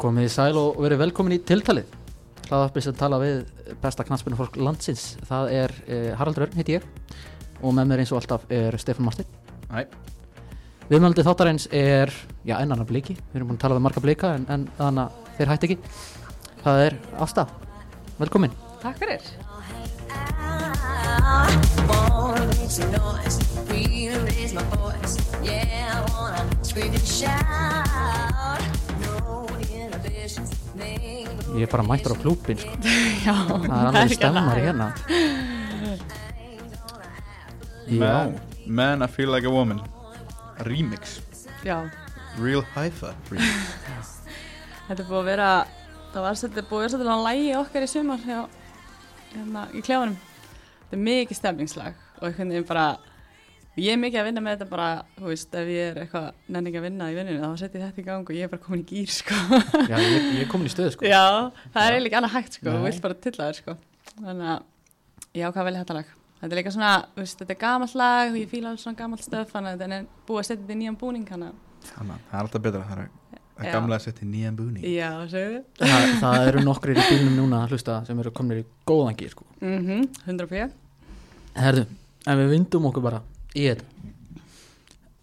Komið í sæl og verið velkomin í tiltalið. Hlaðarpið sem tala við besta knastbyrnu fólk landsins Það er eh, Haraldur Örn, heiti ég Og með mér eins og alltaf er Stefán Mastin Hæ. Viðmjöldið þáttarins er, já, enn annar bliki. Við erum búin að tala við marga blika en, en þannig að þeir hætti ekki. Það er Ásta, velkomin. Takk fyrir. wanna make Ég er bara mættur á klúbin sko. Já, Það er alveg stemmar hérna Man, Man I Feel Like a Woman Remix Já, Real Hi-Fi remix. þetta er búið að vera, það var svolítið búið að vera svolítið að lægi okkar í sumar hjá, hérna, í klefanum. Þetta er mikið stemningslag og einhvern veginn bara, ég er mikið að vinna með þetta bara, þú veist, ef ég er eitthvað nenni ekki að vinna í vinninu, þá setjum ég þetta í gang og ég er bara komin í gýr, sko. já ég, ég er komin í stöðu sko. Já, það er eiginlega ekki annað hægt, sko, þú vilt bara tilla þér, sko. Þannig að ég ákvað að velja þetta lag. Þetta er líka svona, þú veist, þetta er gamalt lag og ég fíla alveg svona gamalt stöf, þannig að þetta er búið að setja þetta í nýjan búning, að, Þannig að það er alltaf betra Það er það Já. er gamla að setja í nýjan búning já, það, það eru nokkrir í bílnum núna að hlusta sem eru komin í góðan gýr sko. Mhm, 100 p. Herðu, ef við vindum okkur bara í þetta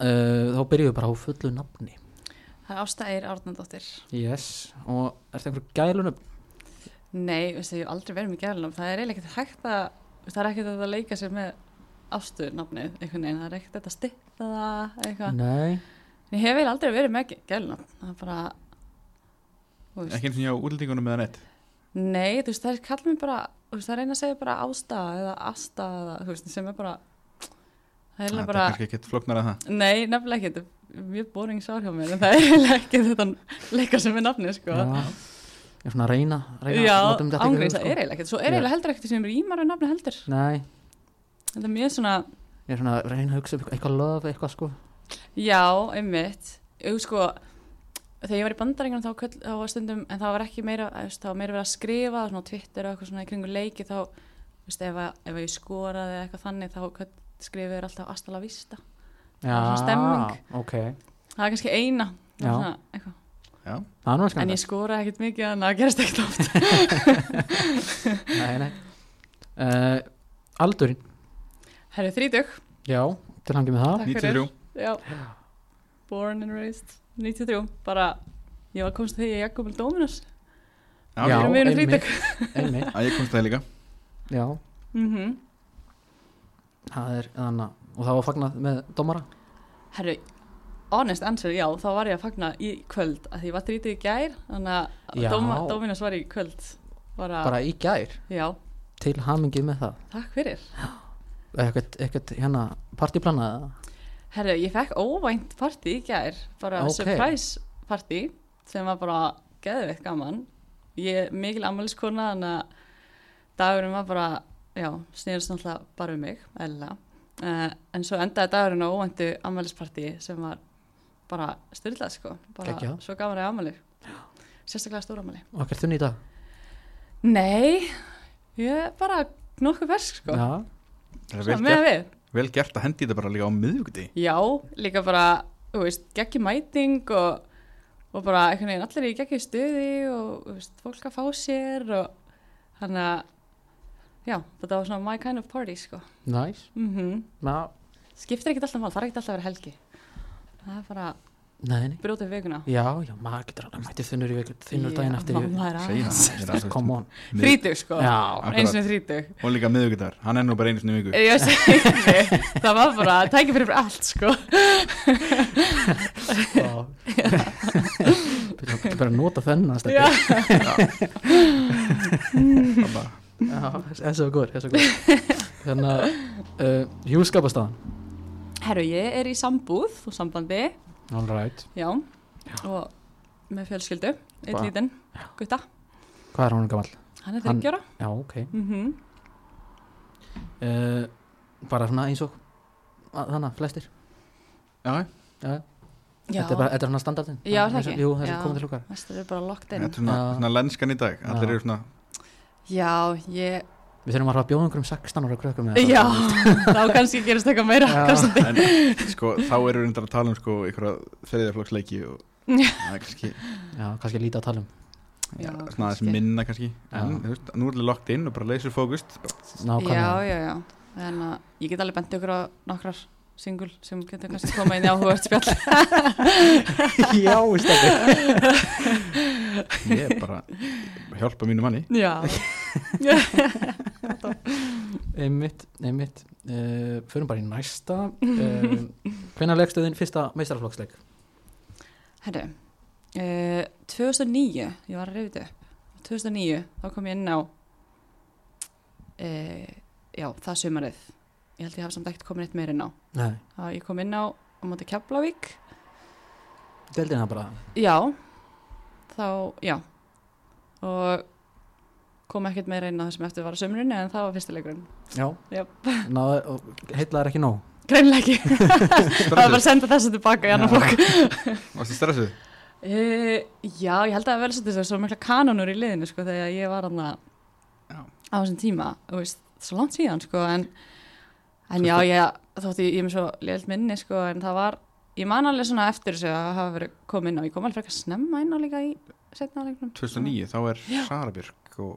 uh, þá byrjum við bara á fullu nafni Það er Ásta Eir Árnandóttir. yes, og ertu einhver gælunum Nei, veistu, ég hef aldrei verið með gælunum. Það er eiginlega ekkert hægt að, það er ekkert að leika sér með Ástu nafnið, einhvern veginn. Það er ekkert að styrta það, eitthvað. nei, Ég hef eiginlega aldrei verið með gælunum. Það er bara, Ekki eins og hjá útlendingunum með neitt nei, þú veist, það er kall mér bara, það reyna að segja bara Ásta eða Asta eða, þú veist, sem er bara, það er er bara, kannski ekki flóknar að það. Nei, nefnilega ekki, þetta er mjög boring sár hjá mér, en það er ekki þetta leika sér með nafnið, sko. já, ég er svona að reyna, reyna Já, um hug, það er eiginlega ekkert. Svo er eiginlega heldur ekkert sem rýmar við nafni heldur. Nei, Þetta er mjög svona, ég er svona að reyna að hugsa upp eitthvað löf, eitthvað sko. Já, einmitt. Ég sko, þegar ég var í bandarengunum þá, þá var stundum, en það var ekki meira það var meira verið að skrifa, svona Twitter og eitthvað svona í kringu leiki þá, veist, ef, að, ef að ég skoraði eða eitthvað þannig þá skrifuðu þér alltaf Astala Vista. Já, svona stemming. ok, Það er kannski eina. Já. svona, er En ég skoraði ekkert mikið en það gerist ekkert oft. Nei, nei. Uh, aldurinn, Herru, þrítug já, til hangi með það. Takk fyrir. 93 Já, born and raised. 93, bara ég var komst því að ég komið Dominus Já, ég komst það líka. Já, mm það er þannig og það var fagnað með dómara? Herru, honest answer, já, þá var ég að fagna í kvöld að því var þrítug í gær þannig að Dominus var í kvöld bara, bara í gær, Já, til hamingið með það? Takk fyrir. Eitthvað, eitthvað hérna partíplanað eða? Herru, ég fekk óvænt partí í gær bara Ok. surprise partí sem var bara geðveitt gaman. Ég er mikil ammæliskona þannig að dagurinn var bara já, snýrst náttúrulega bara um mig eðlilega uh, en svo endaði dagurinn á óvæntu ammælispartí sem var bara styrlað sko, bara Geggjað. svo gaman að ammæli sérstaklega stóra ammæli og ekkert þunni í dag Nei, ég er bara nokkuð fersk sko. Já, Það Svona vel gert, við. vel gert að hendi þetta bara líka á miðvíkuti Já, líka bara, þú veist, geggi mæting og, og bara einhvern veginn allir í geggi stuði og þú veist, fólk að fá sér og þannig að, já, þetta var svona my kind of party, sko. næs Mm já, Skiptir ekkert alltaf mál, það er ekkert alltaf að vera helgi. Það er bara nei, nei. brjótið vikuna. já, já, maður getur alveg mætið þunnur í viku þunnur daginn eftir það Mið- Þrítug, sko. já, Eins og þrítug. Og líka miðvíkudagur, hann er nú bara sinni í viku. Ég segi, það var bara, tækið fyrir allt, sko. Er bara að nota þennast Já, Það bara- var góður, þessi var góður að uh, hjúskapastafan herru, ég er í sambúð og sambandi, All right. Já, og með fjölskyldu, einn Bara- lítinn, gutta. Hvað er hún gammal? Hann er þryggjóra. Já, ok. Mm uh, Bara svona eins og Þannig að flestir. Já, já. Já, Þetta er bara, þetta er svona standardin Já, er það ekki? Jú, þessi Já. komið til lúkar Mestur er bara locked þetta in. er svona, svona lenskan í dag. Allir eru svona Já, ég, Við þurfum að að bjóða einhverjum 16 ára krökkum með já, þá kannski gerist eitthvað meira Já. En sko, þá eru reyndar að tala um sko einhverja þriðjaflokksleiki og það er kannski Já, kannski lítið að tala um. Já, svona aðeins minna kannski. En Já. þú veist, nú er það locked in og bara leysur fókust Já, já, já. En uh, ég get alveg benti okkur á nokkrar singul sem getur kannski koma inn í áhugavert spjall. Já, stefni ég er bara hjálpa mínu manni. Já. Einmitt, einmitt. Uh, Förum bara í næsta. Uh, Hvenær leggstu þinn fyrsta meistaraflokksleik? Herru uh, 2009, ég var að reyfið upp. 2009, þá kom ég inn á uh, Já, það sumarið. Ég held ég hafa samt ekkert komin eitt meir inn á. Nei, Það ég kom inn á á móti Keflavík. Deildina bara Já, þá, já. Og kom ekkert meira inn á þessum eftir var að sömrunni en það var fyrstileikurinn Já, heitlaðir ekki nóg? Greinlega ekki, það var bara að senda þessu tilbaka í annan flokk. Varstu stressuð uh, Já, ég held að það vel svolítið svo mikla kanonur í liðinu sko þegar ég var Já. á þessum tíma þú veist, svo langt síðan sko en, en já, ég þótti ég er með svo liðlt minni sko en það var ég man alveg svona eftir þessu að hafa verið komið inn á ég kom alveg frekar snemma inn á líka í setna leiknum. 2009, þá er Sara Björk og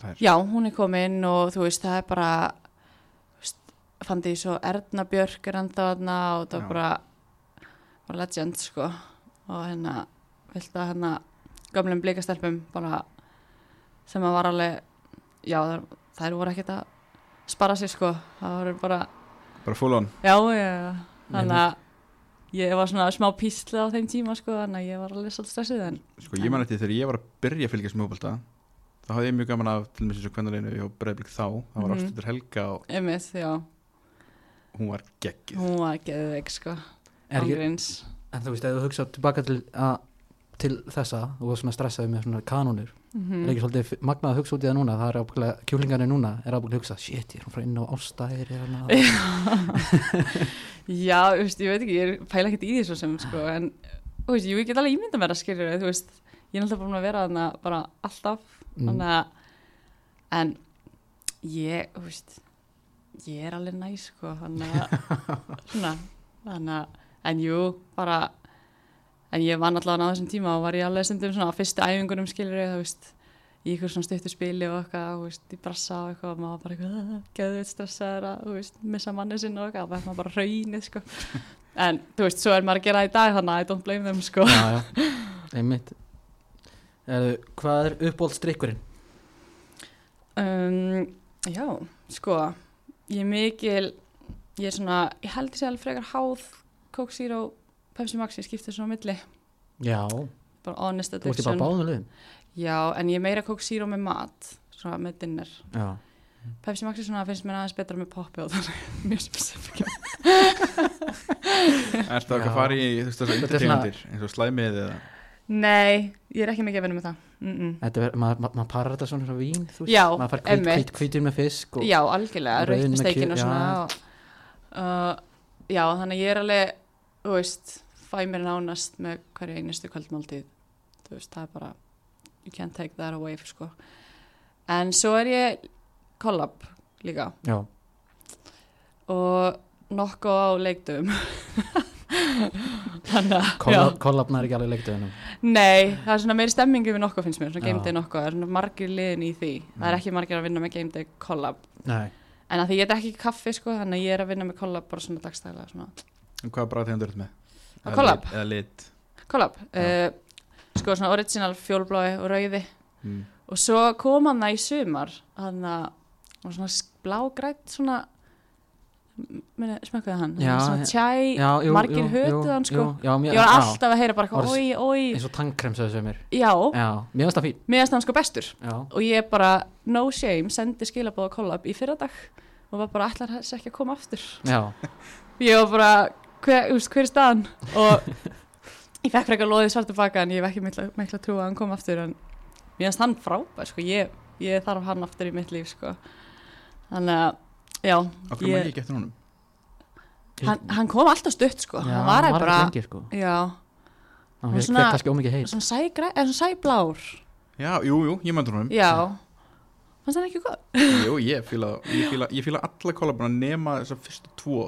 það er Já, hún er komin og þú veist, það er bara veist, fann því svo Erna Björk er enda þarna og það var bara, bara legend sko. Og hérna, vilt að hérna gamlum blikastelpum bara sem að var alveg já, þær, þær voru ekkert að spara sig sko, það voru bara bara full on. Já, já, já, þannig að ég var svona smá písla á þeim tíma sko, þannig að ég var alveg svolítið stressið en sko ég man eftir þegar ég var að byrja að fylgjast með fótbolta þá hafði ég mjög gaman af til dæmis eins og kvennarleinu hjá Breiðblik þá. Það var Mhm. Ástundur Helga og einmitt, já, hún var geggið hún var geðveik sko, Er En þú veist, ef þú hugsa tilbaka til, að, til þessa var svona stressaði með svona kanónur Mhm. Er ekki svolítið magnað að hugsa út í það núna Það er ábygglega, kjúlingarnir núna er ábygglega að hugsa Shit, ég er frá inn á ástæðir Já, þú veist, ég veit ekki, ég pæla ekkert í því svo sem, sko, en, þú veist, ég get alveg ímynda mér að skilja þú veist, ég er alltaf búin að vera þarna bara alltaf, Mm. að, en, ég, þú veist, ég er alveg næ, sko, þannig að, svona, þannig að, en jú, bara, en ég vann allavega á þessum tíma og var ég alveg stundum svona á fyrstu æfingunum, skilur þú veist, í ykkur svona stuttu spili og eitthvað, þú veist, í brassa og eitthvað og maður var bara eitthvað, geðveit stressaður að, þú veist, missa manni sinna og eitthvað, var maður bara raunið, sko. En, þú veist, svo er maður að gera það í dag, þannig að I don't blame them, sko. Já, já, einmitt er, Hvað er uppbólstrykkurinn? Um, já, sko, ég er mikil, ég er svona, ég held ég sé alveg frekar háð Coke Zero, Pepsi Max, ég skipti svona milli, Já, bara honest þú ert í addiction. bara báðum liðum Já, en ég er meira Coke Zero með mat, svona með dinner. Já, Pepsi Max er svona, finnst mér aðeins betra með poppi og þannig, mjög spesifik. Ertu að Já. fara í þú veist þessar Þetta er svona- undirtegundir eins og slæmið eða Nei, ég er ekki mikið að vinna með það. Mm -mm. þetta er, maður ma, ma parar þetta svona svona vín þú veist, Já, maður fær hvít, einmitt. hvít, hvítur með fisk og, Já, algjörlega, rautt rauðin með með steikin kjöt, og já. svona og, uh, Já, þannig að ég er alveg þú veist, fæ mér nánast með hverju einustu kvöldmáltíð. Þú veist, það er bara you can't take that away, sko. En svo er ég collab líka. Já, og nokkuð á kollab, já. kollabna er ekki alveg leiktuðunum Nei, það er svona meiri stemmingu við nokkuð finnst mér, svona game day nokkuð, það er svona margir liðin í því. Það er Mm. ekki margir að vinna með game day collab. Nei, en að því ég er ekki kaffi sko, þannig að ég er að vinna með collab bara svona dagstæðlega svona. Hvaða bræðtegundur ertu með? Collab? lit- Eða lit. Collab, Já. uh, sko svona original fjólblái og rauði. Mm. og svo kom hann það í sumar hann að svona blágrætt svona minni, smökkuði hann Já, svona tjæ, já, jú, margir hötuð hann sko. já, mér, ég var alltaf að heyra bara oi, oi. eins og tannkrem sögðu sem mér. Já, Já, mér finnst það fín. Meðast hann sko bestur. Já, og ég bara, no shame, sendi skilabóða collab í fyrra dag og var bara allar þess ekki að koma aftur? Já, ég var bara, hver, úst, hver er staðan? Og ég fekk frekar loðið svart tilbaka en ég hef ekki mikla, mikla trú að hann kom aftur en mér finnst hann frábær sko. ég, ég þarf hann aftur í mitt líf sko. þannig að já, Okkur Ég- maður ekki eftir honum? Hann, hann kom alltaf stutt sko. já hann var ekki bara lengi, sko. já, Hann fekk svona- svona sægræ, eða svona sæblár Já, jú, jú, ég mændur honum. Já, fannst hann ekki gott? Jú, ég fíla, ég fíla, ég fíla alla kollabana nema þessar fyrstu tvo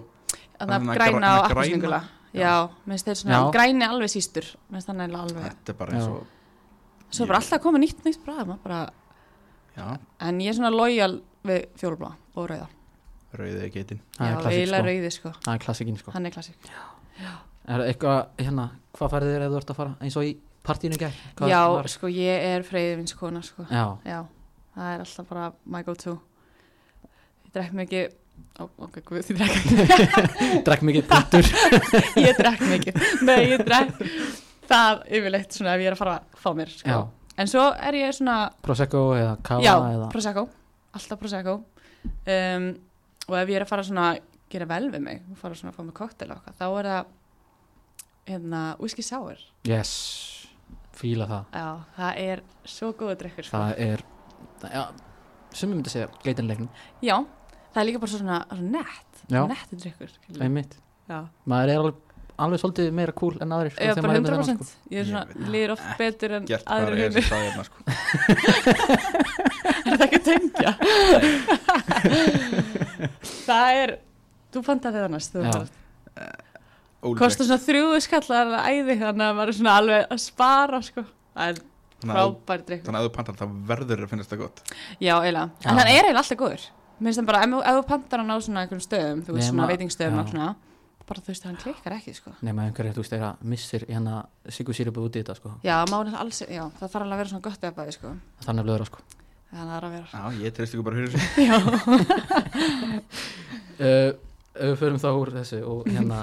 græna græna- og appelsningula já, minnst þeir svona græni alveg sístur. Minnst það nægilega alveg Þetta er bara eins og svo er bara alltaf að koma nýtt nýtt bræð maður bara, Já, en ég er svona lojal við fjólublá og rauða. Rauðið geitin Það já, er klassik eiginlega sko. sko. Það er klassikinn sko. Hann er klassik Er eitthvað, hérna, hvað færið þér ef þú ert að fara? Eins og í partíinu? Hvað já, var- sko ég er freyðvinskona sko. Já, já, það er alltaf bara my go to ég drekk mikið ó, ok, guð, ég drekk ekki. Drekk mikið punktur. Ég drekk mikið, nei, ég drekk það yfirleitt svona ef ég er að fara að fá mér sko. En svo er ég svona Prosecco eða kava já, eða prosecco, alltaf prosecco. Um, og ef ég er að fara svona gera vel við mig og fara svona að fá mig koktel og okkar, þá er það hérna, whisky sour. Yes, fíla það. Já, það er svo góða drikkur sko. Það er, já, sem ég myndi segja geitinleiknum, já, það er líka bara svona, svona nett Já. netti drikkur einmitt já, Maður er alveg, alveg svolítið meira cool en aðrir sko, Já, bara maður er með þennan, 100% Ég er svona, líður oft betur en Gert aðrir er staðirna sko Er það ekki að tengja? það er Þú fant að það næst þú Já. fannst. Ólíklegt. Kostar svona þrjúðu skallar æði Þannig að maður er svona alveg að spara sko. Það er Þannig að- frábær drikkur Þannig að þú pantar það verður að finnast það gott Já, eiginlega. En hann er eiginlega alltaf góður Mér finnst það bara, ef þú- ef þú pantar hann á svona einhverjum stöðum Þú veist Nema- svona veitingsstöðum já. og svona Bara þú veist, hann klikkar ekki sko. Nema einhverju, þú veist, þegar missir hérna sigusýrupu út í þetta sko. Já, má hann alls, já, það þarf alveg að vera svona gott eða bæði sko. Þannig að blöður sko. Þannig að það er að vera. Já, ég treyst ykkur bara fyrir þessu. Já, uh, Ef við förum þá úr þessu og hérna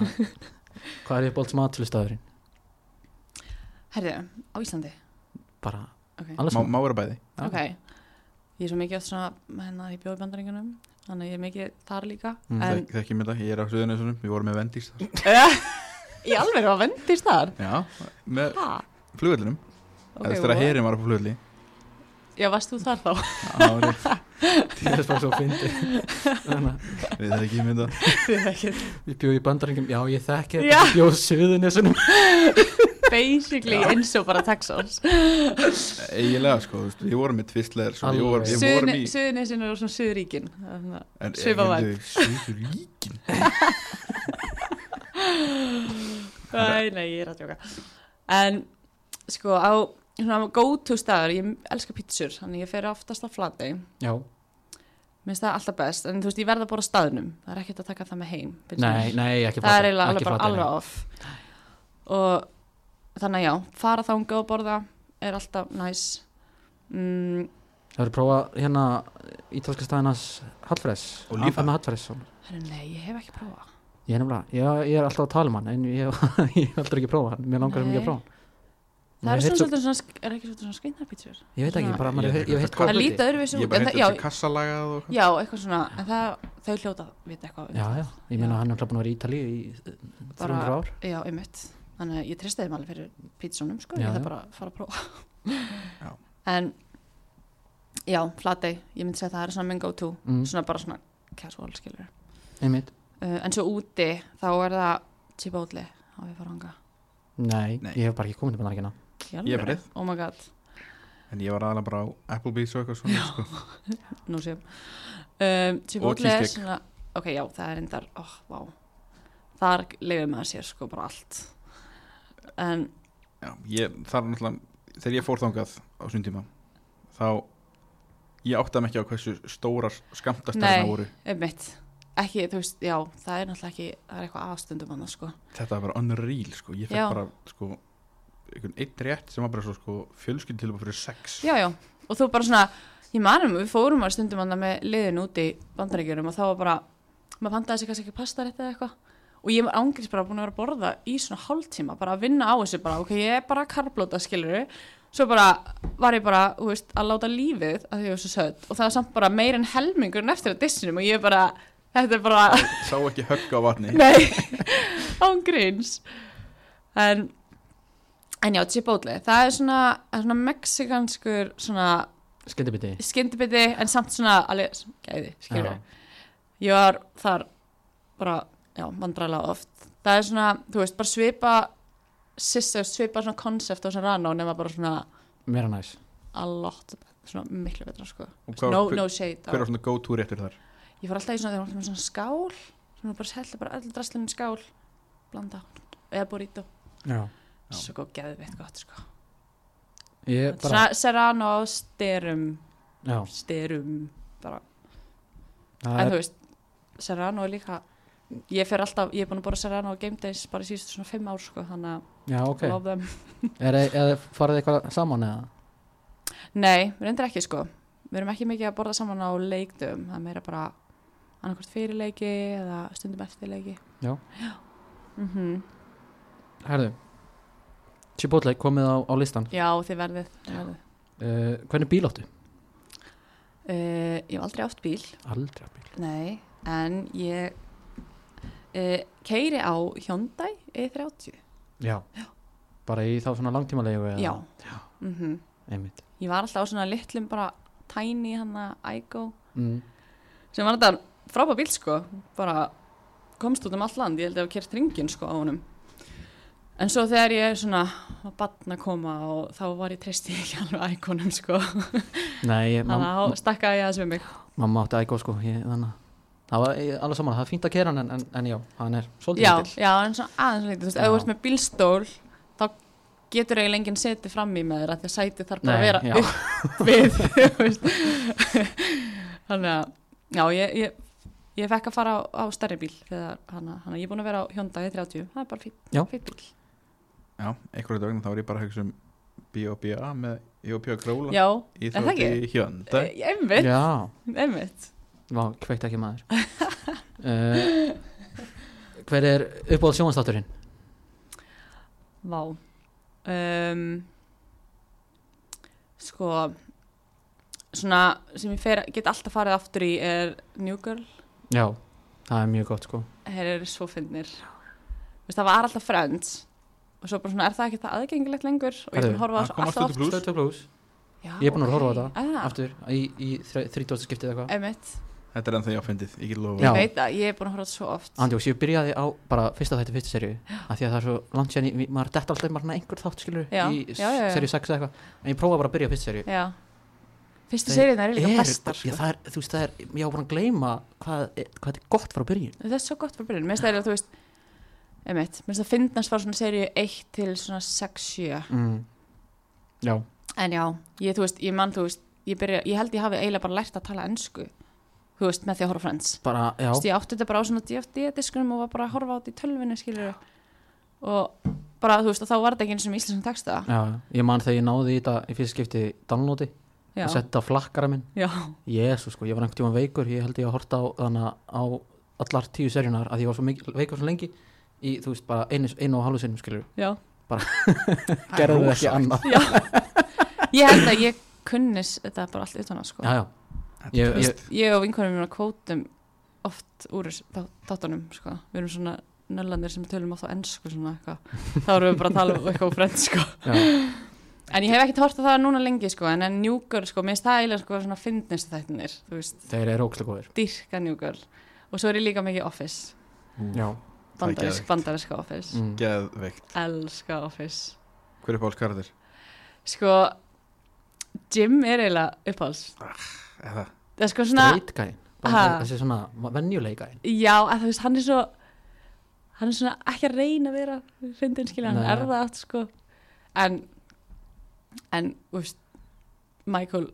Hvað er ég Ég er svo mikið oft svona, hérna, ég bjóði bandaringunum Þannig að ég er mikið þar líka Mm. En, Þek, Þekki mér það, ég er á Suðunesunum Við vorum með vendís þar. Í alveg var vendist þar? Já, með Ok, okay, Þegar what? herin var á flugvelli. Já, varst þú þar þá? Ég er svo fyndi Við það ekki Ég bjóð í bandaringum, já ég þekki þetta. Ég bjóð suðunesunum Basically eins og bara Texas. Eiginlega, sko, þú veist, við vorum með tvistleðir svo Við vorum, við vorum í Suðunisinn er svona Suðuríkin en- svipað en- væp. Suður ríkin Nei, nei, ég er að tjóka En, sko, á svona go to staður, ég elska pítsur Þannig ég fer oftast á flatei Já, Mér finnst það alltaf best, en þú veist, ég verða bara á staðnum Það er ekkert að taka það með heim nei, nei, ekki Það er eiginlega alveg bara alveg off. Og þannig að já, fara þangað og borða er alltaf næs. Mm, Það verður prófa hérna ítalska staðinas Hallfræs Og lífa. með Hallfræs Nei, ég hef ekki prófað. Ég er nefnilega, ég, ég er alltaf að tala um hann en ég, ég hef aldrei ekki prófa hann. Mér langar sem ekki að prófa hann. Það er svolítið svona, sk- er ekki svolítið svona skeinnarpítsur Ég veit ekki, bara, maður, ég veit Það líta öðruvísi Ég bara Já, þessi kassalagað og já, eitthvað svona En það, þau hljóta vita eitthvað um Já, já, ég meina hann er alltaf búin að vera í Ítalíu í eh, 300 ár. Já, einmitt Þannig að ég tristi þeim alveg fyrir pítsunum sko, Já, ég þarf bara að fara að prófa. Já. En Já, flatei, ég myndi segja að það er svona minn go to mm, Svona bara svona casual skilur uh, En svo úti, þá er það Chipotle á við fara hanga Nei, Nei. ég hef bara ekki komið til bandaríkina Ég hef farið. Oh my god, En ég var aðalega bara á Applebee's og eitthvað svona sko. nú séum um, Chipotle er svona Ok, já, það er endar, oh, vá. Þar leiður maður sér sko bara allt En Já, ég, það er náttúrulega Þegar ég fór þangað á svon tíma Þá Ég áttaði mig ekki á hversu stórar skamtastærna Nei. voru einmitt Ekki, þú veist, já, það er náttúrulega ekki Það er eitthvað aðstundum annars sko Þetta var bara unreal sko. Ég fekk Já. bara sko, einhvern einn rétt sem var bara svo sko, fjölskyld til fyrir sex Já, já, og þú bara svona Ég manum, við fórum að stundum annað með liðin úti í bandaríkjurum og þá var bara maður pantaði sér kannski ekki pasta rétt eða eitthvað og ég var ángriðs bara búin að vera að borða í svona hálftíma, bara að vinna á þessu bara, ok, ég er bara að karblóta, skilur svo bara var ég bara, þú veist, að láta lífið að því ég var svo sött. Og það var samt bara meir en helmingurinn eftir að dissinum og ég bara, þetta er bara Sá ekki högg á vatni. Nei, ángríns En En já, Chipotle, það er svona, er svona mexikanskur svona Skyndibiti. skyndibiti en samt svona alveg gæði, skilur. Ég var þar bara, já, vandræðlega oft. Það er svona, þú veist, bara svipa sissa, svipa svona konsept á svona rana og nema bara svona Meira næs. A lot, svona miklu betra, sko. Hvað, No, hver, no shade á. hver var svona go to réttur þar? Ég fór alltaf í svona, þegar alltaf með svona skál svona bara selta bara öll draslinn í skál blanda eða burrito. Já. Já. svo góð geðveitt gott sko. Ég bara, serrano styrum. Já, styrum bara. Það en er, þú veist, serrano er líka ég fer alltaf, ég er búin að bora serrano á game days bara síðustu svona fimm ár sko þannig já, að ok. love them Er, er farið eitthvað saman eða? nei, við reyndir ekki sko við erum ekki mikið að borða saman á leikdum það er meira bara annarkvort fyrir leiki eða stundum eftir leiki Já. já. Mm Herðu, Chipotle komið á, á listan. já þið verðið, verðið. Uh, hvernig bíl áttu? Uh, ég hef aldrei átt bíl Aldrei á bíl. nei, en ég uh, keiri á Hyundai E30 Já. Bara í þá svona langtímalegu eða? já, Mm Einmitt. ég var alltaf á svona litlum bara tiny hann að Igo. Mm. sem var þetta frábæð bíl sko. Bara komst út um allt land, ég held að ég hef kert ringin sko á honum. En svo þegar ég er svona að batna koma og þá var ég treysti ekki alveg Igonum sko. Nei, ég, þannig að þá stakkaði ég aðeins við mig. Mamma átti ægó sko, ég, þannig það var ég, alveg saman, það er fínt að kera hann en, en, en já, hann er svolítið já, lítill. já, en svona aðeins lítið, þú veist, ef þú ert með bílstól þá getur eiginlega enginn setið fram í með þér af því að sætið þarf bara Nei, að vera já. upp við þú veist. þannig að já, ég, ég, ég fekk að fara á, á stærri bíl þegar hana, hana, ég er búin að vera á Hyundai 30 það er bara fínt, Já. fínt bíl Já, einhverju dögn þá er ég bara að hugsa um B.O.B.A. með E.O.P. að króla já, í er það þótti hjönda e, einmitt, Já, einmitt vá, kveikt ekki maður. uh, hver er uppáhald sjónvastátturinn? vá um, sko svona sem ég fer, get alltaf farið aftur í er New Girl Já, það er mjög gott sko. þeir eru svo fyndnir Veist, það var alltaf Friends og svo bara svona er það ekki það aðgengilegt lengur og ég er búin að horfa á Að það alltaf Stötu Plus. Stötu Plus, Já, Ég er búin að horfa á þetta. ah, aftur, í, í þrítjóðstu skiptið eitthvað. Þetta er ennþá ég áfendið, ég get lofa ég veit að ég er búin að horfa þetta svo oft. Andjóks, ég byrjaði á bara fyrsta þætti fyrstu serju af því að það er svo langt sér maður detta alltaf maður einhver þátt skilur Já, í serju 6 eða eitthvað. En ég prófaði bara að byrja á fyrstu serju Já, fyrstu seriðin er líka bestar já, sko. það er, þú veist, það er, ég á bara að gleyma hvað, hvað þetta er gott frá byrjun. Það er svo gott fyrir byrjun, mér finnst það er að þú veist einmitt, mér finnst það finnast frá svona seríu 1 til svona 6-7 mm. Já, En já, ég, þú veist, ég mann, þú veist ég, byrja, ég held ég hafi eiginlega bara lært að tala ensku þú veist, með því að horfa Friends. Bara, já, Þú veist, ég átti þetta bara á svona DFD-diskunum og var bara að horfa á þetta í tölvinu, skilur og bara, þú veist, og þá var þetta ekki eins og með íslenskum texta. Já, ég man þegar ég náði í þetta í fyrsta skipti downloadi Já, og setti á flakkara minn. Jésu sko, ég var einhvern tíma veikur. Ég held ég að horta á, þannig, á allar tíu serjunar að ég var svo mikil, veikur svo lengi í, þú veist, bara einu, einu og halvu sinnum skilur já. Gerðu ekki annað. Ég held að ég kunnis þetta bara allt utan að sko. Já, já, ég, ég, Ég og vinkonum mér kvótum oft úr þáttunum sko. Við erum svona nöllandir sem tölum á ennsku svona eitthvað. Þá erum við bara að tala um eitthvað frend sko. En ég hef ekkert hort á það núna lengi sko En, en njúgur sko, mér finnst það eiginlega sko svona fyndnist þættinir þeir eru ókslega góðir. Dyrka njúgur Og svo er ég líka mikið office. Er Bandarisk, geðveikt. bandariska office. Mm. Geðveikt. Elska office. Hver er Páls karakter? Sko, Jim er eiginlega uppáls Eða? Það er sko straight gæn þessi svona venjuleika gæn Já, að þú veist, hann er svo hann er svona ekki að reyna að vera fyndin skilja, hann Nei. er það allt sko. En en, þú veist Michael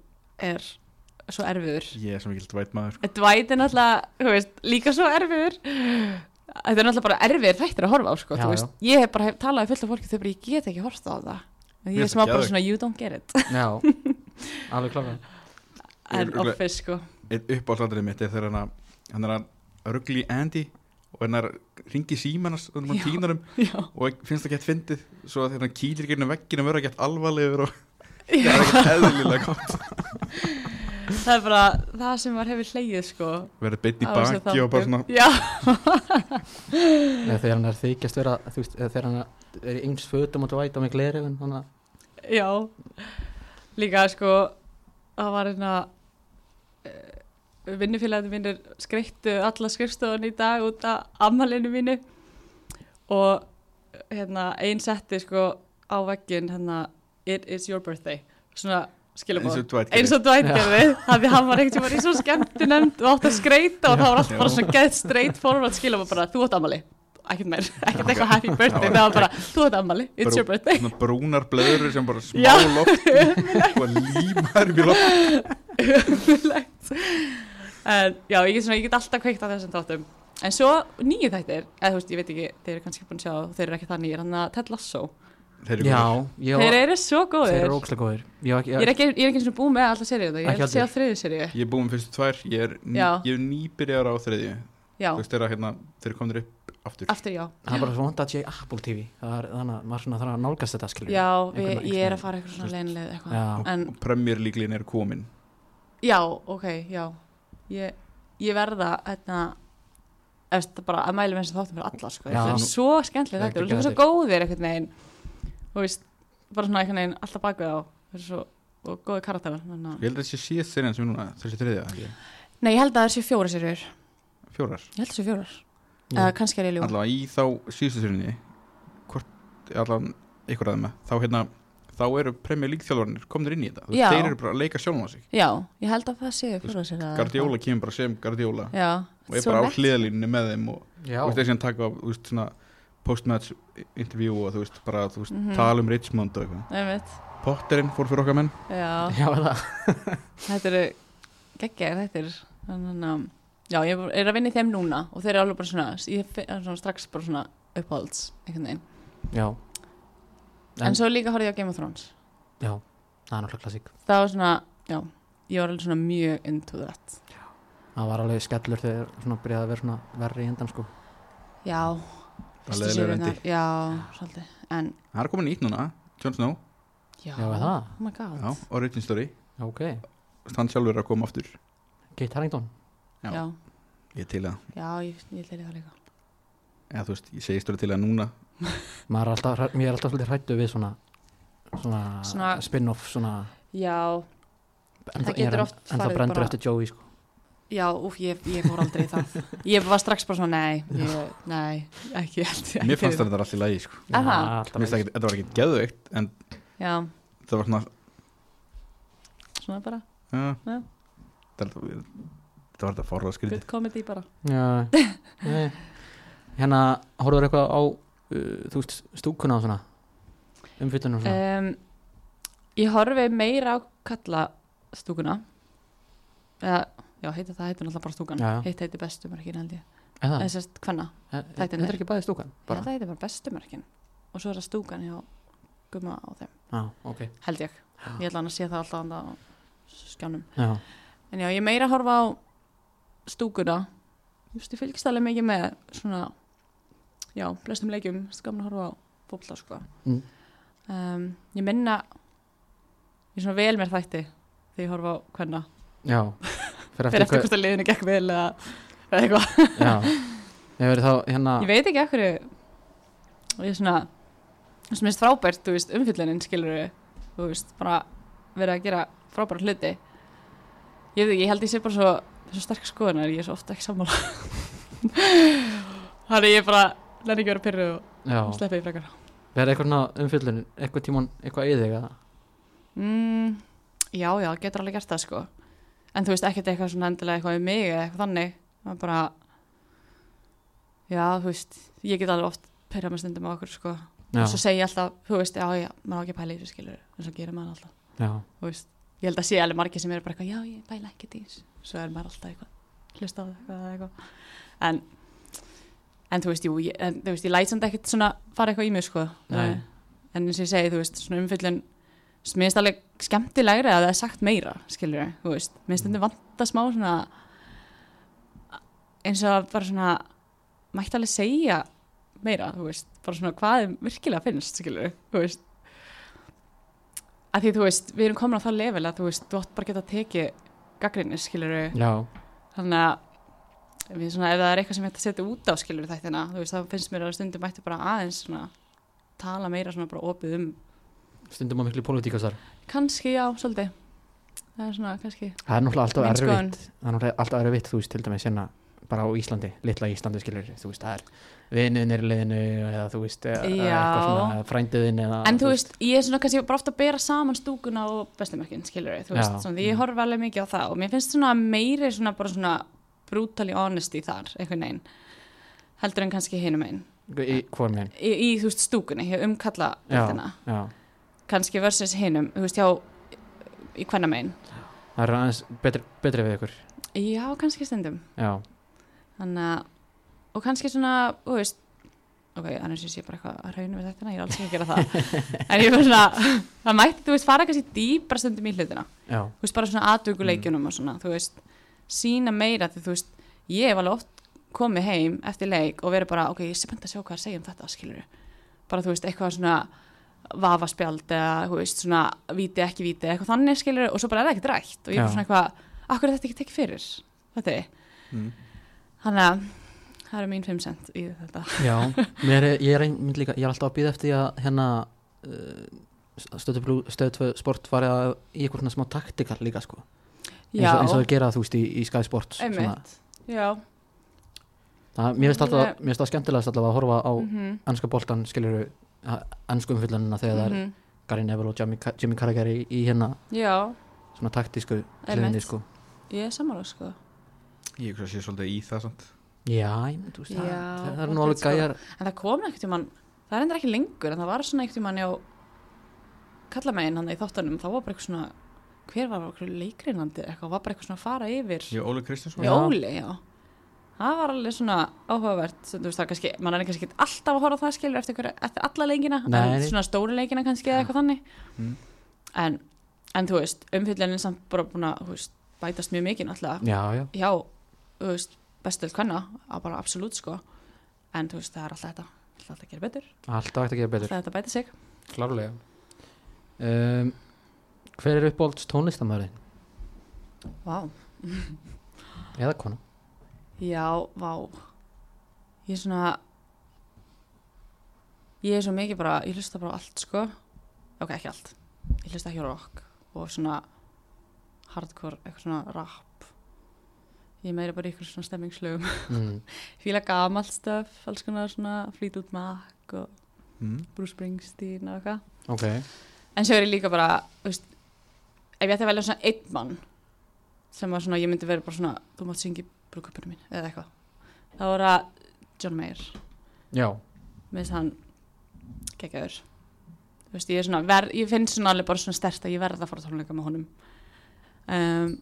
er svo erfiður. Ég er sem ekki dvæt maður sko. Dwight er náttúrulega, þú veist, líka svo erfiður. Þetta er náttúrulega bara erfiður þættir að horfa á sko, Já, þú veist, ég hef bara hef, talað við fullt af fólki bara, ég get ekki horft á það. Ég Mér er finnst smá það bara geðveikt. svona, you don't get it. Já, alveg klára en office sko. Eitt uppáhaldsatrið mitt er þegar hann hann er að ruggli Andy og hann er að ringi símanast og um Já, og finnst það gett fyndið svo að hann kýlir gennum vegginu verður að gett alvarlegur og það er ekkert eðlilega gott. Það er bara það sem var hefur hlegið sko. Verður beinn í baki og bara svona Já, Nei, þegar hann er þykjast vera þú veist, eða þegar hann er í eins fötum og dvæta með glerifin Já, líka sko það var hérna uh, vinnufélaginu mínir skreittu alla skrifstofan í dag út af ammalinu mínu. Og hérna einn setti sko á veggin hérna it is your birthday. Svona skilabóð eins og Dwight gerði. þannig að hann var ekkert í svo skemmti nefnd og átt að skreita og það var alltaf bara svona gett straight forward skilabóð bara þú átt ammali ekkert meir, ekkert eitthvað happy birthday það var bara, þú ert ammali, it's Brú- your birthday. Svona brúnar blöður sem bara smá Já. loft og límar upp í loft. Já, ég get, svona, ég get alltaf kveikt á þessum þáttum. En svo nýju þættir eða þú veist, ég veit ekki, þeir eru kannski búin að sjá þeir eru ekki það nýjir, hann að Ted Lasso. Þeir eru Já, ég þeir eru svo góðir. þeir eru ókslega góðir. Ekki, ég er ekki, ég er ekki eins og búin með alltaf seríu ég held að sé á allir. þriðju seríu. Ég er búin fyrstu tvær Ég er, ný, Já. ég er nýbyrjar á þriðju. já, Þú veist þeirra hérna Þeir komin upp aftur. Aftur já. Það er bara svo vant að sé Apple TV Það er þannig að maður svona þarf að nálgast þetta skilur já, veginn. ég er svona- að fara eitthvað svona leinlega eitthvað. En og Premier League-lin er komin. Já, ok, já. Ég, ég verða hérna eftir bara að mælu með þessum þáttum fyrir alla sko. Já. það er svo skemmtileg er þetta og geggjað svo þetta. góðir einhvern veginn. Þú veist, bara svona einhvern veginn alltaf bakvið á svo og góði að- Ég held að þessi serien sem er núna Þessi þriðja ekki? Nei, ég held að það sé fjóra serjur Ég Fjórar held að það sé fjórar. Eða kannski er ég ljú Allavega í þá síðustu serienni Hvort Allavega ykkur aðeins með Þá hérna Þá eru Premier League þjálfarnir komnir inn í þetta. Já. Þeir eru bara að leika sjálfum á sig. Já, ég held að það sé fjóra serjur Guardiola kemur bara sem Guardiola. Já, og er svo bara á nett. hliðalínu með þeim og já, þú veist þessi hann taka þú veist svona post-match interview og þú veist bara þú veist Mhm. tala um Richmond og eitthvað. Einmitt. Potterinn fór fyrir okkar menn. Já, já það? Þetta eru geggjaðir þættir. Þannig að Já, ég er að vinna í þeim núna og þeir eru alveg bara svona, ég er svona strax bara svona uppáhalds, einhvern veginn. Já, En, svo líka horfði ég á Game of Thrones. Já, það er náttúrulega klassík. Það var svona, já, ég var alveg svona mjög into that. Það var alveg skellur þegar svona byrjaði að vera svona verri í endan sko. Já, Það fyrstu leiðilegur serjurnar, endi. Já, svolítið. En, það er komin nýtt núna Jon Snow. Já, Já, er það? Oh my god. Já, origin story. Já, ok, hann sjálfur er að koma aftur. Kate Harington Já. já, ég til að já, ég, ég til það líka. Eða þú veist ég segist þú til að núna. Er alltaf, mér er alltaf svolítið hrættu við svona svona, Svona- spin-off svona Já, en Það getur oft en það farið brendur bara- eftir Joey sko. Já, úf, ég, ég fór aldrei í það. Ég var strax bara svona, nei ég, Nei, ekki ég mér fannst þetta allt í lagi sko. Er það? alltaf Mér finnst ekki, þetta var ekki geðveikt en Já, það var svona svona bara, ja, Já. það var þetta var þetta forrað skrítið good comedy bara Já, nei. hérna horfður eitthvað á uh, þú veist, stúkuna og svona umfyllunum og svona um, Ég horfi meira á kalla stúkuna eða, já, heiti, það heitir náttúrulega bara stúkan. Hitt heitir bestumörkin held ég Er það? Eða sérst, hvenna. Þetta er ekki bæði stúkan? Bara? það heitir bara bestumörkin og svo er það stúkan hjá gumma á þeim, Já, ok held ég Ég hann að sé það alltaf á skjánum Já, En já, ég meira horfa á stúkuna. Þú veist, ég fylgist alveg mikið með svona já, flestum leikjum. Skamna að horfa á fólta sko. Mm. um, Ég minna ég svona vel mér þætti þegar ég horfa á hvenna já. Fyrir eftir hvort að liðinu gekk vel eða, eitthvað. Ég hérna Ég veit ekki ekkur og ég er svona sem minnst frábært, þú veist, umfyllunin skilur þú veist, bara verið að gera frábæra hluti. Ég veit ekki, ég held ég sé bara svo, svo sterk skoðunar, ég er svo ofta ekki sammála. Þannig ég bara lenni ekki vera pyrru og Já, sleppi því frekar. Verið eitthvað umfyllun eitthvað tíman, eitthvað í þig eða? Mm, Já, já, getur alveg gert það sko. En þú veist, ekkert eitthvað svona endilega eitthvað um mig eða eitthvað þannig. Það er bara já, þú veist, ég get alveg oft pyrra með stundum á okkur sko. Já, og svo segi ég alltaf, þú veist, já, já, maður á ekki að pæla í þessu skilur, en svo gerir maður alltaf, já, þú veist ég held að sé alveg margir sem eru bara eitthvað, já, ég pæla ekki þessu, svo er maður alltaf eitthvað hlusta á það eitthvað, eitthvað. En, en þú veist, jú ég, en, þú veist, ég læt samt ekkert svona fara eitthvað í mig, sko. Nei. Eh, en eins og ég segi, þú veist, svona umfyllun minnst alveg skemmtilegri að það er sagt meira, skilur, þú veist. Minnst þetta vanta smá svona eins og bara svona mætti alveg segja meira, þú veist, bara svona hvað þeim virkilega finnst, skilur, þú veist að því þú veist við erum komin á það level að þú veist þú átt bara geta að tekið gaggrinni, skilur já, þannig að við svona, ef það er eitthvað sem að setja út á skilur þættina, þú veist, þá finnst mér að stundum mætti bara aðeins svona tala meira svona bara opið um. Stundum á miklu pólitíkastar kannski, já, svolítið. Það er svona, kannski Það er náttúrulega alltaf erfitt. Það er náttúrulega alltaf erfitt, þú veist, til dæmis hérna bara á Íslandi, litla Íslandi skilur þú veist, það er vinuðin er í liðinu eða þú veist, Já. eitthvað svona frændiðin eða en þú veist, ég er svona kannski bara ofta að bera saman stúkuna og bestumörkin, skilur þú veist, Já. svona, því ég horfa alveg mikið á það og mér finnst svona meiri svona bara svona brutally honesty þar, einhvern veginn heldur en kannski hinum einn í hvað meginn í, í þú veist stúkunni já, deildina. já, kannski versus hinum þú veist hjá í hvenna megin. Það er aðeins betri, betri við ykkur. Já kannski stundum. Já, þannig að og kannski svona þú veist ok, annars ég sé bara eitthvað að raunum við þetta ég er alls ekki að gera það. En ég var svona það mætti þú veist fara kannski dýpra stundum í hlutina. Já, þú veist bara svona aðtökuleikjunum og svona þú veist sína meira því þú veist ég hef alveg oft komið heim eftir leik og verið bara ok, ég sé spennt að sjá hvað að segja um þetta skilur bara þú veist eitthvað svona vafaspjald eða þú veist svona víti ekki víti eitthvað þannig skilur og svo bara er það þannig að það eru mín 5 cent í þetta. Já er, ég, er ein, líka, ég er alltaf að býða eftir að hérna uh, stöðu sport að í eitthvað smá taktikal líka sko. Eins og, þeir gera þú veist í, í einmitt. já. Það, mér finnst alltaf, það skemmtilegast alltaf að horfa á mhm, ennska boltan skilur ennsku umfyllunina þegar það er mhm, Gary Neville og Jimmy, Jimmy Carragher í, í hérna já, svona taktísku hliðinni sko. Ég er sammála sko Ég hugsa að sé svolítið í það samt. Já, ég mynd, þú veist, það, það er nú alveg sko. gæjar. En það kom ekkert tímann, það er endur ekki lengur en það var svona ekkert tímann já kallamegin hann í þáttunum, þá var bara eitthvað svona hver var okkur leikrinandi eitthvað, var bara eitthvað svona að fara yfir Ég Óli Kristjánsson. Í Já. Óli, já. Það var alveg svona áhugavert. Sem þú veist það kannski, mann er kannski ekki alltaf að horfa á það skilur eftir, hver, eftir alla leikina. Nei. en svona stóri leikina kannski eða eitthvað þannig. Mm. en, en þú veist, umfyllunin samt bara búin að þú veist, bætast mjög mikið náttúrulega. Já, bestöld hvenna bara absolutt sko. En þú veist, það er alltaf þetta. Alltaf þetta að gera betur, alltaf ætti að gera betur. Alltaf þetta að bæta sig. Klárlega. Um, hver er uppbólds tónlistamæðurinn Vá, eða kona. Já, vá. Ég er svona ég er svo mikið bara ég hlusta bara á allt sko. Ok, ekki allt, ég hlusta ekki á rock og svona hardcore, eitthvað svona rap ég meira bara í ykkur svona stemmingslögum mm. fíla gamalt stöf, alls konar svona Fleetwood Mac og mm. Bruce Springsteen og eitthvað ok, En svo er ég líka bara, veist, ef ég ætti að velja svona einn mann sem var svona, ég myndi vera bara svona, þú mátt syngja brúkupinu mín eða eitthvað. Það var að John Mayer, já minnst hann geggjaður. Ég er ég finn svona alveg bara svona stert að ég verða að fara tónleika með honum. Um,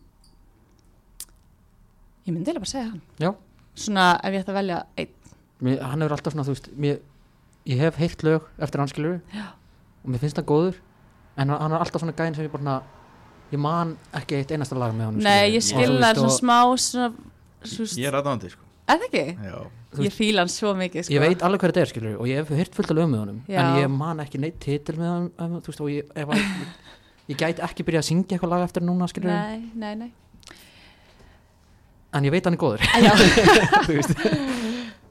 ég myndi eiginlega bara segja hann. Já. Svona, ef ég ætti að velja einn. mér, hann hefur alltaf svona, þú veist mér, ég hef heilt lög eftir hans skilur Já. og mér finnst það góður en hann, hann er alltaf svona gæðin sem ég bara svona, ég man ekki eitt einasta lag með hann Nei, ég skil það svona smá, svona, svo, Ég er aðdáðandi sko er það ekki? Já Þú Ég fíla hann svo mikið, sko. ég veit alveg hver þetta er skilur og ég hef heyrt fullt af lögum með honum Já. en ég man ekki neitt titil með hann um, þú veist og ég, ef að, ég gæti ekki byrja að syngja eitthvað lag eftir núna skilur Nei, nei, nei. En ég veit hann er góður. Já, þú veist.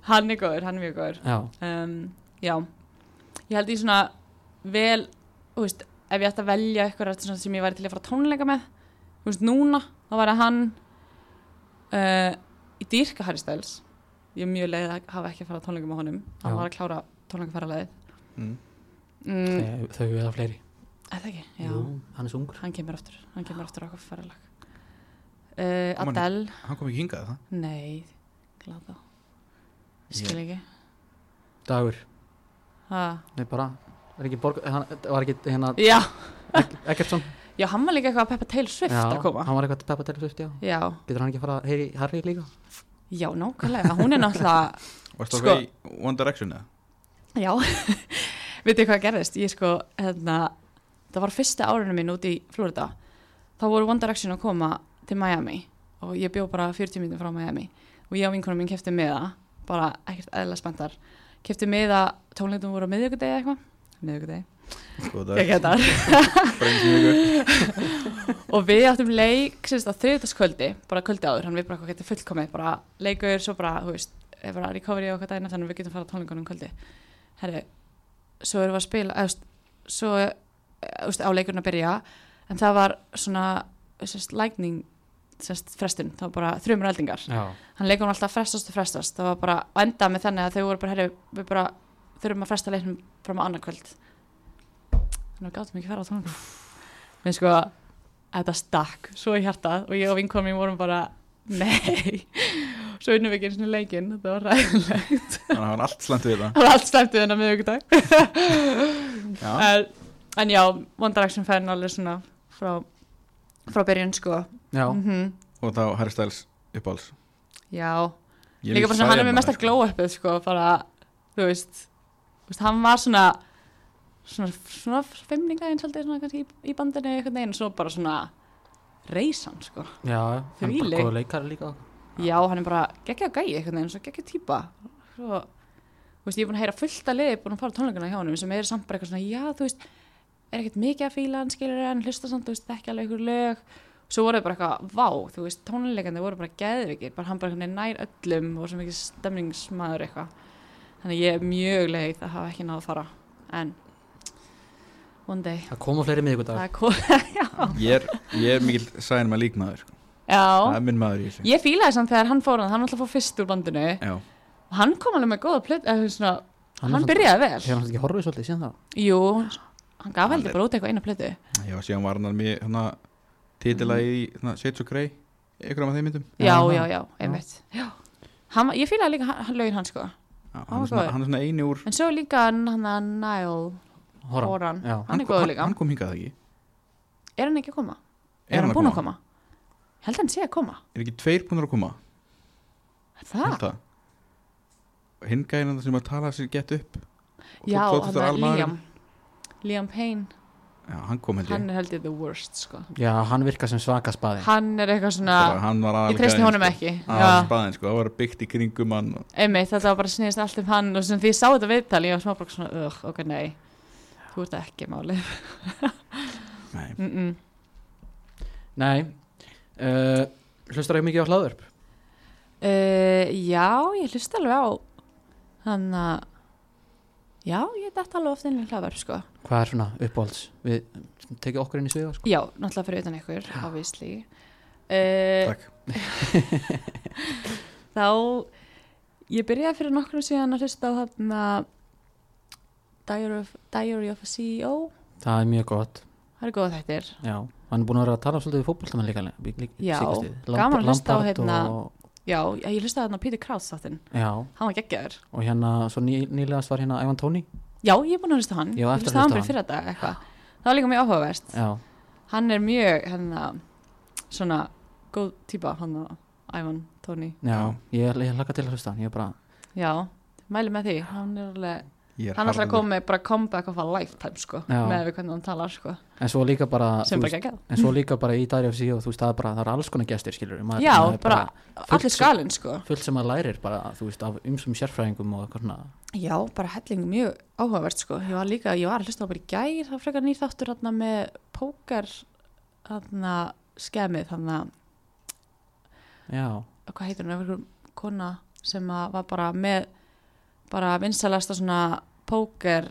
Hann er góður, hann er mjög góður. Já, um, Já, ég held ég svona vel, þú veist ef ég ætti að velja eitthvað sem ég væri til að fara tónleika með þú veist, núna, þá væri hann uh, í dýrka Harry Styles. Ég er mjög leið að hafa ekki að fara tónleika með honum. Hann Já. var að klára tónleikaferðalagið. Mm. mm, þau, þau eða fleiri. Er það ekki? Já, Jú, hann er svo ungur. Hann kemur aftur hann kemur aftur á okkur ferðalag uh, Adele, Hann kom ekki hingað það? Nei glada skil ekki. Dagur, ha. nei bara var ekki, borg, hann, var ekki hérna Já, Eggertsson. Já, hann var líka eitthvað að peppa Taylor Swift já, að koma. hann var eitthvað Peppa Taylor Swift já. Já, getur hann ekki að fara að heyri Harry líka? Já, nákvæmlega Hún er náttúrulega Varst það Sko- í One Direction eða? Já, veitu hvað gerðist? Ég sko, hérna Það var fyrsta árinu mín út í Florida. Þá voru One Direction að koma til Miami Og ég bjó bara 40 minnum frá Miami Og ég og vinkonum mín kefti miða Bara ekkert eðla spenntar Kefti miða, tónleitum voru á miðjögudegi eitthvað. Miðjögudegi og við áttum leik sérst á þriðutaskvöldi, bara kvöldi áður. Hann við bara getur fullkomið, bara leikur svo bara, þú veist, er bara recovery og hvað daginn þannig við getum fara á tónleikunum um kvöldi herri, svo erum við að spila þú veist, svo þú veist, á leikurinn að byrja, en það var svona, sérst, lightning sérst, frestun, það var bara þrjumur eldingar. Já, hann leikur hann alltaf frestast og frestast. Það var bara, og enda með þannig að þau voru bara, herri, við bara þurfum að fresta leiknum fram á annað kvöld. Þannig að við gátum ekki að fara á tónleikum við sko, þetta stakk svo í hjartað og ég og vinkonum mín vorum bara nei. Svo unnum við ekki einu sinni leikinn. Þetta var ræðilegt þannig að það var allt slæmt við það það var allt slæmt við hennar miðvíkudag já, en, en já, One Direction fan alveg svona frá, frá byrjun sko Já, mm og þá Harry Styles uppáls já, Ég líka bara svona hann er með mesta sko. glow-upið sko, bara, þú veist, þú veist hann var svona svona, svona femninga eins svona kannski í, í bandinu veginn og svo bara svona reysan sko, já, hann er bara góð leikari líka. Já hann er bara geggja gæi einhvern veginn, svo geggja típa. Svo, þú veist, ég er búin að heyra fullt að liði búin að fara tónleikana hjá honum sem er samt bara eitthvað svona, já, þú veist er ekkert mikið að fíla hann, skilur hann hlusta samt, þú veist, ekki alveg ykkur lög svo voru þau bara eitthvað, vá, þú veist, tónleikandi voru bara geðvikið, bara hann bara nær öllum og svo mikið stemningsmaður eitthvað. Þannig að ég er mjög leið að hafa ekki náð að fara. En one day. Það koma fleiri það er kom, já, ég er, ég er mikil sæðin maður líkmaður sko. það er minn maður í þessu. Ég fílaði samt þegar hann fór hann, hann alltaf fór fyrst úr bandinu. Já, og hann kom alveg með góða plöt eða svona, Hann hann, byrjaði vel. Hefur hann ekki horfið svolítið síðan þá? jú, hann gaf heldur bara út eitthvað eina plötu. Já, síðan var hann með hana, titila í Shades of Grey ykkur af þeim myndum. Já, Já, já, einmitt. Já. Hann, ég fílaði líka hann, lögin hans sko. Já, hann, er svona, hann er svona eini úr en svo líka hann að Nile Horan. Hann er góður líka. hann kom hingað það ekki? Er hann ekki að koma? Er er hann hann að búinn að koma? held að hann sé að koma. Er ekki tveir búin að koma? Er það? Held það. hinn gæðin sem að tala sér gett upp. Og já, hann er. Liam. Liam Payne, já, hann kom held ég. Hann er held ég the worst sko. Já, hann virkar sem svaka spaði hann er eitthvað svona hann var ég treysti honum sko. ekki. Já, spaðin sko, það var byggt í kringum hann og- einmitt, þetta var bara snýðist allt um hann og sem því ég sá þetta viðtal, ég var smá bara svona ugh, ok, nei, þú ert ekki máli nei, mm -mm. Nei. Uh, Hlustar ekki mikið á hlaðvörp? Uh, já, ég hlusta alveg á hann að já, ég dætt alveg oft inn í hlaðverf sko. Hvað er svona uppáhalds? Við tekið okkur inn í sviða sko. já, náttúrulega fyrir utan ykkur obviously uh, takk þá ég byrjaði fyrir nokkrum síðan að hlusta á hann að Diary of, Diary of a CEO Það er mjög gott það er góða þættir Já, hann er búin að vera að tala svolítið við fótboltamenn líka, líka Já, síðkastið. gaman að hlusta á hérna- og, já, ég hlustaði hann á Peter Krauss þáttinn. Já, hann var geggjaður. Og hérna svo ný, nýlegast var hérna Ivan Tóni. Já, ég er búin að hlusta hann. Ég á ég eftir að hlusta á hann fyrir fyrir þetta eitthvað. Það var líka mjög áhugaverst Já, hann er mjög hérna, svona góð típa hann Ivan Tóni. Já, ég, ég hlaka til að hlusta hann. Ég er bara, já, mæli með því. Hann er alveg, hann alltaf að koma með bara comeback of a lifetime sko, með við hvernig hann talar sko, en svo líka bara bara veist, En svo líka bara í Dari FC og þú veist það er bara, það er alls konar gestir skilur maður, já, bara, fullt allir skalinn sko. fullt sem maður lærir bara, þú veist, af umsum sérfræðingum og eitthvað svona. Já, bara helling mjög áhugavert sko. Ég var líka, ég var að hlusta á bara í gær það frekar nýr þáttur hann með póker hann skemmið hann Já, hvað heitir hún, einhver kona sem að var bara með bara vinsalasta svona póker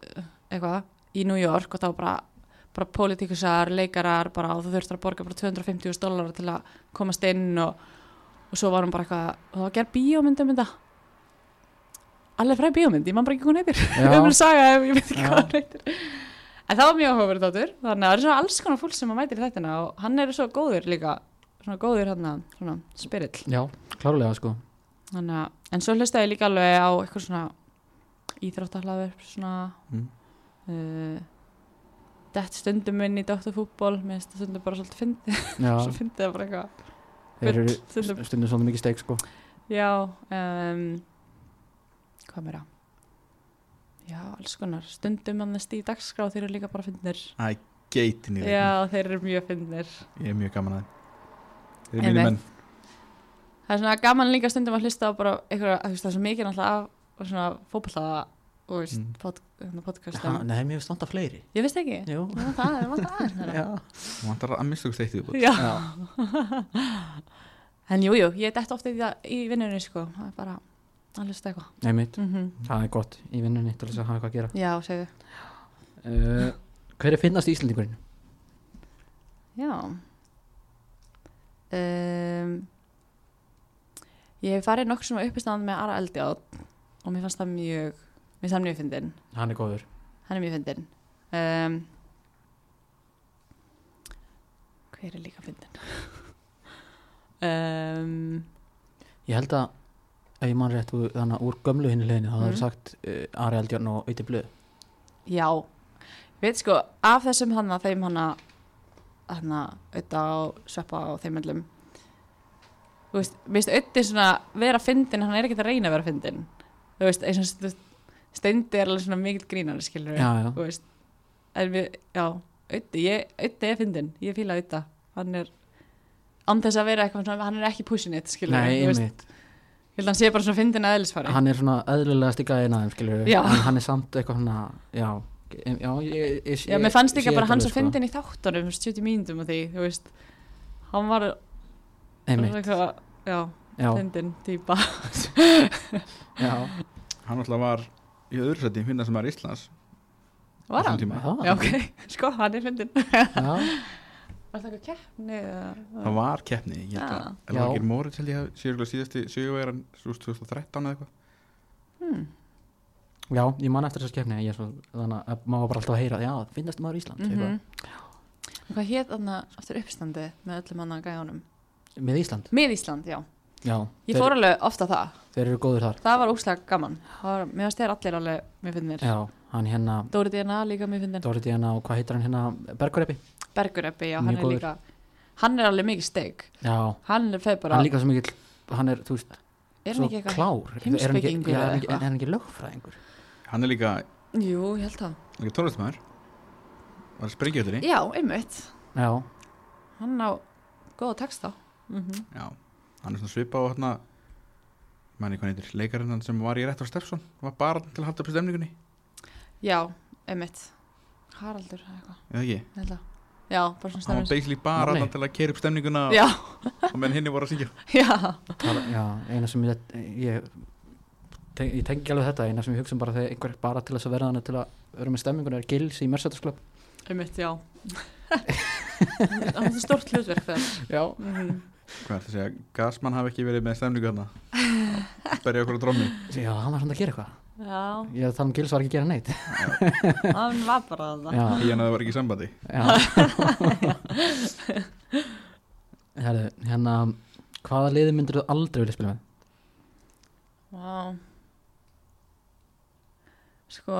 eh, eitthvað í New York og þá bara bara pólitíkusar, leikarar bara og þú þurftur að borga bara 250.000 dólar til að komast inn og, og svo var hún bara eitthvað, og það var gerð bíómynd um þetta. Alveg fræð bíómynd, ég man bara ekki hún heitir. Já, um saga ef ég veit ekki Já. hvað hún heitir. En það var mjög áhugaverið þáttur þannig að það er svona alls konar fólk sem að mætir í þættina og hann er svo góður líka svona góður hann svona spirill. Já, klárlega sko. Þannig að, en svo hlustaði ég líka alveg á eitthvað svona íþróttahlaður svona Mm. uh, dett stundum minn í doktorfútból mér finnst það stundum bara svolítið fyndi svo fyndi það bara eitthvað þeir eru stundum, stundum svolítið mikið steik sko. Já um, hvað meira? Já, alls konar. Stundum annast í dagskrá þeir eru líka bara fyndnir. Æ, geitin í já, þeir eru mjög fyndnir. Ég er mjög gaman að þeim. Þeir eru mínir menn það er svona gaman líka stundum að hlusta á bara eitthvað, þú veist, það er svo mikið náttúrulega af svona fótbollaða og veist, Mm. pod, hérna, podcast Já, Nei, mér finnst vanta fleiri ég veist ekki það er vantar að mista okkur í já. En jú, jú, ég dætt ofta í, í vinnunni sko, það er bara að hlusta eitthvað. Nei, mitt, Mm það er gott í vinnunni til þess að hafa eitthvað að gera Já, segðu. uh, Hver er finnast Íslendingurinn? Já. Um, ég hef farið nokkur sem uppistand með Ara Eldjátt og mér fannst það mjög, mér fannst það mjög fyndin. Hann er góður Hann er mjög fyndin. Um, hver er líka fyndin? um, ég held að ef ég man rétt úr- þannig að úr gömlu hinni leginni þá hefur sagt uh, Ari Eldjörn og Öyti Blöð Já, veit sko, af þessum hana, þeim hana, hana, auðvitað og sveppa og þeim öllum, þú veist, mér finnst auðvitað svona vera fyndin, hann er ekkert að reyna að vera fyndin, þú veist, eins og steindi er alveg svona mikill grínari, skilur Já, já. þú veist, en við, já, auðvitað, ég, auðvitað er fyndin, ég fíla auðvitað, hann er, án þess að vera eitthvað svona, hann er ekki pushing it, skilur Nei, þú veist, einmitt, ég held að hann sé bara svona fyndin að eðlisfari. hann er svona eðlilegast í gæðin aðeim skilur Já. en hann er samt eitthvað svona já, em- já, ég, ég, Já, mér fannst líka sé bara þetta hann alveg, svo fyndin í þáttunum, þú veist, 70 mínútum og því, þú veist, hann var sko. Eitthvað, já, já, fyndin típa. já, Hann alltaf var í öðru seti finna sem er Íslands Var hann? tíma. já, Já, ok, sko, hann er fyndin. já, Var það eitthvað keppni? eða- Það var keppni, ég held að Já. Elvakir Mórit held ég að séu síðasti sigurvegaran 2013 eða eitthvað Hmm. já, ég man eftir þess að ég er svo, þannig að maður var bara alltaf að heyra já, finnast maður Ísland mm. Og Hvað hétt þarna aftur uppstandi með öllum hann að gæjónum? Með Ísland, Með Ísland, já. já, Ég þeir, fór alveg ofta það. þeir eru góður þar Það var óslag gaman. Það var, mér finnst þeir allir alveg mér finnir. já, hann hérna Dóri DNA líka mér finnir. Dóri Díana og hvað heitir hann hérna Bergureppi, Bergureppi, já, Mjög hann er góður. líka. Hann er alveg mikið steik. já, Hann er feð bara, hann er líka svo mikill hann er, þú veist, er svo hann ekki eitthvað? klár er hann ekki, heimspekingur já, er eða hann ekki, eitthvað? er hann ekki lögfræðingur Hann er líka, Jú, ég held það. líka tónlistmæður Var að sprengja þetta Já, einmitt. já, Hann á góða texta. Mm Já, hann er svona svipa á hérna manni hvað heitir, leikarinn hann sem var í rétt á Steffsson var bara til að halda upp stemningunni Já, einmitt. Haraldur, eða eitthvað. Já, bara svona hann var basically bara þarna til að keira upp stemninguna Já, og menn hinni voru að syngja já. já, eina sem ég ég, ég tengi alveg þetta eina sem ég hugsa um bara þegar einhver bara til þess að verða hann til að vera með stemmingun er Gils í Mercedes Club Einmitt, já. Það er stort hlutverk þar. já, Mm hvað er það að segja, Gasman hafi ekki verið með stemningu hérna? Berja okkur á drömmi já, hann var samt að gera eitthvað. Já, ég að tala um Gils var ekki að gera neitt. Hann var bara það. já, í hann að það var ekki í sambandi. Já. Herðu, hérna hvaða liði myndir þú aldrei vilja spila með? Vá. Sko,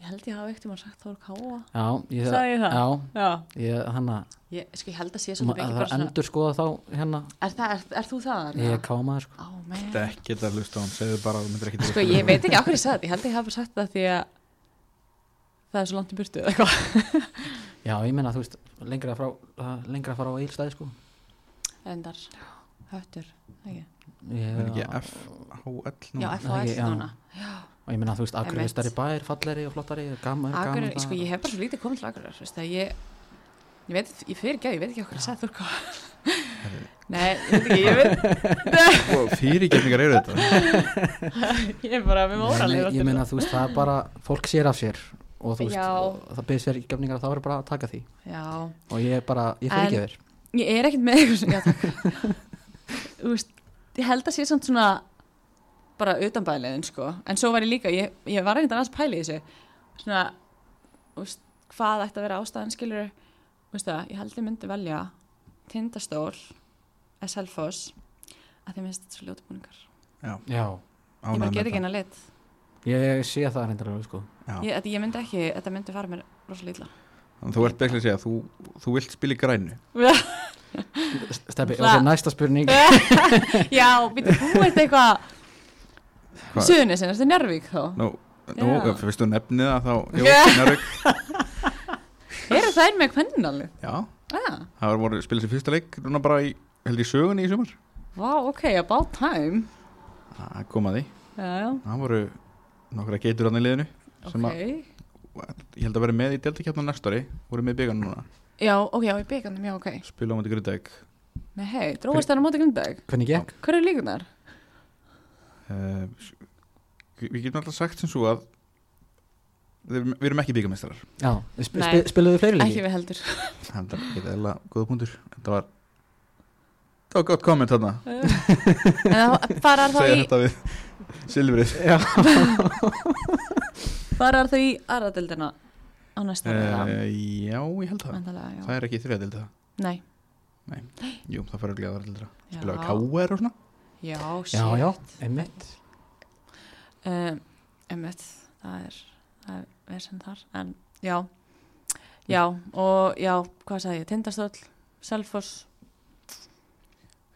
ég held ég hafa ekkert um að sagt Þór Káa. Já, ég, Sagði ég það? Já, Já. ég, hann að Ég, sko, ég held að sé svolítið að það endur skoða þá hérna Er, það, er, er þú það? Ég er kámaður sko þetta er ekki að hlusta á hann, segðu bara að Sko, ég veit ekki okkur ég sagði þetta. Ég held að ég hafa sagt það því að það er svo langt í burtu eða eitthvað. Já, ég meina þú veist, lengra frá lengra frá eilstæði sko Endar. Höttur. Ekki. ég, er ekki FHL nú Já, FHL ekki, já. Og ég meina þú veist, akkur er Einmitt. stærri bær, falleri og flottari gaman, Akureyri, gaman sko, ég hef bara svo lítið komið til Akureyri, veist það, ég, ég veit, ég fyrir ekki að, ég veit ekki okkur að segja Þórká. Nei, ég veit ekki, ég veit, og fyrirgefningar eru þetta ég er bara með móralið. Ég meina þú veist, það er bara fólk sér af sér og þú veist, og það byrðir sér gefningar að það verður bara að taka því Já, og ég bara, ég fyrir ekki þér ég er ekkert með eitthvað sem, já takk. Þú veist, ég held að sé samt svona bara utanbæliðin, sko. En svo var ég líka, ég, ég var einhvern veginn að pæla í þessu, svona, þú veist, hvað ætti að vera ástæðan, skilur, þú veist það, ég held ég myndi velja Tindastól, SL-Foss, að því minnst þetta svo ljóta búningar. já, Já, Ég get ekki hennar lit. ég sé það reyndar alveg sko Já. Ég, ég myndi ekki, þetta myndi fara mér rosalega illa. Þannig að þú ert basically að segja þú, þú vilt spila í grænu Steppi, Það- ok, næsta spurning Já, býttu, þú ert eitthvað Suðunisinn, ertu Njárvík þá? Nú, nú Já. fyrst þú nefnið það þá. Njárvík. Eru það einn með kvennalið? Já, Ah, það var voru spilað sér fyrsta leik núna bara í, held í sögunni í sumar vá, ok, about time Það kom að því, Já, já, það voru nokkra geitur í liðinu sem ok að, ég held að vera með í deltakjarnar næsta ári, voru með í byggarnu núna Já, ok, já, í byggandum, já, ok spila á móti Grundæk Nei, hei, dróðast það á móti grundag Hvernig gekk? Hver er líkunar? Uh, Við getum alltaf sagt sem svo að við, erum ekki byggarmestrar Já, sp Nei. sp spiluðu fleiri Ekki leiki? við heldur. Það er ekki eða góða punktur. Þetta var Það var gott komment þarna. En það farar þá Segja í þetta við Silfrið. Já, Farar þá í aðradeldina á næsta uh, Já, ég held það. Það er ekki þriða dilda Nei, Jú, það fyrir að glæða þar dilda já Spila við KR og svona Já, já, já, einmitt. Um, einmitt, það er það er verðsend þar en já, já og já, hvað sagði ég, Tindastöll Selfoss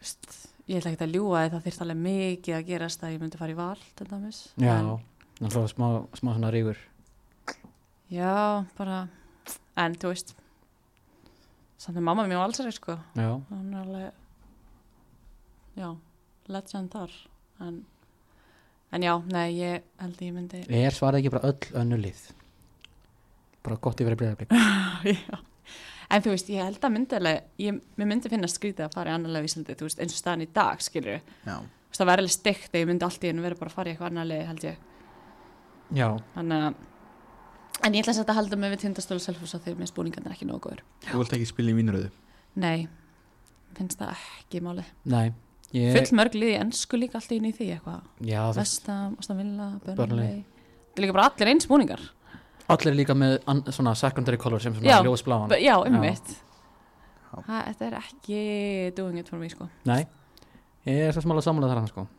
Vist, ég ætla ekki að ljúga því það þyrst alveg mikið að gerast að ég myndi fara í val til dæmis já, náttúrulega smá, smá svona rígur. Já, bara en þú veist samt með mamma mér á allsari sko. Já, hún er alveg já, legend þar en, en já, nei, ég held að ég myndi er svarað ekki bara öll önnu lið bara gott yfir að breyða Já. En þú veist, ég held að myndilega, ég, mér myndi finna skrítið að fara í annarlega Íslandi, þú veist, eins og staðan í dag, skilur. Já, Það væri alveg steikt að ég myndi allt í einu vera bara að fara í eitthvað annarlega, held ég. já, Þannig að, en ég ætla að setja að halda mig við tindastölu selfos að því með spúningarnir er ekki nógu góður. þú vilt ekki spila í vínröðu Nei, finnst það ekki máli. nei ég, Full mörg liði ennsku líka allt í einu í því eitthvað. já, Vestam, Aston Villa, Burnley. Það er líka bara allir eins spúningar. allir líka með svona secondary color sem svona ljósbláan B já. Það, þetta er ekki doing it for me, sko. nei, ég er svo smála sammála þar hann sko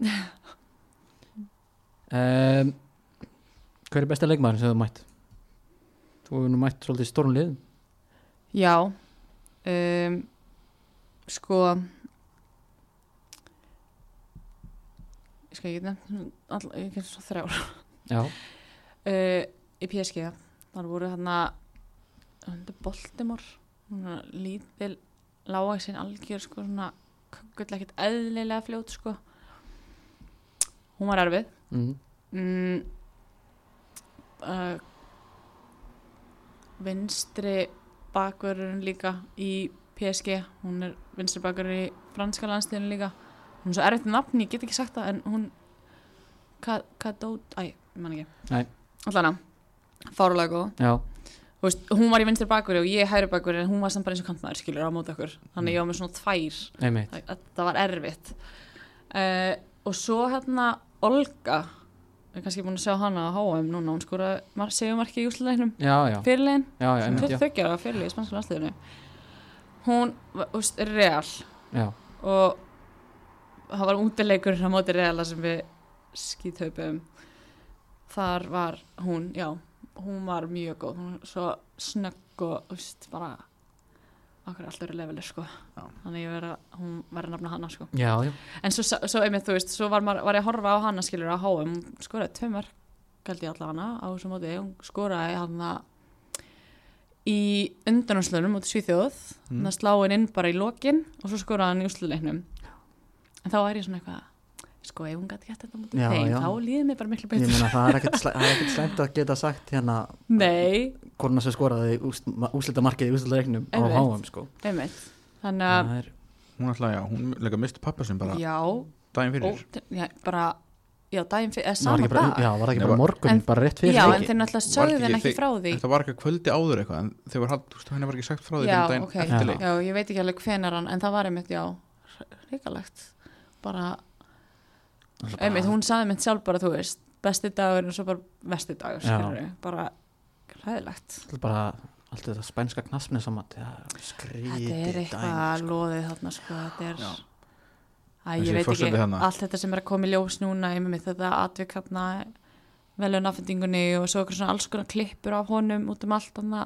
um, hver er besta leikmaður sem þú hefur mætt þú hefur nú mætt svolítið stórn lið Já um, Sko All, Ég get svo þrjár. Já, uh, Í PSG þar voru hann að Baltimore? Lítil lágæksin algjör sko svona ekkert eðlilega fljót sko. Hún var erfið. Mm, mm, uh, vinstri bakverðurinn líka í PSG hún er vinstri bakverður í franska landstíðinu líka hún er svo erfitt með nafn, ég get ekki sagt það en hún Kadót, æ, ég man ekki. Nei. allana, fárulega góð. Veist, hún var í vinstri bakverði og ég hægri bakverði en hún var samt bara eins og kantmaður skilur á móti okkur. Þannig ég var með svona tvær. Það, það var erfitt. Uh, og svo hérna Olga ég er kannski búin að sjá hana á HM núna hún skora segumarki í úsluleiknum já, já, fyrirlegin, já, já, einmitt, já, 23 ára fyrirleg í spansku landsliðinu. Hún, þú veist, er real. Já. og það var útileikur á móti reala sem við skýtöpum þar var hún, já hún var mjög góð, hún var svo snögg og, þú veist, bara okkur alltaf eru levelir, sko Já. þannig að, hún verið að nafna hana, sko já, já. en svo, svo einmitt, þú veist, svo var, var ég að horfa á hana skilur á hún skoraði tvö mörg held ég allavega á þessu móti hún skoraði hana í undanúslunum út í Svíþjóð Mm. mm. sláin inn bara í lokin og svo skoraði hann í úsluleiknum en þá er ég svona eitthvað sko, ef hún gæti gett þetta mútið Já, þeim já. þá líði mér bara miklu ég betur meina það er ekkert það er ekkert slæmt að geta sagt hérna nei, hvort sem skoraði úslita markið í úslita reiknum á. HM sko. Þannig að, það er, hún ætla, já, hún leika misti pappa sem bara já, daginn fyrir. Ó, já, bara já, daginn fyrir, eða var sama ekki bara, dag. já, var það ekki Nei, bara var- morgun En- bara rétt fyrir já, en þeir náttúrulega sögðu henni ekki frá því. þetta var ekki kvöldi áður eitthvað en þeir var hald, þú veist, henni var ekki sagt frá því já, ok, já, ég veit ekki alveg hvenar hann en það var einmitt, já, ríkalegt bara, er einmitt, hún saði mitt sjálf bara, þú veist besti dagur og svo bara vesti dagur skilur bara er bara allt þetta spænska knaspni saman þetta skrítið er dæmi, eitthvað sko. loðið þarna sko, þetta er Þessi ég veit ekki, þarna. allt þetta sem er að koma í ljós núna einmitt þetta atvik hérna velun affendingunni og svo okkur svona alls konar klippur af honum út um allt þarna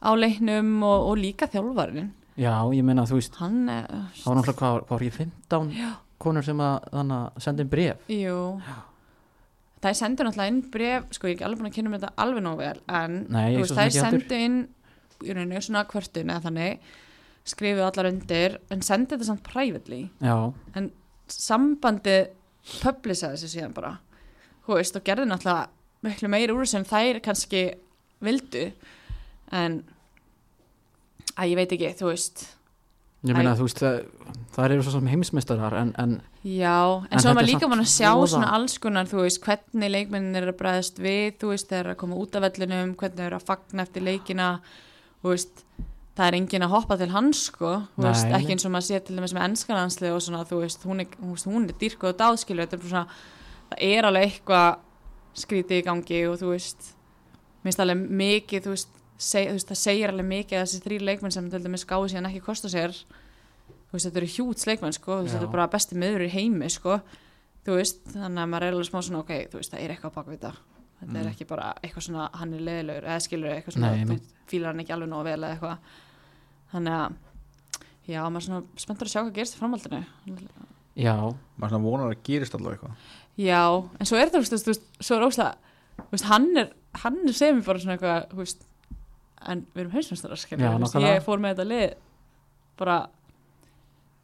á leiknum og, og líka þjálfarinn já, ég meina þú veist hann er, það var náttúrulega hvað, hvað var ég 15 Já. Konur sem að senda inn bref Jú. Það er sendur náttúrulega inn bref sko ég er ekki alveg búin að kynna með þetta alveg nóg vel en Nei, veist, það er sendu inn í rauninni svona kvörtun eða þannig skrifuðu allar undir en sendi þetta samt privately. Já, sambandi publisaði þessu síðan bara. Þú veist og gerði náttúrulega miklu meiri úr sem þær kannski vildu en að ég veit ekki, þú veist ég meina þú veist það, eru svo sem heimsmeistarar en, en Já, en, En svo er maður líka mann að sjá voða- svona alls konar, þú veist, hvernig leikmennin er að bregðast við, þú veist, þeir eru að koma út af vellinum, hvernig þeir eru að fagna eftir leikina, þú veist, það er engin að hoppa til hans, sko, þú veist, nei. ekki eins og maður sé til dæmis með ennskalansli og svona, þú veist, hún er, er dýrkuð og dáðskilu, þetta er svona, það er alveg eitthvað skrítið í gangi og þú veist, minnst alveg mikið, þú veist, seg, veist, það segir alveg mikið að þessi þrý leikmenn sem til dæmis gáði síðan ekki kosta sér veist, þetta eru hjút sleikmenn sko, þetta eru bara besti miður í heimi sko, veist, þannig að maður er alveg smá svona, ok, það er eitthvað bak við þetta. Þetta er Mm. ekki bara eitthvað svona hann er leðilegur, eða skilur eitthvað svona Nei, þú fílar hann ekki alveg nóg vel eða eitthvað. Þannig að já, maður er svona spenntur að sjá hvað gerist í framhaldinu. Já, maður svona vonar að gerist allavega eitthvað. Já, en svo er þetta, þú veist, þú veist, svo er veist, hann er, hann er sem bara svona eitthvað, þú veist en við erum heimsmyndstar, skilur, Já, þú veist, nákvæmlega. ég fór með þetta lið bara,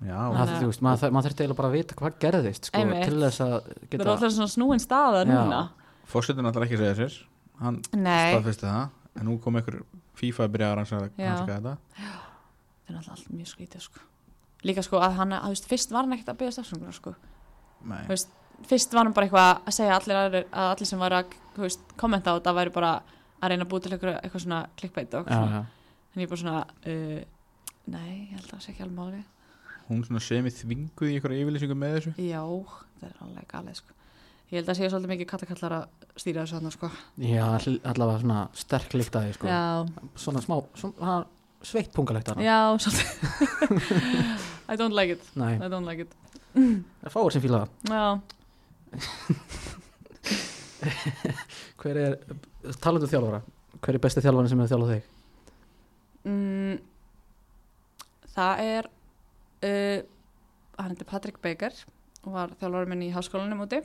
já, Þannig það, að- þú veist, maður, maður þurfti eiginlega bara að vita hvað gerðist sko, Einmitt. til þess að það er geta alltaf svona snúin staða núna. Fórsetin alltaf ekki að segja sér. Hann staðfesti það en nú kom einhver FIFA að byrja að rannsaka þetta. Það er alltaf allt mjög skrítið, sko. Líka sko að hann, að, þú veist, fyrst var hann ekkert að byggja stafsöngur, sko. Veist, fyrst var hann bara eitthvað að segja allir, að allir sem var að veist, kommenta á þetta væri bara að reyna að búið til eitthvað, eitthvað svona klikkbeit og svona. en ég bara svona uh, nei, ég held að það sé ekki alveg máli hún svona semi þvinguð í einhverja yfirlýsingu með þessu. Já, það er alveg galið sko. ég held að sé svolítið mikið kattakallar að stýra þessu hann sko. já, all- allavega svona sterk líkt að því sko. já, svona smá, svona sveitt pungalegt já, svolítið. I don't like it. Don't like it. Það er fáir sem fíla það. Já, hver er, talandu þjálfara hver er besti þjálfari sem hefur þjálfað þig? Mm, það er uh, hann heitir Patrick Baker og var þjálfari minn í háskólanum úti.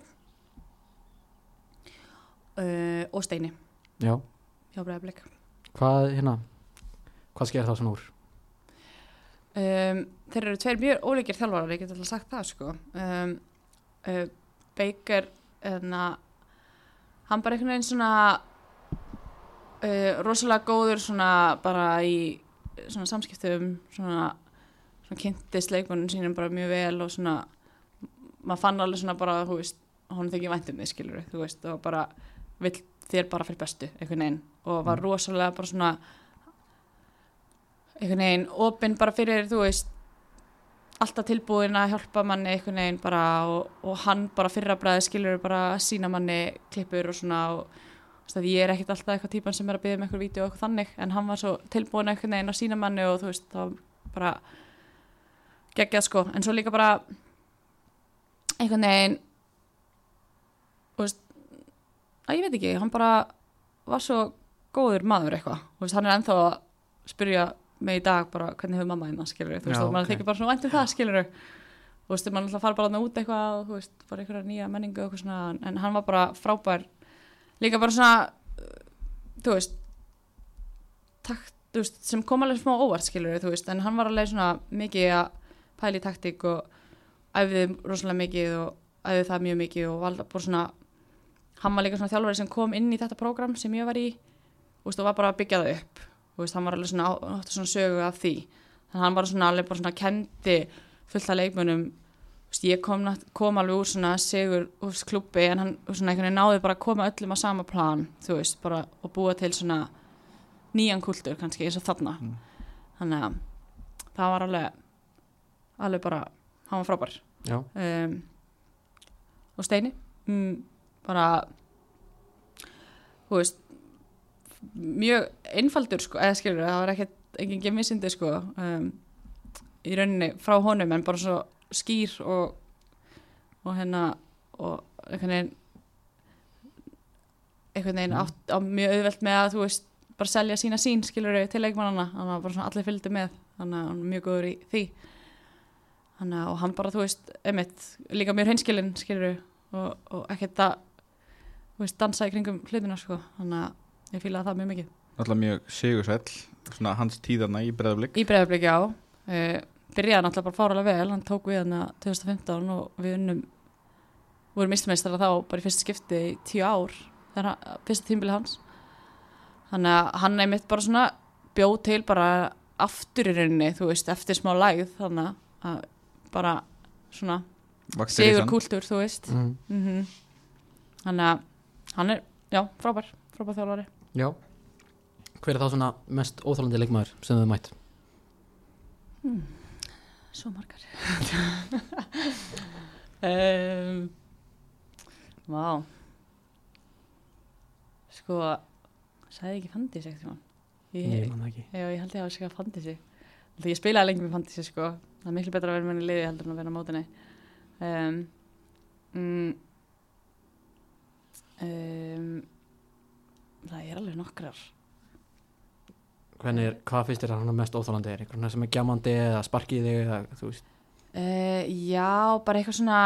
Uh, og Steini. Já, hjá Breiðablik. Hvað hérna hvað sker það svona úr? Um, þeir eru tveir mjög ólíkir þjálfarar ég get alltaf sagt það sko. Um, uh, Baker enna, hann bara einhvern veginn svona uh, rosalega góður svona bara í svona samskiptum svona, svona kynntist leikunum sínum bara mjög vel og svona maður fann alveg svona bara þú veist, hún þykir væntum þig skilur þú veist og bara vill þér bara fyrir bestu einhvern veginn. Og var rosalega bara svona einhvern veginn opinn bara fyrir þú veist alltaf tilbúin að hjálpa manni einhvern veginn bara og, og hann bara fyrra bræði skilur bara sína manni klippur og svona og veist, að ég er ekkert alltaf eitthvað típan sem er að byggja um eitthvað vídeo og eitthvað þannig en hann var svo tilbúin einhvern veginn að sína manni og þú veist þá bara geggjað sko. En svo líka bara einhvern veginn þú veist að ég veit ekki, hann bara var svo góður maður eitthvað. Þú veist, hann er ennþá að spyrja mig í dag bara hvernig hefur mamma hérna skilur þú veist, maður ok. þykir bara svona vænt um það skilur þú veist, maður alltaf fara bara út eitthvað og þú veist, bara einhverja nýja menningu og eitthvað svona, en hann var bara frábær líka bara svona þú veist takt, þú veist, sem kom alveg smá óvart skilur þú veist, en hann var alveg svona mikið að pæla í taktík og æfði rosalega mikið og æfði það mjög mikið og valda bara svona hann var líka svona þjálfari sem kom inn í þetta prógram sem ég var í veist, og var bara að byggja það upp. Veist, hann var alveg svona, svona sögu af því. Þannig hann var svona alveg bara svona kendi fullt af veist, ég kom, kom alveg úr svona sigur úr klubbi en hann svona einhvern veginn náði bara að koma öllum á sama plan þú veist, bara og búa til svona nýjan kultur kannski eins og þarna. Mm. þannig að það var alveg alveg bara, hann var frábær. Um, og Steini mm, bara þú veist mjög einfaldur sko, eða skilur það var ekkert, engin gemisindi sko um, í rauninni frá honum en bara svo skýr og og hérna og einhvern veginn einhvern veginn Mm. á mjög auðvelt með að þú veist bara selja sína sín skilur til leikmannana þannig að bara svona allir fylgdu með. Þannig að hann er mjög góður í því. Þannig að og hann bara þú veist emitt, líka mjög hreinskilinn skilur og, og ekkert að þú veist, dansa í kringum hlutina sko. Þannig að ég fílaði það mjög mikið. Náttúrulega mjög sigursæll svona hans tíðarna í breðablik í breyðarblik já. Uh, byrjaði náttúrulega bara fáralega vel hann tók við hann 2015 og við unnum vorum íslumistara þá bara í fyrsta skipti í tíu ár þegar hann- fyrsta tímbili hans. Þannig að hann einmitt bara svona bjóð til bara aftur í rauninni þú veist, eftir smá lægð þannig að bara svona sigur kúltur, þú veist. Mm, mm þannig að hann er, já, frábær frábær þjálfari. Já. Hver er þá svona mest óþálandi leikmaður sem þið mætt Svo margar. Um, Vá. Sko Sæði ekki fantasy ekkert tímann? Ég ég, man það ekki. Já, ég held ég að segja fantasy. Þegar ég spilaði lengi með fantasy sko. Það er miklu betra að vera með henni liði heldur en að vera á mótinni um, mm, um, það er alveg nokkrar Hvernig er, hvað finnst þér að hann er mest óþálandi er? Veginn sem er gjamandi eða sparkið þig eða þú veist? Uh, já, bara eitthvað svona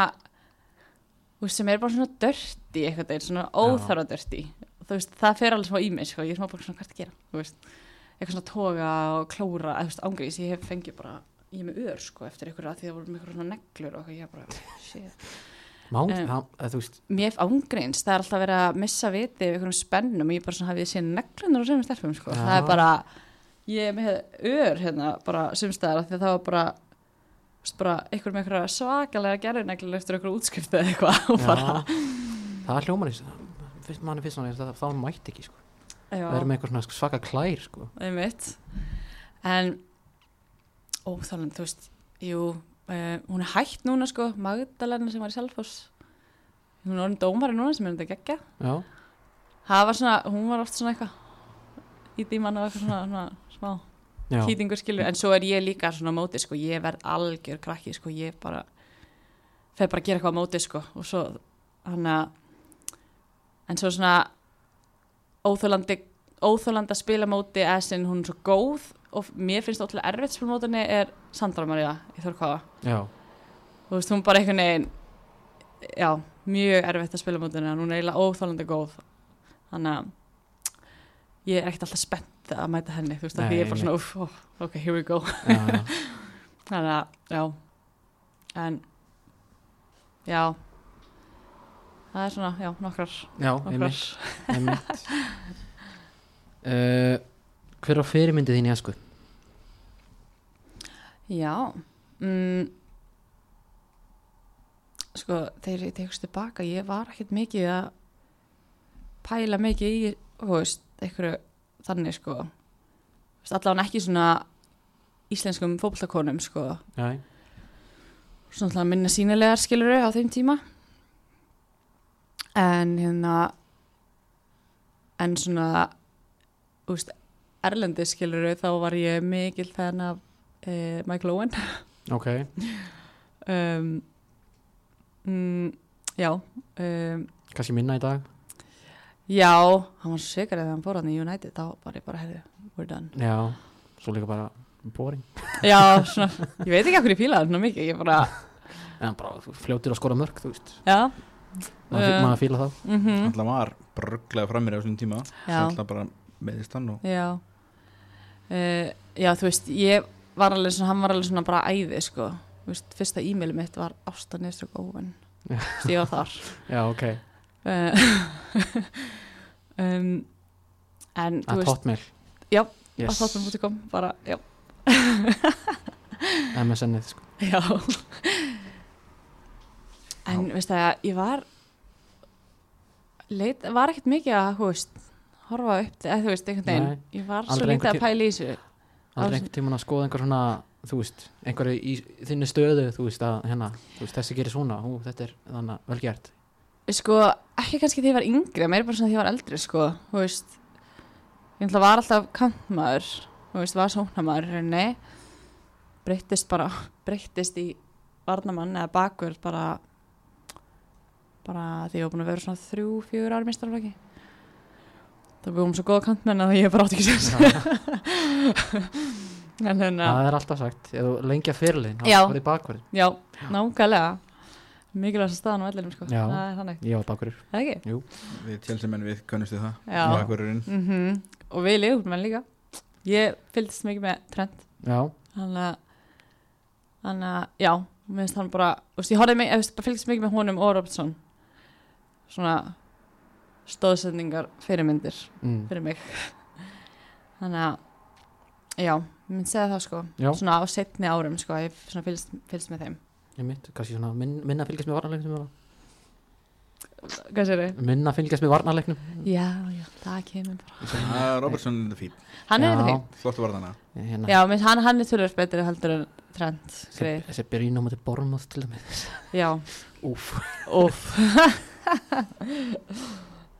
veist, sem er bara svona dörti eitthvað þeir, svona óþarfa dörti þú veist, það fer alveg smá í mig, sko. Ég er smá bara svona hvert að gera, þú veist eitthvað svona toga og klóra, eða þú veist, ángrís ég hef fengið bara, ég er með ör, sko eftir eitthvað að því það voru með eitthvað svona neglur og eitthvað, ég bara, shit. Má, hann, eða, þú veist mér hef ángreins, það er alltaf verið að missa viti við einhverjum spennum og ég bara svona hafið séð neglunar og sem stelpum, sko, það er bara ég er með ör hérna bara sumstæðar því að það var bara bara einhver með einhverja svakalega gerðuneglur eftir einhverju útskrift eða eitthvað og bara, það er hljóman fyrst manni fyrst manni það, það mætti ekki sko. já, það er með eitthvað svona svaka klær sko. einmitt. En óþáland, þú veist jú, uh, hún er hætt núna sko Magdalena sem var í Selfoss. Hún er orðin dómari núna sem er þetta geggja. Já, það var svona, hún var oft svona eitthvað í díman og eitthvað svona, svona smá hýtingur skilur, en svo er ég líka svona móti sko, ég verð algjör krakki sko, ég bara fer bara að gera eitthvað móti sko. Og svo hann að en svo svona óþólandi óþólandi að spila móti eða sinn hún er svo góð og mér finnst ótrúlega erfitt að spila mótinni er Sandra Maria í Þorkvaða já, þú veist, hún bara einhvern veginn já, mjög erfitt að spila mótinni en hún er eiginlega óþólandi góð. Þannig að ég er ekkert alltaf spennt að mæta henni þú veist, Nei, ég er bara svona, uff, oh, ok, here we go. Þannig að, já. En já. Það er svona, já, nokkrar já nokkrar, einmitt, einmitt. Uh, hver á fyrirmyndið þín í esku? já mm, sko, þegar ég tekst tilbaka ég var ekkert mikið að pæla mikið í veist, einhverju þannig sko. Allavega ekki svona íslenskum fótbollakonum sko. Já, svona alltaf minna sínilegar skiluru á þeim tíma. En hérna en svona úst, erlendi skiluru þá var ég mikil fenn af eh, Michael Owen. Ok. Um, mm, já um, kannski minna í dag já, hann var sigur eða hann fór hann í United þá var ég bara, herri, we're done. Já, svo líka bara boring. Já, svona, ég veit ekki hvað ég fílaði hann mikið, ég bara, en bara þú fljótir að skora mörg þú veist. Já. Maður, Eh. maður fíla það mm -hmm. Alltaf var brögglega framir á þessum tíma Já. Alltaf bara meðist hann og Já. Uh, Já, þú veist, ég var alveg svona, hann var alveg svona bara æði, sko. Þú veist, fyrsta e-maili mitt var Ásta Neströk Óven Já. Þú veist, ég var þar. Já, ok, uh, um, En, að hotmail. Já, yes. að þáttum.com bara, já. MSN-ið sko. Já. En, veist það, ég var leit, var ekkert mikið að, veist horfa upp, eða þú veist, einhvern veginn. Ég var svo lítið að pæla í þessu. Aldrei einhvern tímann að skoða einhver svona þú veist, einhverju í þinni stöðu þú veist að hérna, þú veist, þessi gerir svona hú, þetta er þannig vel gert sko, ekki kannski því ég var yngri meira bara svona því ég var eldri, sko þú veist, ég var alltaf kantmaður, þú veist, var sóknamaður í rauninni. Breyttist bara, breyttist í varnamann eða bakur bara bara því ég var búin að vera svona þrjú, fjögur ári mistarflaki það búið um svo góða kantmenn að ég bara átti ekki sér en hérna það er alltaf sagt, ef þú lengja fyrirlin þá Já. var þið bakverð, já, nákvæmlega mikilvægast staðan á vellinum, sko. Já. það er þannig, ég var bakverður það ekki? við tjálsum við kannustu það. Já. Bakvörðurinn. mm og við liðum líka. Ég fylgdist mikið með trend já, þannig að já, mér finnst hann bara þú veist, ég horfði mig, ég fylgdist mikið með honum og Robertson. Svona stóðsendingar fyrirmyndir mm. fyrir mig. Þannig að já, ég myndi segja það sko. Já, svona á setni árum sko, ég fylgst með þeim ég mitt kannski svona minn, minna fylgjast með varnarleiknum hvað sér þau? minna fylgjast með varnarleiknum. Já, já, það kemur bara. Ah, Robertson er fín hann er fín. Flottu varðana hérna, já, menn hann, hann er tölvöld betri heldur en trend þessi byrjun á mæti bormóð til dæmis. Já, úf,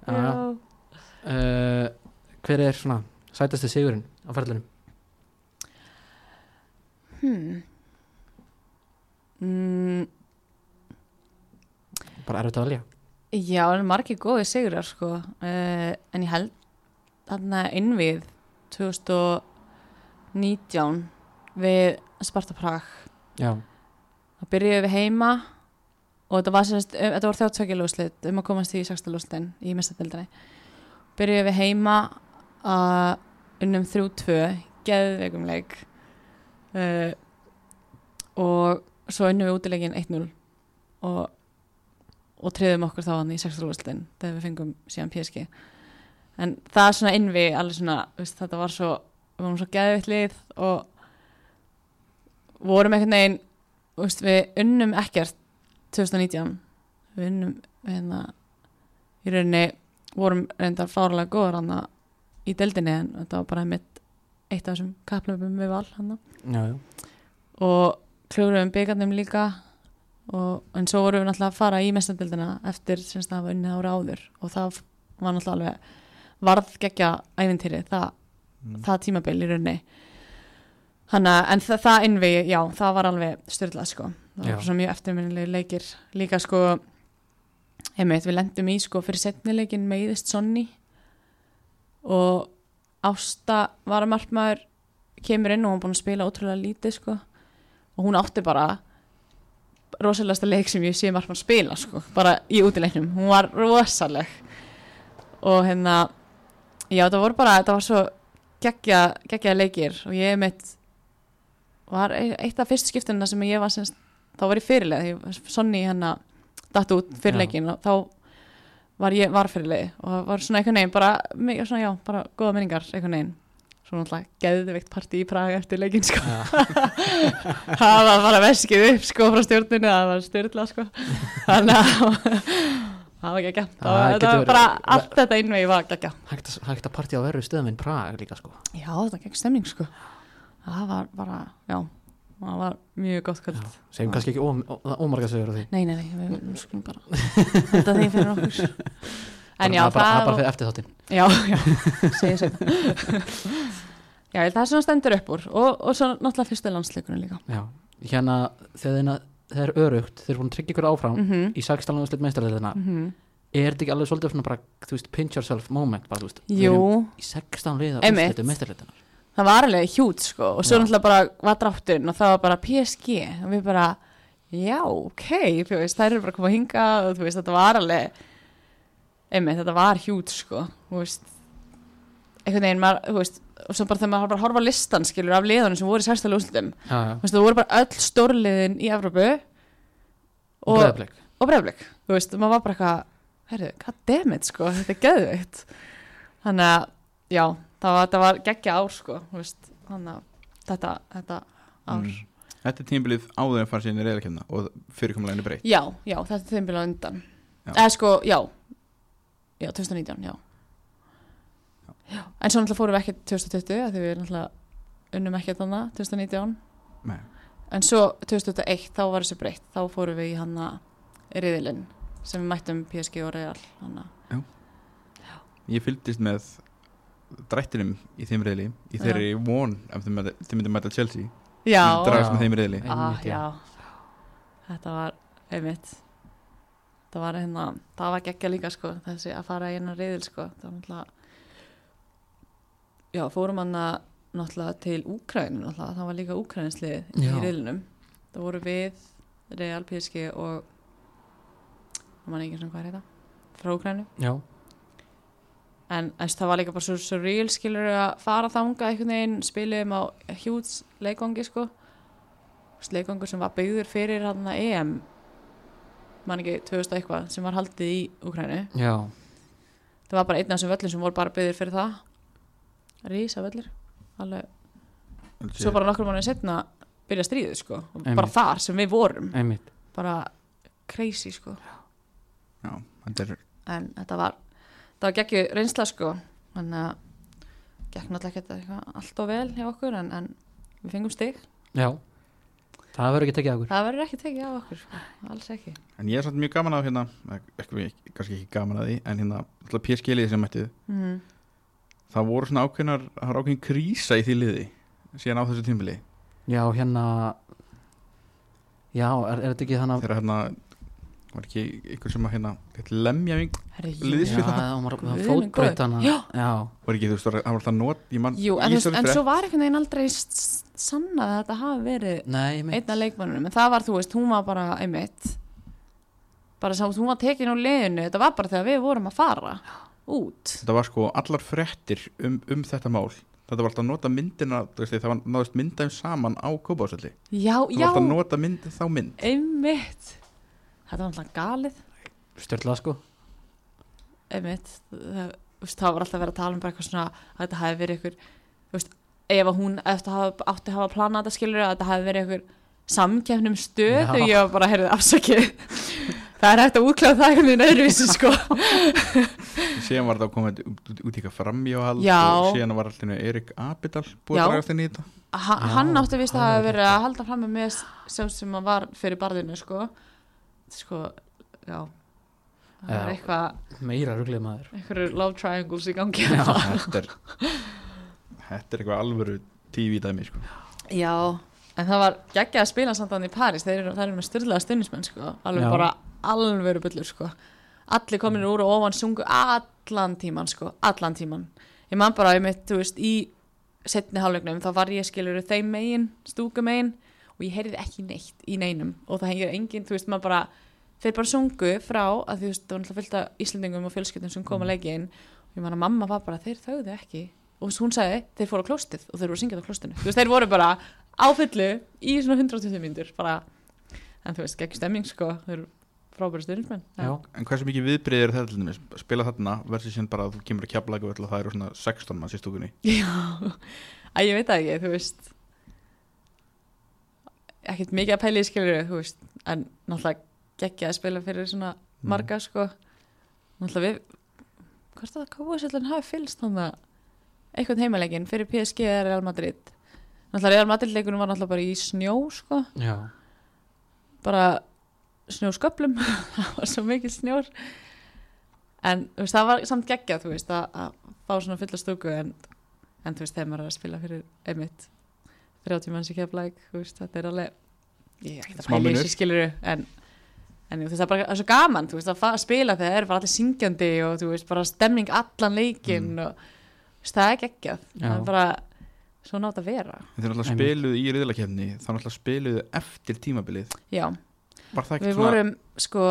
já, já. Uh, hver er svona sætasti sigurinn á ferðlunum hmm. Mm, bara erfitt að velja. Já, það er margir góði sigrar sko. Uh, en ég held þarna innvið 2019 við Sparta Prag. Já, það byrjuði við heima og þetta var um, þetta voru þjóttökja lúslit um að komast í 6. lúslitin í mestadildinni byrjuði við heima að unnum 3-2 geðveikum leik. Uh, og svo unnum við útileikin 1-0 og og triðum okkur þá hann í 6. lúslitin þegar við fengum síðan PSG en það er svona innvi alveg svona, veist, þetta var svo við vorum svo geðvitt lið og vorum einhvern veginn veist, við unnum ekkert 2019 við unnum hérna, í rauninni vorum reyndar fárlega góður hann í deildinni en þetta var bara mitt eitt af þessum kaplöfum við val hann og klúruðum byggarnum líka og, en svo vorum við náttúrulega að fara í mestandildina eftir sem það var unnið ára áður og það var náttúrulega alveg varð geggja æfintýri það, Mm. það tímabil í rauninni Hanna, en það, það innvi, já, það var alveg styrlað sko, það Já. var svo mjög eftirminnileg leikir, líka sko einmitt, við lendum í sko fyrir setnileikin meiðist Sonny og Ásta var að markmaður kemur inn og hún er búin að spila ótrúlega lítið sko og hún átti bara rosalegasta leik sem ég sé markmann spila sko, bara í útileiknum. Hún var rosaleg. Og hérna já það voru bara, þetta var svo geggja, geggja leikir. Og ég mitt var e- eitt af fyrstu skiptunina sem ég var semst, þá var ég fyrirleið, ég sonni hérna datt út fyrir Já. leikin og þá var ég var fyrirleið og það var svona einhvern veginn bara, svona já, bara góða minningar einhvern veginn svo náttúrulega geðveikt partí í Praga eftir leikin sko. Það var bara veskið upp sko frá stjórninu, það var stjórnla sko. Þannig að það var geggja, það Það var, það var verið- bara allt þetta innvegi var geggja hægt, að- hægt að partí á verru stöðum en Prag líka sko. Já, það gegg stemning sko. Það var bara, já það var mjög gott kvöld. Segjum kannski ekki ómarga segur á því. Nei, nei, nei, við skulum bara þetta því fyrir okkur en já, það bara, það er bara það fyrir eftir þáttinn já, já, segja segja já, það er svona stendur upp úr og, og svo náttúrulega fyrstu landsleikunum líka já, hérna þegar það er örugt, þeir eru búin að tryggja ykkur áfram mhm, í 16. úrslit meistarleðina mhm er þetta ekki alveg svolítið svona bara, þú veist, pinch yourself moment bara, þú veist, í 16 liða Einmitt. úrslitu meistarleðina það var alveg hjút sko og svo Já. náttúrulega bara var drátturinn og það var bara PSG og við bara, já, ok þú veist, þær eru bara að koma að hinga og þú veist, þetta var alveg einmitt, þetta var hjút sko einhvern veginn maður, þú veist, og svo bara þegar maður bara horfa á listan skilur af liðunum sem voru í þú veist, það voru bara öll stórliðin í Evrópu og og breyflik, þú veist, maður var bara eitthvað herru, god damn it, sko, þetta er geðveikt. Þannig að já, það var, það var geggja ár, sko þú veist, þannig að þetta, þetta ár, Mm. Þetta er tímbilið áður en fara síðan í reyðarkenna og fyrirkomleginu breytt. Já, já, þetta er þeim bila undan. Já. eða sko, já já, 2019, já. Já, en svo náttúrulega fórum við ekki 2020, af því við náttúrulega unnum ekki þannig 2019 Nei. en svo 2021, þá var þessu breytt. Þá fórum við í hana riðilinn sem við mættum PSG og Real hana Ég fylgdist með drættinum í þeim reyðli í þeirri von ef þið myndi- þið myndi mæta Chelsea. Já, Já. með þeim ah, Einmitt, já. já. Þetta var einmitt Það var hérna, það var geggja líka sko þessi að fara í hennar reyðil sko. Það var náttúrulega Já, fórum hann að náttúrulega til Úkrænu náttúrulega, það var líka Úkrænslið í Já. reyðlinum það voru við Real PSG og það man ekki sem hvað er þetta? Frá Úkrænu já, en eins, það var líka bara svo, svo real skilur að fara þanga einhvern veginn spilum á hjúts leikongi sko. Leikongur sem var byggður fyrir hann að EM man ekki 2000 eitthvað sem var haldið í Úkrænu já, það var bara einn af þessum völlum sem voru bara byggður fyrir það. Rísa völlur alveg, svo bara nokkur mánuðið setna byrja stríðið sko. Og bara Einmitt. þar sem við vorum. Einmitt. Bara crazy sko. Já, þetta er en þetta var það var geggju reynsla sko. Þannig að gekk náttúrulega ekki eitthvað allt og vel hjá okkur en, en við fengum stig. Já, það verður ekki tekið af okkur það verður ekki tekið á okkur sko. alls ekki En ég er samt mjög gaman að hérna ekki, kannski ekki gaman að því en hérna alltaf PSG-liði sem mættið mm. það voru svona ákveðnar það var ákveðin krísa í því liði síðan á þessu tímbili já, hérna Já, er, er þetta ekki þannig að þegar hérna var ekki ykkur sem að hérna lemja mig Herri, jú. Liðs- Já, fyrir það? það var Já. Já, ekki þú veist, það var alltaf man, Jú, í en, en frétt- svo var einhvern veginn aldrei sannað að þetta hafi verið nei, mitt einn af leikmannunum, en það var, þú veist, hún var bara einmitt bara sá, hún var tekin á liðinu, þetta var bara þegar við vorum að fara út. Þetta var sko allar fréttir um, um þetta mál. Þetta var alltaf að nota myndina það var náðist myndaðum saman á kópásöldi Já, það var já, alltaf að nota mynd, þá mynd. Einmitt Þetta var alltaf galið. Stjörnlega sko. Einmitt. Það, veist, það var alltaf verið að tala um bara eitthvað svona að þetta hafi verið ykkur veist, ef að hún eftir að hafa, átti að hafa planað þetta skilur að þetta hafi verið ykkur samkefnum stöð Já. og ég var bara, heyrðu, afsakið. Það er hægt að útklæða það einhvern veginn öðruvísi sko. Síðan var þetta að koma út, út, út í eitthvað framjóhald Já. og síðan var alltaf Erik Abidal búið að í þetta. Ha, Já, hann átti vist að hafa er verið að halda fram með sem sem var fyrir barðinu sko sko, já. Það er eitthvað, Meira ruglið maður. eitthvað love triangles í gangi. Já. þetta er þetta er eitthvað alvöru TV dæmi sko. Já, en það var geggjað að spila samt hann í París, þeir eru, þeir eru með styrlaða stundismenn sko, alveg Já. bara alvöru bullur sko, allir kominir úr og ofan sungu allan tíman sko, allan tíman, ég man bara ég mitt, þú veist, í setni hálfleiknum þá var ég skilur þeim megin stúku megin og ég heyrði ekki neitt í neinum. Og það hengir engin, þú veist, maður bara þeir bara sungu frá að þú veist, það var náttúrulega fylgta Íslandingum og fjölskyldum sem koma að leikin og ég man að mamma var bara, þeir þauðu ekki. Og hún sagði, þeir fóru á klóstið og þeir voru að syngja á klóstinu, þú veist, þeir voru bara á fullu í svona 120 mínútur bara, en þú veist, gegn stemming sko, þeir eru frábæri styrnismenn en hversu mikið viðbrið er þetta spila þarna versus síðan bara að þú kemur að kjapla og það eru svona 16 manns í stúkunni. Já, að ég veit það ekki, þú veist. Ekkert mikið að pæla í veist, en náttúrulega geggja að spila fyrir svona Mm. marga sko. Við hvort að KVSL hafi fylgst þannig að eitthvað heimalegin fyrir PSG eða Real Madrid? Náttúrulega Real Madrid leikunum var náttúrulega bara í snjó sko, já, bara snjósköplum. Það var svo mikið snjór. En veist, það var samt geggja þú veist, að, að fá svona fulla stúku en, en þú veist, þegar maður er að spila fyrir einmitt 30 manns í keflæk, þetta er alveg ég ekki að pæla þessu skiluru en, en þú veist, það er bara það er svo gaman þú veist, að spila þegar það er bara allir syngjandi og þú veist, bara stemning allan leikinn Mm. og þú veist, það er geggjað. Já. það er bara svo nátt að vera. Þeir náttúrulega spiluðu í riðlakefni þá náttúrulega spiluðu eftir tímabilið. Já, var það ekki við vorum sko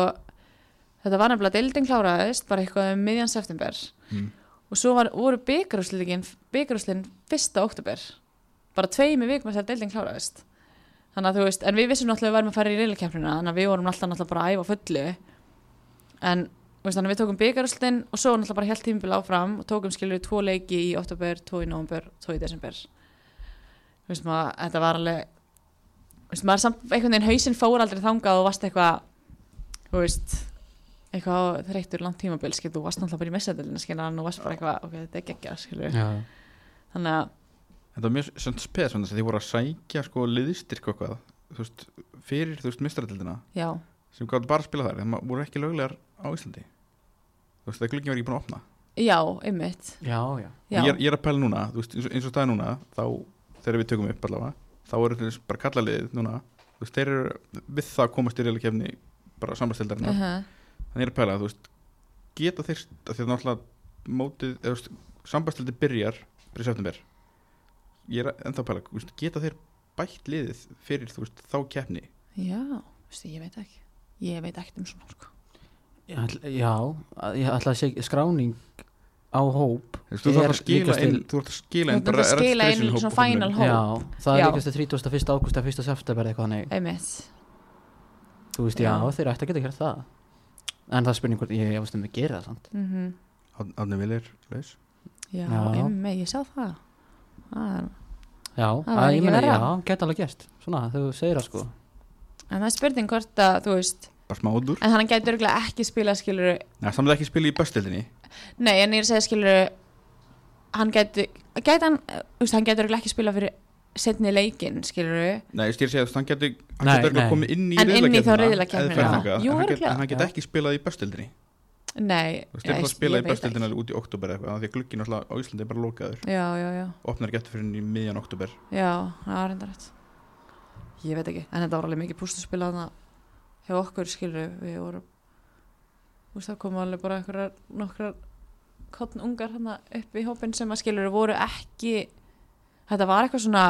þetta var nefnilega deildin kláraðist bara eitthvað um miðjan september. Mm. og svo var, voru byggarúslin fyrsta oktober bara tveimi vikum að þetta deildin kláraðist þannig að þú veist, en við vissum náttúrulega að við værum að fara í reylakefnina, þannig að við vorum alltaf náttúrulega bara að æfa fullu. En veist, við tókum byggarúslin og svo náttúrulega bara helt tímabil áfram og tókum skilur tvo leiki í oktober, tvo í november tvo í desember. Þú veist maður, þetta var alveg þú veist, maður samt, einhvern veginn hausinn fór aldrei þangað og varst eitthvað þú veist eitthvað þreyttur langt tímabil, skil, þú varst náttúrulega bara í messadilinu, skil, þetta er var mjög svona spes þannig að þið voru að sækja sko liðstyrk og eitthvað þú veist, fyrir þú veist mistratildina já, sem gáttu bara að spila þar maður voru ekki löglegar á Íslandi. Þú veist, það glöggin var ekki búin að opna. Já, einmitt. Já, já. ég er, ég er að pæla núna, þú veist, eins og, eins og staði núna þá, þegar við tökum upp allavega þá eru þess bara kalla liðið núna þú veist, þeir eru við það að komast í reylakefni bara sambandstildarinn uh -huh. þannig ég er að pæla, þú veist geta þeir, því að náttúrulega mótið, eða þú veist, sambandstildi byrjar september ég er ennþá að pæla, veist, geta þeir bætt liðið fyrir, þú veist, þá keppni já, veistu, ég veit ekki ég veit ekkert um svona, sko Ég ætla- Já, að- ég ætla að segja skráning á hóp þú veist, er þarf að skila líkast inn til- þú þarf að skila Þú inn þarft að skila inn registration hóp svona final hóp. Já, það Já. er líkast til 31. ágúst eða 1. september eitthvað þannig einmitt, Þú veist, já, Já. þeir ætti að geta gert það En það er spurning hvort ég efast um að gera það mm Árni Vilir, laus já, ég sá það það er Já, Það geta alveg gert Svona, þú segir það sko. En það er spurning hvort að, þú veist bara smá útur En hann gæti örgulega ekki spila skilur ja, samt ekki spila í böstildinni Nei, en ég er að segja skilur Hann gæti Gæti hann, þú veist, hann gæti örgulega ekki spila fyrir setni leikinn, skilur Nei, ég segja að hann getur hann Nei, getur örugglega nei. komið inn í En inn í þá Jú, en hann hann Já. ekki spilað í böstildinni Nei, þú veist, þeir bara ég- spila í ekki. út í oktober eitthvað því að glugginn alltaf á Íslandi er bara lokaður. Já, já, já, opnar getur fyrir henni í miðjan oktober já, það er enda rétt. Ég veit ekki, en þetta var alveg mikið pústaspil að hjá okkur skilur við vorum þú veist það komu alveg bara einhverjar nokkrar kottn ungar hann upp í hópin sem að skilur voru ekki þetta var eitthvað svona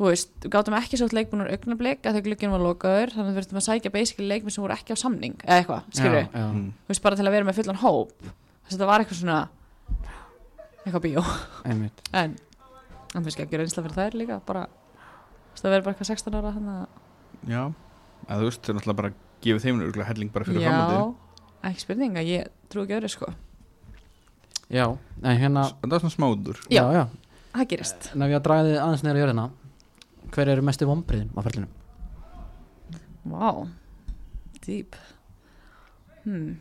þú veist, við gátum ekki svo leikbúnur augnablik að þau glugginn var lokaður þannig að við verðum að sækja basically leikmenn sem voru ekki á samning eða eitthvað, já, já. Mm. þú veist bara til að vera með fullan hóp. Þess að þetta var eitthvað svona eitthvað bíó. Einmitt. En hann finnst ekki að gera einsla fyrir þær líka bara, þú veist það verður bara eitthvað 16 ára hann að Já, að þú veist, þau náttúrulega bara gefið þeim örgulega helling bara fyrir já, framhaldið. ekki spurning að ég hver eru mestu vombriðin á ferlinum? Vá, dýp. Hmm.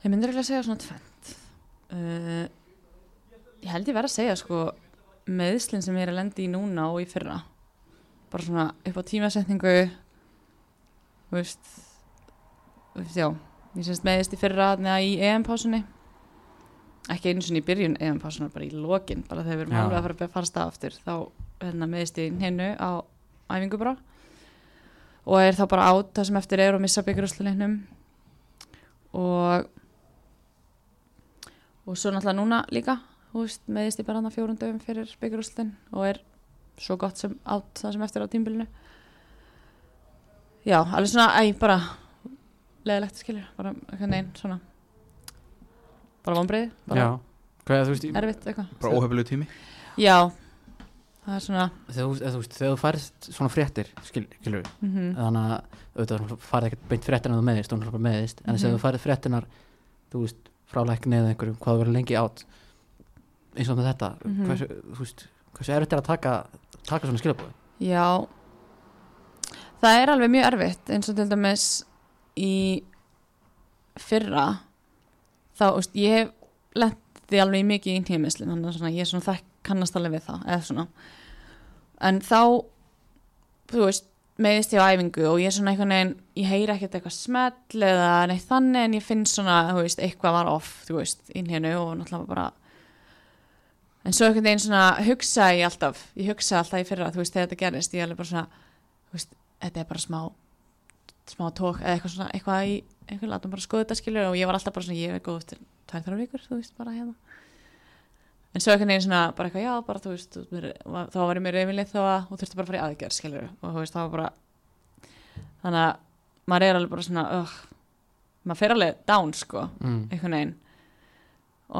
Ég myndir ekki að segja svona tvent uh, Ég held ég verð að segja sko meðslinn sem ég er að lendi í núna og í fyrra. Bara svona upp á tímasetningu þú veist þú veist já. Ég semst meðist í fyrra neða í EM-pásunni ekki einu sinni í byrjun EM-pásunar bara í lokin bara þegar við erum alveg að fara að fara stað aftur þá hérna, meðist ég hennu á æfingu bara. Og er þá bara át það sem eftir er og missa byggjurúsluleiknum og og svo náttúrulega núna líka veist, meðist ég bara hann fjórun döfum fyrir byggjurúslun og er svo gott sem át það sem eftir á tímbilinu já, alveg svona æ, bara leðilegt skilur, bara veginn svona bara vonbreið, bara erfitt eitthvað. Bara óhefilegu tími? Já, það er svona þegar þú- þú færst svona fréttir skil, skilur við, mm þannig að auðvitað farið ekkert beint fréttir en þú meðist, þú bara meðist en Mhm. þegar þú farið fréttinar þú veist, frá lækni eða einhverjum hvað verður lengi átt eins og með þetta, Mhm. hversu, þú veist hversu erfitt er að taka, taka svona skilabóði Já. Það er alveg mjög erfitt eins og til dæmis í fyrra þá, úst, ég hef lenti alveg mikið í tímisli þannig að ég er svona þekk kannast alveg við það eða svona. En þá þú veist, meðist ég á æfingu og ég er svona einhvern veginn ég heyri ekkert eitthvað smell eða neitt þannig en ég finn svona, veist, eitthvað var off þú veist, inn hérna og náttúrulega bara en svo einhvern veginn svona hugsa ég alltaf, ég hugsa alltaf í fyrra þú veist, þegar þetta gerist, ég er alveg bara svona þú veist, þetta er bara smá smá tók, eða eitthvað svona eitthvað í, einhvern látum bara skoða þetta skilur og ég var alltaf bara svona, ég er góð eftir tvær þrjár vikur, þú veist, bara hérna. En svo einhvern veginn svona, bara eitthvað, já, bara þú veist, þú þá var ég mér yfirlið þá að, og þurfti bara að fara í aðgerð, skilur og þú veist, það var bara þannig að maður er alveg bara svona, uh, maður fer alveg down, sko, mm. einhvern veginn.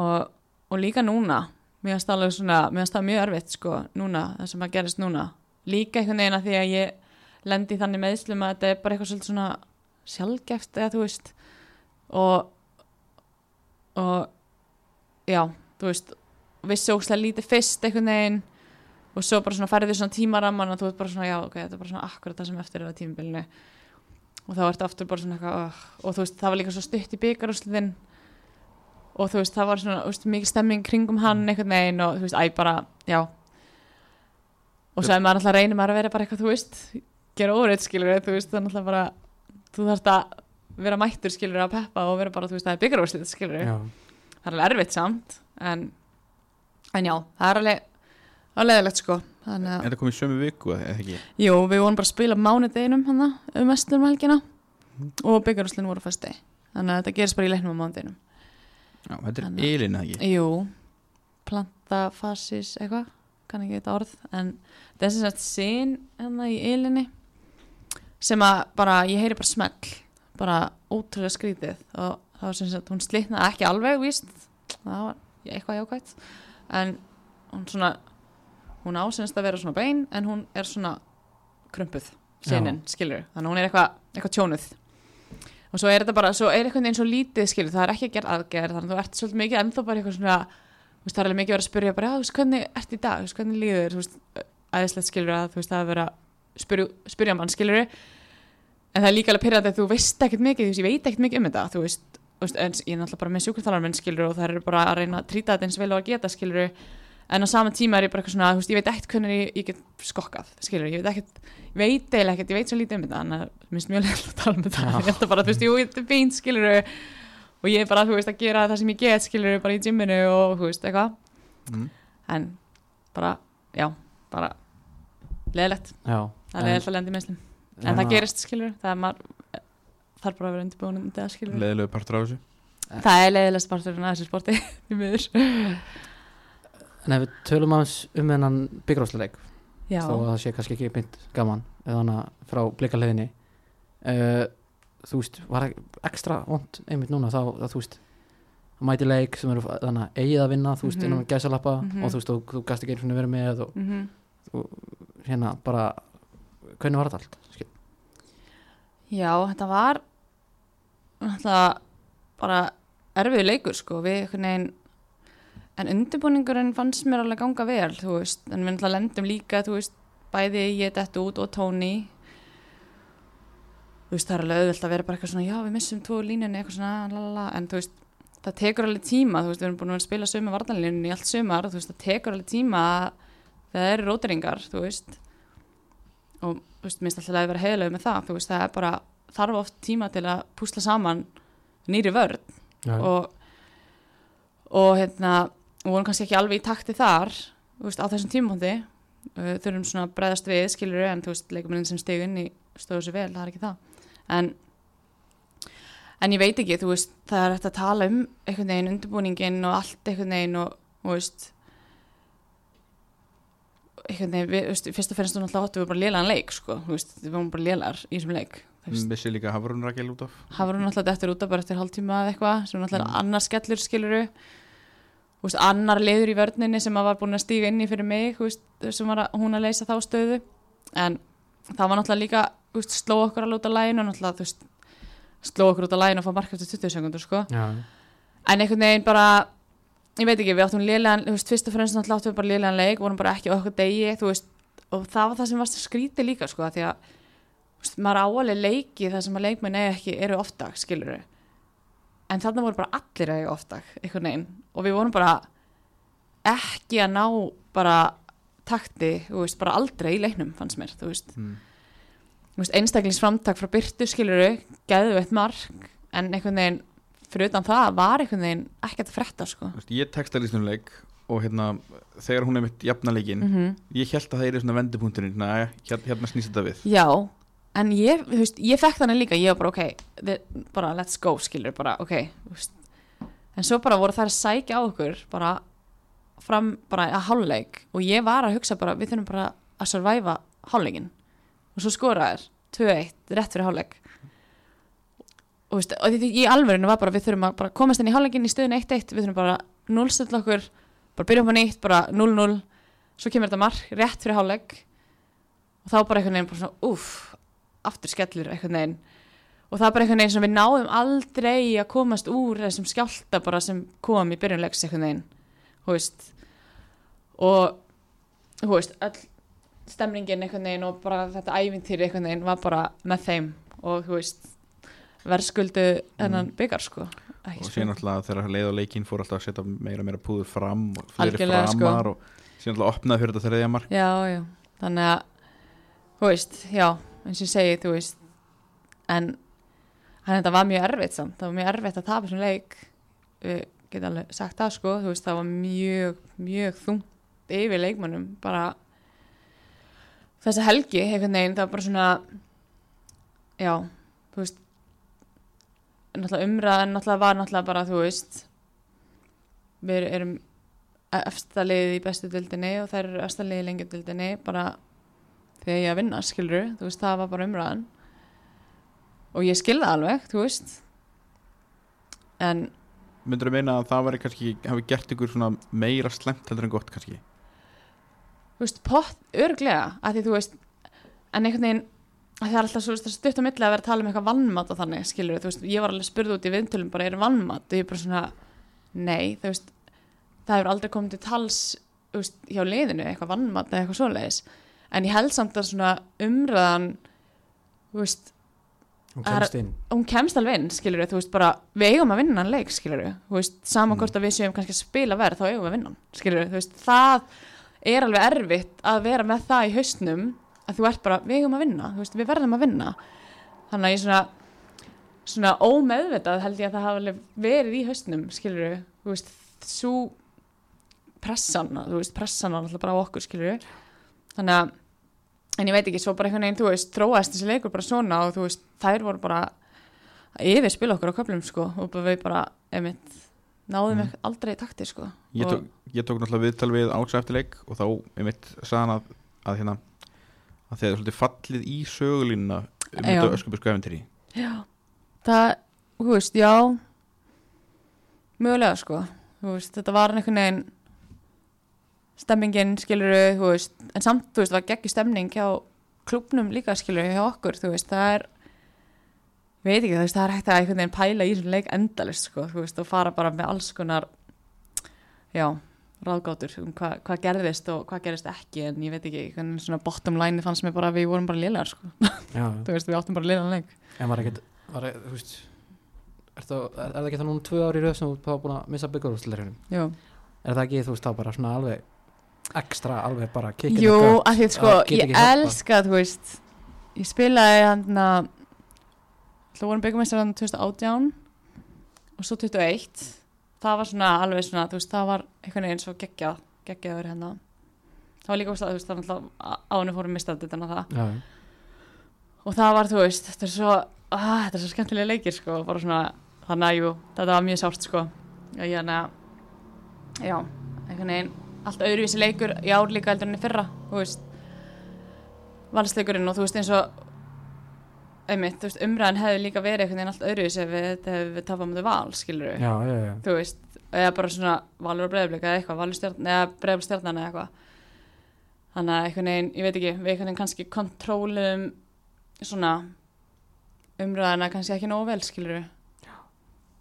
Og, og líka núna mér finnst það alveg svona, mér finnst það mjög erfitt sko, núna, það sem að gerist núna. Líka einhvern veginn að því að ég lendi þannig meðslum að þetta er bara eitthvað svolítið svona sjálfgeft eða þú veist. Og og já, þú veist vissi ókslega lítið fyrst einhvern veginn og svo bara svona færði svona tímaramman og þú veist bara svona, já, ok, þetta er bara svona akkurat það sem eftir er á tímabilinu. Og þá ertu aftur bara svona eitthvað uh, og þú veist, það var líka svo stutt í byggarúsliðin og þú veist, það var svona veist, mikið stemming kringum hann einhvern veginn og þú veist, æ bara, já. Og svo ef maður alltaf reynir maður að vera bara eitthvað, þú veist gera óreitt skilur, þú veist, þannig alltaf bara þú þarft að vera mættur skilur að peppa og vera bara, þú veist, það er byggarúslið skilur, já, það er alveg erfitt samt en, en já, það er alveg alveg sko þannig að, Er það komið í sömu viku eða ekki? jú, við vorum bara að spila mánudeginum hann um mestlum helgina og byggarúslinn voru fæsti þannig að þetta gerist bara í leiknum á mánudeginum. Já, þetta er Elin eða ekki? Jú, plantafasis eitthvað, kann ekki þetta orð en er sem sagt sín hérna í ylinni sem að bara, ég heyri bara smell bara ótrúlega skrítið. Og það var sem sagt, hún slitnaði ekki alveg víst, það var eitthvað jákvætt. En hún svona hún ásynst að vera svona bein en hún er svona krumpuð sínin, skilur, þannig að hún er eitthvað eitthvað tjónuð. Og svo er þetta bara, svo er eitthvað eins og lítið skilur, það er ekki að gera aðgerð þannig að þú ert svolítið mikið ennþá bara eitthvað svona þú veist, það er alveg mikið verið að spyrja bara, já, þú veist, hvernig ert í dag, þú veist, hvernig líður þú veist, æðislegt skilur að þú veist, það að spyrja, spyrja mann skilur en það er líka alveg pyrrandi að þú veist ekkert mikið, þú veist, ég veit ekkert mikið um þetta þú veist, en ég er náttúrulega bara með sjúkvæðalarminn skilur og það er bara að reyna að trýta þetta eins vel og að geta skilur en á sama tíma er ég bara eitthvað svona, þú veist, ég veit ekkert hvernig ég, ég get skokkað, skilur, ég veit ekkert ég veit eiginlega ekkert, ég veit svo lítið um þetta þannig að mér finnst mjög leitt að tala um þetta. Ég held að bara, þú veist, jú, þetta er fínt, skilur og ég er bara, þú veist, að gera það sem ég get skilur, bara í gymminu og, þú veist, eitthvað. Mm. en bara, já bara leðilegt, já það er að lenda í meðslum en það gerist skilur, það er maður þarf bara að vera undirbúin undir það skilur leðilegu partur af þessu? Það er leðilegst parturinn af þessu sporti í miður. En ef við tölum aðeins um hennan þó að það sé kannski ekki beint gaman eða hana frá blikarleginni uh, þú veist, var ekstra vond einmitt núna þá að þú veist að mæti leik sem eru þannig að eigið að vinna þú veist, Mhm. innan gæsalappa Mhm. og þú veist, og, þú gast ekki einu svona verið með og mm hérna bara hvernig var þetta allt? Skil? já þetta var náttúrulega bara erfiður leikur sko. Við veginn en undirbúningurinn fannst mér alveg ganga vel þú veist, en við náttúrulega lendum líka þú veist, bæði ég þetta út og Tony. Þú veist, það er alveg auðvelt að vera bara eitthvað svona já, við missum tvo línunni, eitthvað svona lalala, en þú veist, það tekur alveg tíma þú veist, við erum búin að spila sömu vartanlínunni allt sömar, þú veist, það tekur alveg tíma að það eru róteringar, þú veist og þú veist, minnst alltaf að vera heiðlega með það, þú veist, það er bara þarf oft tíma til að púsla saman nýri vörn. Já, og, og hérna og vorum kannski ekki alveg í takti þar þú veist, á þessum tímpunkti uh, þurfum svona að bregðast við, skilur en þú veist, leikuminn sem stegu inn í stóðu sér vel, það er ekki það. En en ég veit ekki, þú veist það er hægt að tala um einhvern veginn undirbúningin og allt einhvern veginn og, og veist veginn, við, fyrst og fyrst og náttúrulega áttu við bara lélegan leik, sko, veist, við vorum bara lélar í þessum leik, Missi líka Hafrún Rakel út af. Hafa hún náttúrulega eftir út af bara eftir hálftíma eða eitthvað sem náttúrulega Mm. annar skellur skiluru veist, annar liður í vörninni sem var búin að stíga inn í fyrir mig veist, sem var að, hún að leysa þá stöðu. En það var náttúrulega líka sló okkur alveg út af læginu náttúrulega, þú veist, sló okkur út af læginu og fá mark eftir 20 sekundur sko. en einhvern veginn bara ég veit ekki, við áttum lélegan þú veist, fyrst og fremst náttúrulega áttum við bara lélegan leik vorum bara ekki okkur degi, þú veist og það var það sem varst að skríti líka sko, því að þú veist, maður áalega leiki það sem að leikmenn eða ekki eru oftak skilur en þarna voru bara allir að eiga oftak einhvern veginn. Og við vorum bara ekki að ná bara takti, þú veist, bara aldrei í leiknum fannst mér, þú veist, mm. þú veist einstaklingsframtak frá Byrtu skiluru geðveitt mark, en einhvern veginn fyrir utan það var einhvern veginn ekkert að frétta sko. Ég texta lísnuleik og hérna þegar hún er mitt jafna leikin mm ég held að það er svona vendipunkturinn hérna, hérna, snýst þetta við. Já, en ég, þú veist, ég fekk þannig líka, ég var bara ok, við, bara let's go, skilur, bara ok. En svo bara voru þær að sækja á okkur, bara fram, bara að hálfleik. Og ég var að hugsa bara, við þurfum bara að surviva hálfleikin og svo skoraðir, 2-1, rétt fyrir hálfleik. Og, því í alvörinu var bara, við þurfum að komast inn í hálfleikin í stöðun 1-1, við þurfum bara núlstilla okkur, bara byrja upp á nýtt, bara 0-0, svo kemur þetta mark, rétt fyrir hálfleik. Og þá bara einhvern veginn bara svona, úff, aftur skellur einhvern veginn. Og það er bara einhvern veginn sem við náðum aldrei að komast úr þessum skjálta bara sem kom í byrjunleiks einhvern veginn. Þú veist. Og þú veist, öll stemningin einhvern veginn og bara þetta ævintýri einhvern veginn var bara með þeim. Og þú veist verðskuldu þennan byggar sko. Ekki og sko. síðan alltaf þegar leið og leikinn fór alltaf að setja meira og meira púður fram og Algjörlega, sko. framar og síðan alltaf opnaði fyrir þetta þriðja mark. Já, já, þannig að þú veist, já, eins og ég segi þú veist, en hann þetta var mjög erfitt samt, það var mjög erfitt að tapa þessum leik. Við getum alveg sagt það sko, þú veist, það var mjög mjög þungt yfir leikmannum bara þessa helgi, einhvern veginn, það var bara svona já, þú veist náttúrulega umræðan náttúrulega var náttúrulega bara, þú veist við erum efsta liðið í bestu dildinni og þær eru efsta liðið í lengjum dildinni bara þegar ég að vinna, skilur þú veist, það var bara umræðan. Og ég skilða alveg, þú veist. En myndur þú meina að það væri kannski hafi gert ykkur svona meira slemt heldur en gott kannski? Þú veist, pott, örglega að því þú veist, en einhvern veginn það er alltaf svo stutt á milli að vera að tala um eitthvað vannmat og þannig, skilur þú veist, ég var alveg spurð út í viðtölum bara, er vannmat og ég er bara svona, nei, þú veist það hefur aldrei komið til tals þú veist, hjá liðinu, eitthvað vannmat eða eitthvað svoleiðis, en ég held samt að svona umræðan þú veist, hún er- kemst inn. hún kemst alveg inn, skilur þú veist, bara, við eigum að vinna hann leik, skilur þú veist, sama Mm. hvort að við séum kannski að spila verð, þá eigum við að vinna hann, skilur þú veist, það er alveg erfitt að vera með það í haustnum, að þú ert bara, við eigum að vinna, veist, við verðum að vinna. Þannig að ég svona svona ómeðvitað held ég að það hafa verið í haustnum, skilur þú veist, svo pressan, þú veist, pressan var alltaf bara á okkur, skilur þannig að en ég veit ekki, svo bara einhvern veginn, þú veist, þróast þessi leikur bara svona og þú veist, þær voru bara yfir spila okkur á köflum sko og við bara, einmitt náðum Mm. aldrei takti sko. Ég tók, ég tók náttúrulega viðtal við Ása eftir leik og þá, ég mitt, sagði hann að, að hérna, að þeir svolítið fallið í sögulínuna um þetta öskubísku eventýri Já, það, þú veist, já. Mögulega sko. Veist, þetta var einhvern veginn stemmingin skilur þú veist, en samt, þú veist, var geggi stemning hjá klubnum líka skilur hjá okkur, þú veist, það er veit ekki, þú veist, það er hægt að einhvern veginn pæla í þessum leik endalist sko, þú veist, og fara bara með alls konar já, ráðgátur um hva, hvað gerðist og hvað gerðist ekki en ég veit ekki, veginn svona bottom line fannst mér bara að við vorum bara lélegar sko, þú veist, við áttum bara lélegan leik. En var ekkert var, e- þú veist er það, ekki það núna tvö ári röð sem þú þá búin að missa byggarúsleirunum Jú. er það ekki þú veist þá bara svona alveg ekstra alveg bara kicking Jú, af því að sko, að ég elska, þú veist ég spilaði hann að byggumestar hann 2018 og svo 21 það var svona alveg svona, þú veist, það var einhvern veginn svo geggjað, geggjaður hérna. Það var líka, þú veist, það var náttúrulega ánum fórum mistað þetta það. Já, og það var, þú veist, þetta er svo ah, þetta er svo skemmtilega leikir, sko bara svona, þannig að, jú, þetta var mjög sárt, sko. Og ég hann að já, einhvern veginn allt öðruvísi leikur í ár líka heldur enn í fyrra þú veist. Valsleikurinn og þú veist eins og einmitt, veist, umræðan hefði líka verið einhvern veginn allt öðruvísi ef við, ef við tapum á val, skilur já, já, já. þú veist, eða bara svona valur og breyðblik eða eitthvað, valur stjarnan eða breyðblik stjarnan eða eitthvað þannig að einhvern veginn, ég veit ekki, við einhvern veginn kannski kontrólum svona umræðana kannski ekki nógu vel, skilur við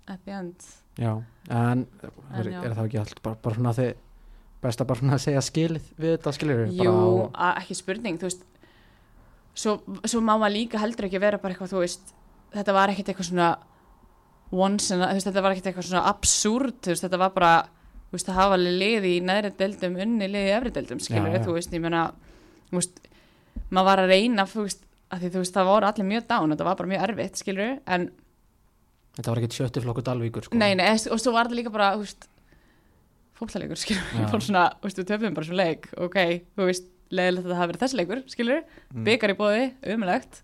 at the end já. en, er, já. er það ekki allt bara, bara svona þið best að bara svona segja skilið við þetta skilur Jú, að, ekki spurning, þú veist svo, svo má maður líka heldur ekki vera bara eitthvað, þú veist þetta var ekkert eitthvað svona once in a, þú veist, þetta var ekkert eitthvað svona absúrt, þú veist, þetta var bara þú veist, það hafa alveg liði í neðri deildum unni liði í efri deildum, skilur Já, já. þú veist, ég meina, þú veist maður var að reyna, þú veist, að því þú veist það voru allir mjög dán, þetta var bara mjög erfitt, skilur en, þetta var ekki sjötti flokku dalvíkur sko. nei, nei, og svo var þetta líka bara, þú veist fólkleikur, skilur, bara svona, þú veist, við töfum bara svona leik, ok, þú veist leiðilegt að það hafi verið þessi leikur, skilur Mm. byggar í bóði, umlegt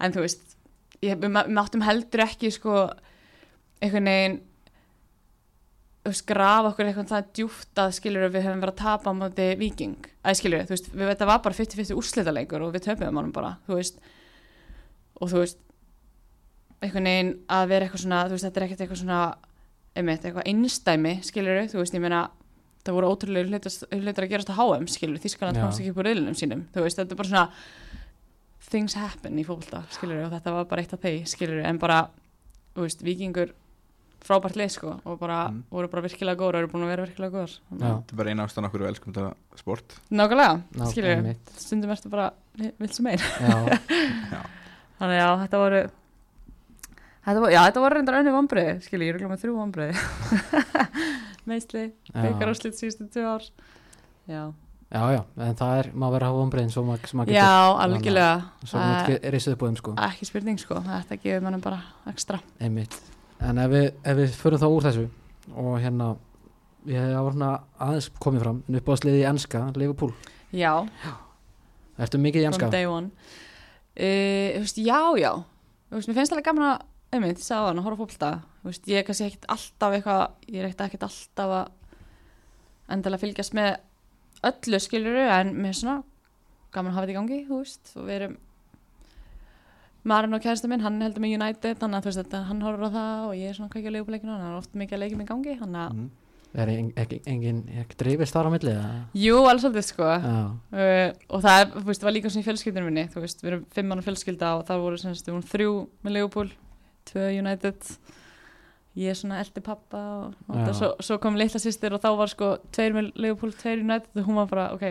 en þú veist ég, við, máttum heldur ekki sko einhvern veginn grafa okkur eitthvað það djúft að skilur við höfum verið að tapa á móti viking, að skilur þú veist, við þetta var bara 50-50 úrslitaleikur og við töpum honum bara, þú veist. Og þú veist einhvern veginn að vera eitthvað svona þú veist, þetta er ekkert eitthvað svona einmitt, eitthvað einstæmi, skilur þú veist, ég meina það voru ótrúlega hlutar að gerast á HM, skilur, Þískaland Já. komst ekki upp úr reyðlunum sínum, þú veist, þetta er bara svona things happen í fólkta, skilur og þetta var bara eitt af þeir, skilur en bara, þú veist, vikingur frábært lið, sko, og bara Mm. voru bara virkilega góður og eru búin að vera virkilega góður. Þetta er bara eina ástæðan okkur við elskum þetta sport nákvæmlega, Ná, skilur einmitt. stundum ertu bara, vilt sem já, þannig já, þetta voru þetta voru, já, þetta voru reyndar önni vombrið, skilur, ég er ekki með þrjú vombrið meðsli, Já. byggar úrslit síðustu tvö ár. Já, já, já, en það er maður verið að hafa umbreyðin svo maður maður já, getur algjörlega. Svo maður getur risið upp á þeim sko. Ekki spurning sko, þetta gefur mannum bara ekstra. Einmitt. En ef við, ef við förum þá úr þessu og hérna ég hafa svona aðeins komið fram en upp á sliði í enska, Liverpool. Já, ertu mikið í enska? from day one. Uh, veist, já, já. Þú veist, mér finnst alveg gaman að einmitt, sá hann að horfa þú veist, ég er kannski ekkit alltaf eitthvað ég er ekkit alltaf að endilega fylgjast með öllu skiluru, en mér er svona gaman að hafa þetta í gangi, þú veist. Og við erum Marin og kærasta minn, hann heldur með United þannig að þú veist, þetta, hann horfur á það og ég er svona kveikja leikupleikinu, hann er oft mikið að leikja mig í gangi þannig að, mm. er en, ekki, drifist þar á milli eða? jú, alveg svolítið sko. Uh, og það er, þú veist, var líka svona í fjölskyldunum minni þú veist, við erum fimm mann fjölskylda og það voru semst, við vorum þrjú með Liverpool tvö United. Ég er svona eldi pappa og, og það, svo, svo kom litla sýstir og þá var sko tveir með Liverpool, tveir United og hún var bara, ok,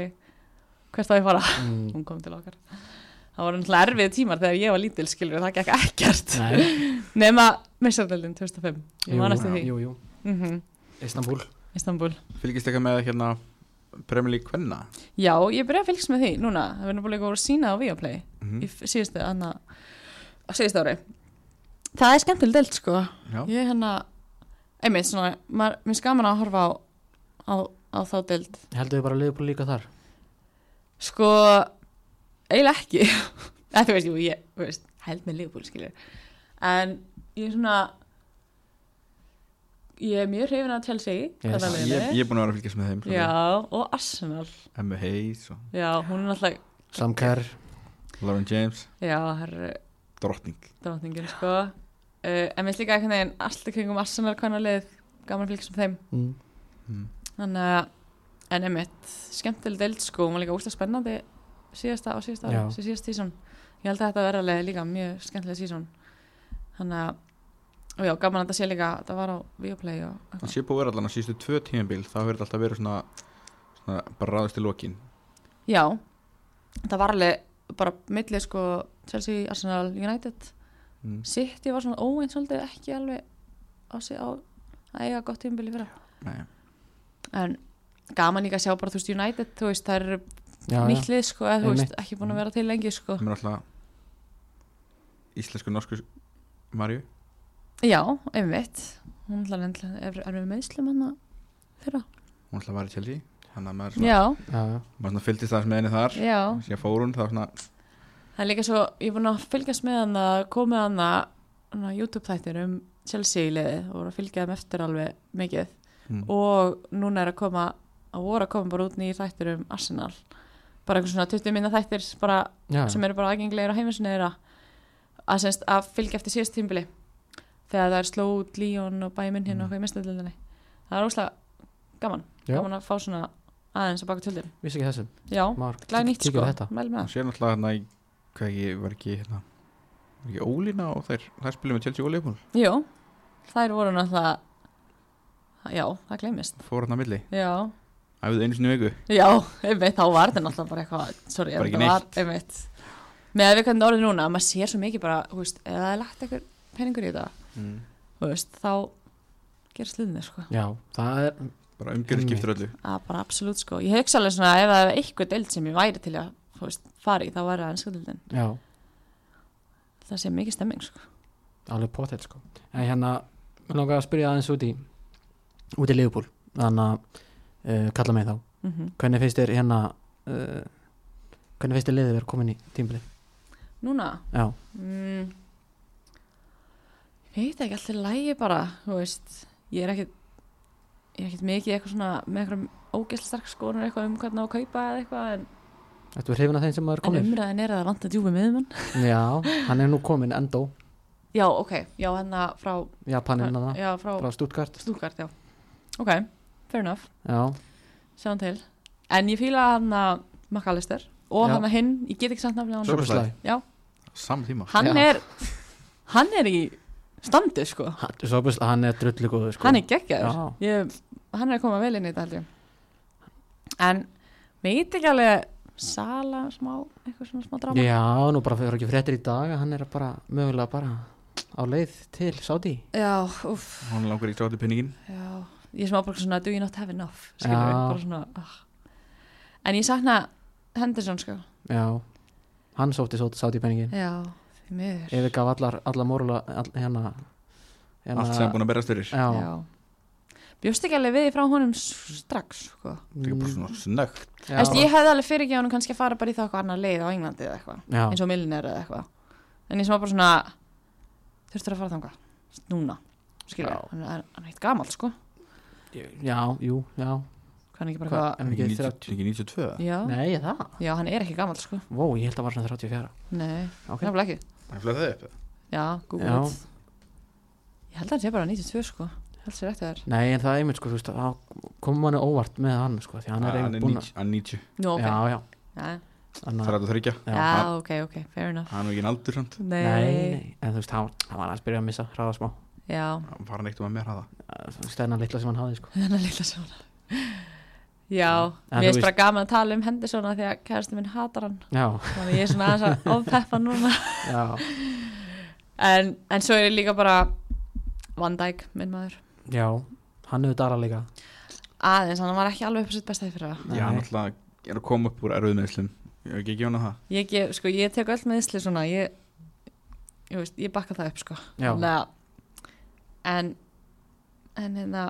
hvert á ég fara? Mm, hún kom til okkar. Það voru náttúrulega erfið tímar þegar ég var lítil skilur það gekk ekkert. Nema Missardeldin 2005 ég jú, man eftir því. jú, jú, mm Istanbul Istanbul Fylgist eitthvað með hérna Premier League Kvenna? Já, ég byrja að fylgst með því núna. Það verður búin að voru sína á Viaplay mm í f- síðustu anna, á síðustu ári það er skemmtileg delt sko. Já, ég hérna einmitt svona, maður, mér skaman að horfa á, á, á þá delt heldur við bara Liverpool líka þar? Sko, eiginlega ekki. Eða þú veist, jú, ég þú veist, held með Liverpool, skilur En ég er svona Ég er mjög hrifin af Chelsea Yes. þetta ég, ég er búin að vera að fylgjast með þeim Já, og Arsenal. Emma Hayes og Já, hún er náttúrulega Sam Kerr. Lauren James. Já, herru, drottning drótningin, sko uh, En mér finnst líka einhvern veginn Allt í kringum Arsenal, hvernig leið Gaman að fylgjast með þeim mm. mm. Þannig að, en einmitt, skemmtileg deild sko, hún var líka úrslega spennandi síðasta og síðasta Já. ári, sí- síðasta sísón. Ég held að þetta verði alveg líka mjög skemmtileg sísón. Þannig að, og já, gaman að þetta sé líka, þetta var á Viaplay og Það sé búið að vera allan að síðustu tvö tímabil þá hefur þetta alltaf verið svona, svona bara ráðist í lokin Já, þetta var alveg bara millið sko Chelsea, Arsenal, United. mm. City var svona óeins svolítið ekki alveg á sig á að eiga gott tímabili fyrra. Nei, En gaman líka að sjá bara, þú veist, United, þú veist, það eru Já, nýtt lið sko, eða þú veist, ekki búin að vera til lengi sko. það er alltaf íslensku norsku Marju Já, einmitt hún endilega, er, er við meðslum hann fyrra? hún alltaf var í Chelsea þannig að maður svona, maður svona fylgdist það með henni þar síðan fór hún það var svona Það er líka svo, ég er búin að fylgjast með hann að komið hann að YouTube þættir um Chelsea liðið og voru að fylgja þeim eftir alveg mikið. Mm. og núna er að koma að voru að koma bara út nýjir þættir um Arsenal. Bara einhvern svona 20 minna þættir bara, já. sem eru bara aðgengilegir á heimisinu þeirra. Að, semst, að fylgja eftir síðast tímbili þegar það er sló út Líón og bæði minn hérna og Mm. eitthvað í mestöldinni það er óslega gaman. Já. gaman að fá svona aðeins að baka tjöldin. Vissi ekki þessum já, glæði nýtt sko, á þetta. mæl með það sé náttúrulega hérna í hvað ekki, var ekki hérna var ekki Ólína og þær, þær spilum með Chelsea og það jú, þær voru náttúrulega já, það gleymist. Fór hérna að milli, já, æfðu einu sinni í viku. Já, einmitt þá var þetta náttúrulega bara eitthvað sorry, Bara ekki þetta var, einmitt. Með að við hvernig orðið núna, maður sér svo mikið bara, þú veist, ef það er lagt eitthvað peningur í þetta, mm. þú veist, þá gerst liðinni, sko. Já, það er bara umgjörð skiptur öllu. Að bara absolutt, sko, ég hugsa alveg svona ef það er eitthvað deild sem ég væri til að veist, fara í, þá væri það já, það sé mikið stemming, sko. Alveg potið sko. En hérna, mér langar að spyrja aðeins út í út í Liverpool þannig að uh, kalla mig þá. Mm hvernig finnst þér hérna uh, hvernig finnst þér liðið verið komin í tímbilið núna, já, mm, ég veit ekki alltaf lægi bara, þú veist. Ég er ekkit ég er ekkit mikið eitthvað svona með eitthvað ógæsla stark skoðunur eitthvað um hvernig á að kaupa eða eitthvað en, Þetta er hrifin af þeim sem maður en komin umræðin er að það vant að djúpa miðumann Já, hann er nú komin endó. Já, ok, já, hérna frá Japaninn að það, frá, frá Stuttgart. Stúkart, já. Ok, fair enough, Já, sjáum til. En ég fíla hann að McAllister og Já. hann að hinn, ég get ekki samt hann Szoboszlai. Szoboszlai. já, saman tíma. Hann Já. er hann er í standi sko. Hann, Szoboszlai, hann er drullu góður sko. Hann er ég, hann er að koma vel inn í þetta held ég. En veit ekki alveg Sala smá, eitthvað svona smá drama. Já, nú bara fyrir ekki fréttir í dag hann er bara mögulega bara á leið til Saudi. Já, uff, hann langar í sátu pinningin já ég smá bara svona, do you not have enough? Svona ah. en ég sakna Henderson sko. Já, hann sótti svo Saudi penningin já, því miður. Yfir gaf allar, allar morula all, hérna, hérna allt sem búin að berast fyrir. Já, já. Bjóst ekki alveg við frá honum strax sko. það er bara svona snögt ég hefði alveg fyrir ekki honum kannski að fara bara í það eitthvað annar leið á Englandi eða eitthvað eins og Milner eða eitthvað. En ég sem var bara svona þurftur að fara þangað. Núna skilja, hann er, hann er eitt gamalt sko. Já, jú, já. Hann er ekki bara Hvað, eitthvað ekki 90 30 ekki 92 já, Nei, er það? já, hann er ekki gamalt sko. Vó, ég held að var svona 34 nei, Ok. nefnilega ekki. Það er flettið upp já, it ég held að hann sé bara 92 sko held sér eftir þær Nei, en það er einmitt sko, þú veist, þá kom manni óvart með hann sko, því hann er hann einmitt er búin 90 hann er 90 nú, ok, Já, já, já, þannig það að er að þryggja já, Já. ok, ok, fair enough. Hann er ekki en aldur samt. Nei, Nei, nei, en þú veist, hann, hann var að spyrja að missa hraða smá. Já, hann var hann eitt um að mér hafa stæðna litla sem hann hafði sko. Þennan lilla svona já, En mér þú finnst bara gaman að tala um Henderson af því að kærasti minn hatar hann. Já, þannig ég er svona aðeins að ofpeppa núna. Já, en, en svo er ég líka bara Van Dijk, minn maður já Hann hefur dara líka. Aðeins, hann var ekki alveg upp á sitt besta í fyrra. Já hann alltaf er að koma upp úr erfið meðslum ég hef ekki ekki hana það. Ég, gef, sko, ég tek öll með Ísli svona ég, ég, veist, ég bakka það upp sko. Að- en en hérna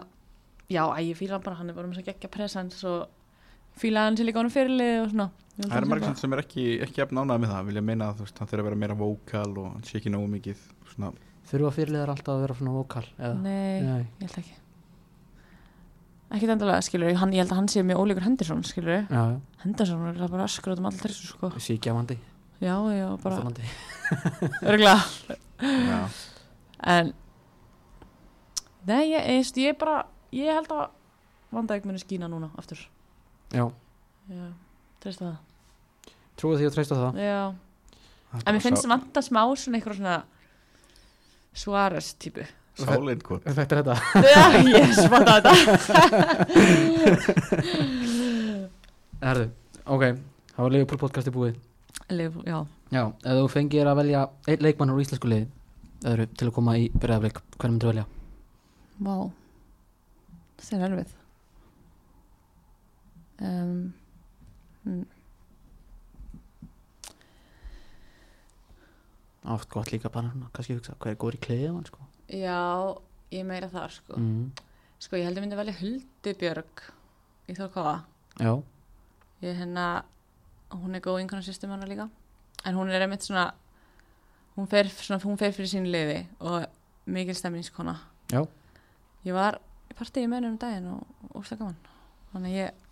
já, ég fíla hann bara, hann er bara með svo geggja presens og fíla hann til líka honum fyrirlið og svona. Það er að margir sem er ekki, ekki efn ánægð með það vilja meina að þú veist, hann þurfa að vera meira vókal og hann sé ekki nógu mikið svona, þurfa fyrirliðar alltaf að vera svona vokal eða, Nei, Nei. ég held ekki. Ekkert endilega, skilur hann, Ég held að hann sé mjög ólíkur Henderson, skilur já, já, Henderson er bara öskur út um alltaf þessu, sko síkjafandi Já, já, bara. Örgulega já, En Nei, ég, ég, ég bara Ég held að Vanda ekki muni skína núna aftur. Já, Já, treysta það. Trúið því að treysta það. Já, en mér finnst það vanta smá svona eitthvað svona Suárez típu Sálin hvað þetta er þetta. Já, ég smata þetta. Herðu, ok, það var Leopold podcasti búið. Liverpool, Já, Já, ef þú fengir að velja einn leikmann úr íslensku liði öðru til að koma í byrjaðablik hvernig myndir velja? vá. Það er erfið. Um, Átt gott líka bara kannski hugsa hver er góður í kliðið hann sko? Já, ég meira þar sko. Mm. Sko, ég held að myndi velja Huldu Björg í Þórkáða Já, Ég hérna, hún er góð einhvern system hana líka. En hún er einmitt svona Hún fer, svona, hún fer fyrir sín liði Og mikil stemningskona. Já, Ég var í partíi með henni um daginn og úrsta gaman. Þannig ég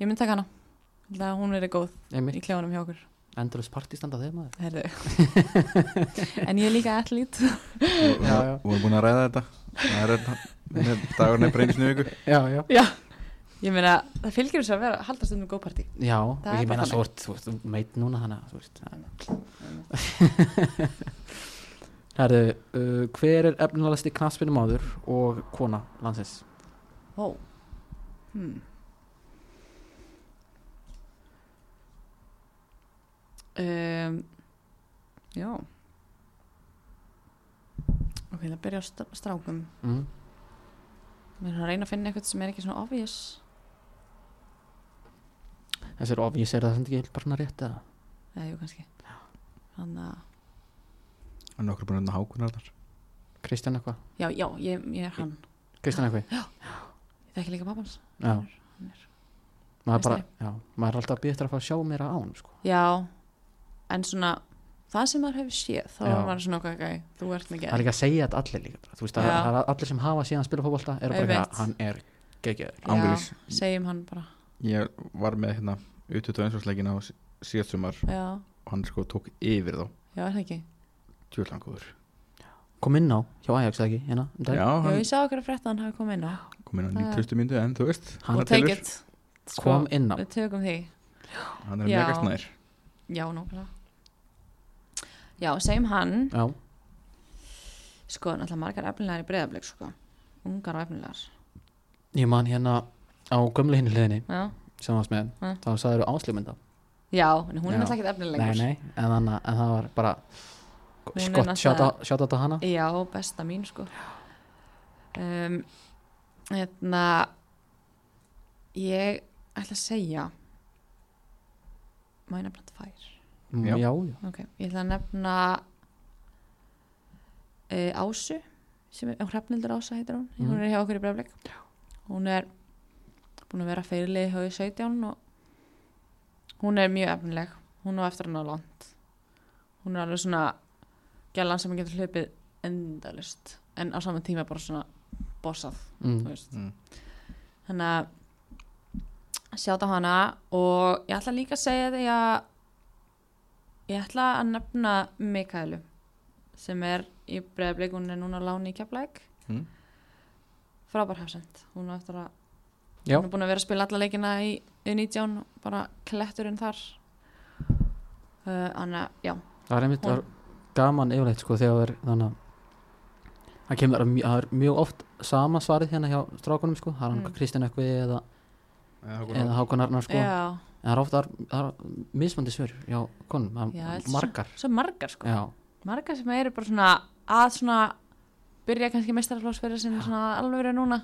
Ég myndi taka hana. Hún verið góð í einmitt klefanum hjá okkur Endurlega partistanda þegar maður. Herðu En ég er líka allít Við vorum búin að ræða þetta. Það er þetta. Dagurinn er í viku. Já, já. Já. Ég meina, það fylgir þess að vera að halda stundum góð partí. Já, Það og er ég meina þannig. svo ert, þú veist, þú meit núna þú veist Herðu, uh, hver er efnilegasti knaspinum áður og kona landsins? Ó. Hmm. Um, Já. Ok, það byrja á st strákum. Mm. Mér er að reyna að finna eitthvað sem er ekki svona obvious. Er ofís, er það sem ekki bara svona rétt eða? Eða, jú, kannski. Þannig að, Hann er okkur búin að hákunar þar Kristján eitthvað? já, já, ég, ég er hann. Kristján eitthvað? Ég þekki líka pappans. Já, Hann er- hann er- maður bara, já, maður er alltaf að eftir að fá að sjá meira á hann, sko. Já, en svona það sem maður hefur séð þá er maður svona ok, ok, þú ert með Það er líka að segja þetta allir líka bara. Þú veist, það er allir sem hafa síðan að spila fótbolta eru bara ekki að hann er geggjöður Ángurís. segjum hann bara. Ég var með hérna U21 ársleikin á síðast sumar Já, og hann sko tók yfir þá. Já, er það ekki? Tjóðlangur Kom inn á, hjá Ajax eða ekki, hérna um Já, hann ég sá okkur að frétta að hann hafi komið inn á. Kom inn á Það- 90. myndu en þú veist Hann it kom inn á. Við tökum því. Hann er Já. Já, nákvæmlega. Já, segjum hann. Já, Sko, náttúrulega margar efnilegar í breyðablik sko. Ungar og efnilegar. Ég man hérna á gömlu hinni hliðinni Já, sem varst með, Ja. þá sagður áslumynda já en hún er Já. náttúrulega ekkert efnileg Nei, nei, en, þannig, en það var bara Hún skott, náttúrulega- sjátt á hana. Já, besta mín sko. Um, Hérna Ég ætla að segja Má ég nefna tvær Mm, Já. Já, já, Ok, ég ætla að nefna uh, Ásu sem er, Hrafnildur Ása heitir hún Mhm. hún er hjá okkur í breyfleik hún er búin að vera fyrirlið hjá í 17 og hún er mjög efnileg hún á eftir hann á land hún er alveg svona gælan sem getur hlupið endalist en á saman tíma bara svona bossað þú mm. mm. þannig að sjáta hana og ég ætla líka að segja því að ég ætla að nefna Mikaelu sem er í breyðablik, hún er núna láni í Keflæk Mm. frábær hafsend hún er eftir að Já. hún er búin að vera að spila alla leikina í U19 og bara kletturinn þar uh, Anna, já, það er einmitt Hún- gaman yfirleitt sko þegar það er þannig að það kemur að mjö- það er mjög oft sama svarið hérna hjá strákunum sko það er hann Mm. Kristján Ekvi eða, Eða Hákon Arnar. Sko. Já, en það er ofta er mismandi svör konum, Já, er er margar. svo margar sko. Já, margar sem eru bara svona að svona byrja kannski mestarflósferði sem svona alveg er núna.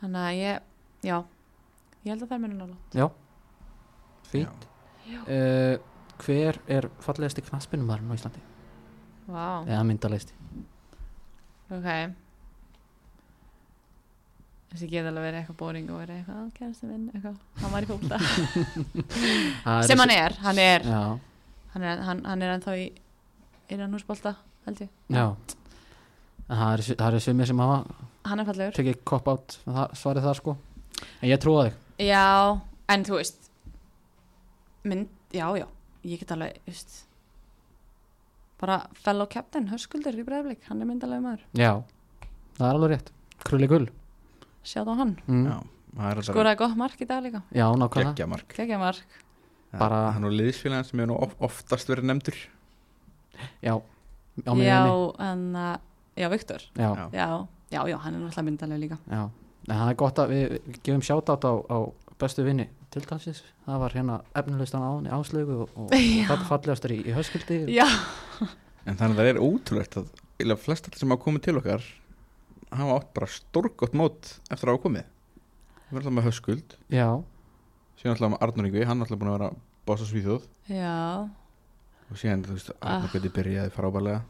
Þannig að ég, já. Ég held að það er mér nála já. Fínt. Uh, hver er fallegasti knaspinumæðurinn á Íslandi? Vá, eða myndalegsti ok þessi geta alveg verið eitthvað boring og verið eitthvað, kærastu minn, eitthvað. Hann var í fólta, Það sem hann er hann er, Já, hann er, hann, hann er ennþá í innan húsbolta, held ég. Já. En Það eru eru sumir sem hafa er tekið cop out svarið það sko. En ég trúa þig. Já, en þú veist mynd, já, já ég get alveg, veist bara fellow captain höskuldur í breyflik, hann er myndalega maður. Já, það er alveg rétt. Krulli gull sjátt á hann, mm. Það er skoraði gott mark í dag líka. Já, nákvæmlega. Geggja mark. Geggja mark, Bara- Hann og liðsfélagin sem hefur nú of- oftast verið nefndur. Já, á já, en uh, já, Viktor. Já, Já. já, já, hann er náttúrulega myndalega líka. Já En það er gott að við við gefum sjátátt á, á bestu vinni tiltalsins. Það var hérna efnilegstan á áslögu og, og Já. fall- fallegastur í, í höskuldi. Já, En þannig að það er ótrúlegt að eiginlega flest allir sem hafa komið til okkar hafa átt bara stórgott mót eftir að hafa komið. Við erum alltaf með höskuld. Já, síðan alltaf með Arnur Yngvi, hann er alltaf búin að vera bossa svíþjóð. Já. Og síðan, þú veist, Ah. Arnur Gauti byrjaði frábælega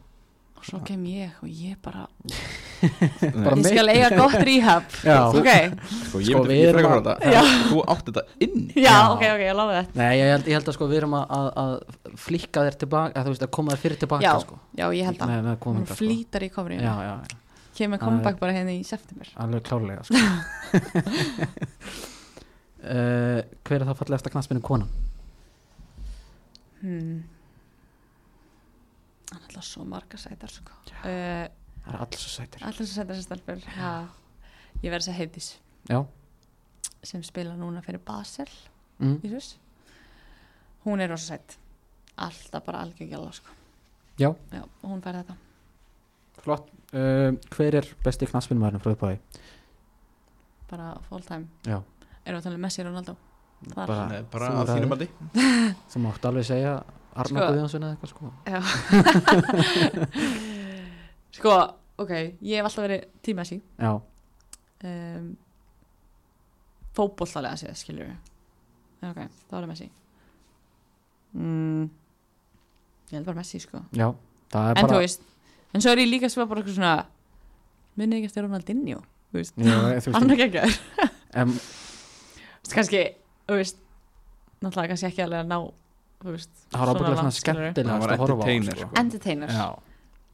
og svo kem ég og ég bara Bara ég skal eiga gott rehab. Já. ok, Sko, ég Sko, myndi erum frekar frá þetta. Þú átti þetta inni. Já, Já. ok, ok, ég lofa þetta Nei, ég held, ég held að sko við erum að, að, að flíka þér tilbaka, að þú veist að koma þér fyrir tilbaka Já. sko. Já, ég held að, hún sko. flýtar í kofrinu. Já, já, já, kemur Það comeback bara hérna í september alveg klárlega sko uh, Hver er það fallega eftir knastminu konan? hmm. hann er alltaf svo marga sætar sko. uh, Það er alls svo sætir alltaf svo sætar sem stelpur ég verði að segja heiðis Já, sem spila núna fyrir Basel mm. í Sviss hún er rosa sætt alltaf bara algjörgjala sko. Já. já, hún fær þetta flott uh, Hver er besti knastminu maðurinn frá uppáði? bara full time. Já, erum við að tala um Messi Ronaldo? Þar. bara, Nei, bara þú að þínum að Þú mátt alveg segja Arna Sko. Guðjónsson eða eitthvað sko. Já. Sko, ok, ég hef alltaf verið tím Messi. Já, um, Fótbollalega séð, skilur við. Ok, þá er það Messi. Mm, Ég held bara Messi, sko. Já Það er En bara þú veist, en svo er ég líka svo bara eitthvað svona Minni ekki eftir Ronaldinho? Þú veist, hann er ekki ekki em, Kannski, þú veist Náttúrulega kannski ekki alveg að ná Þú veist, Það var ábygglega svona langt, Hann var að horfa á entertainer, sko. sko. Entertainer. Já,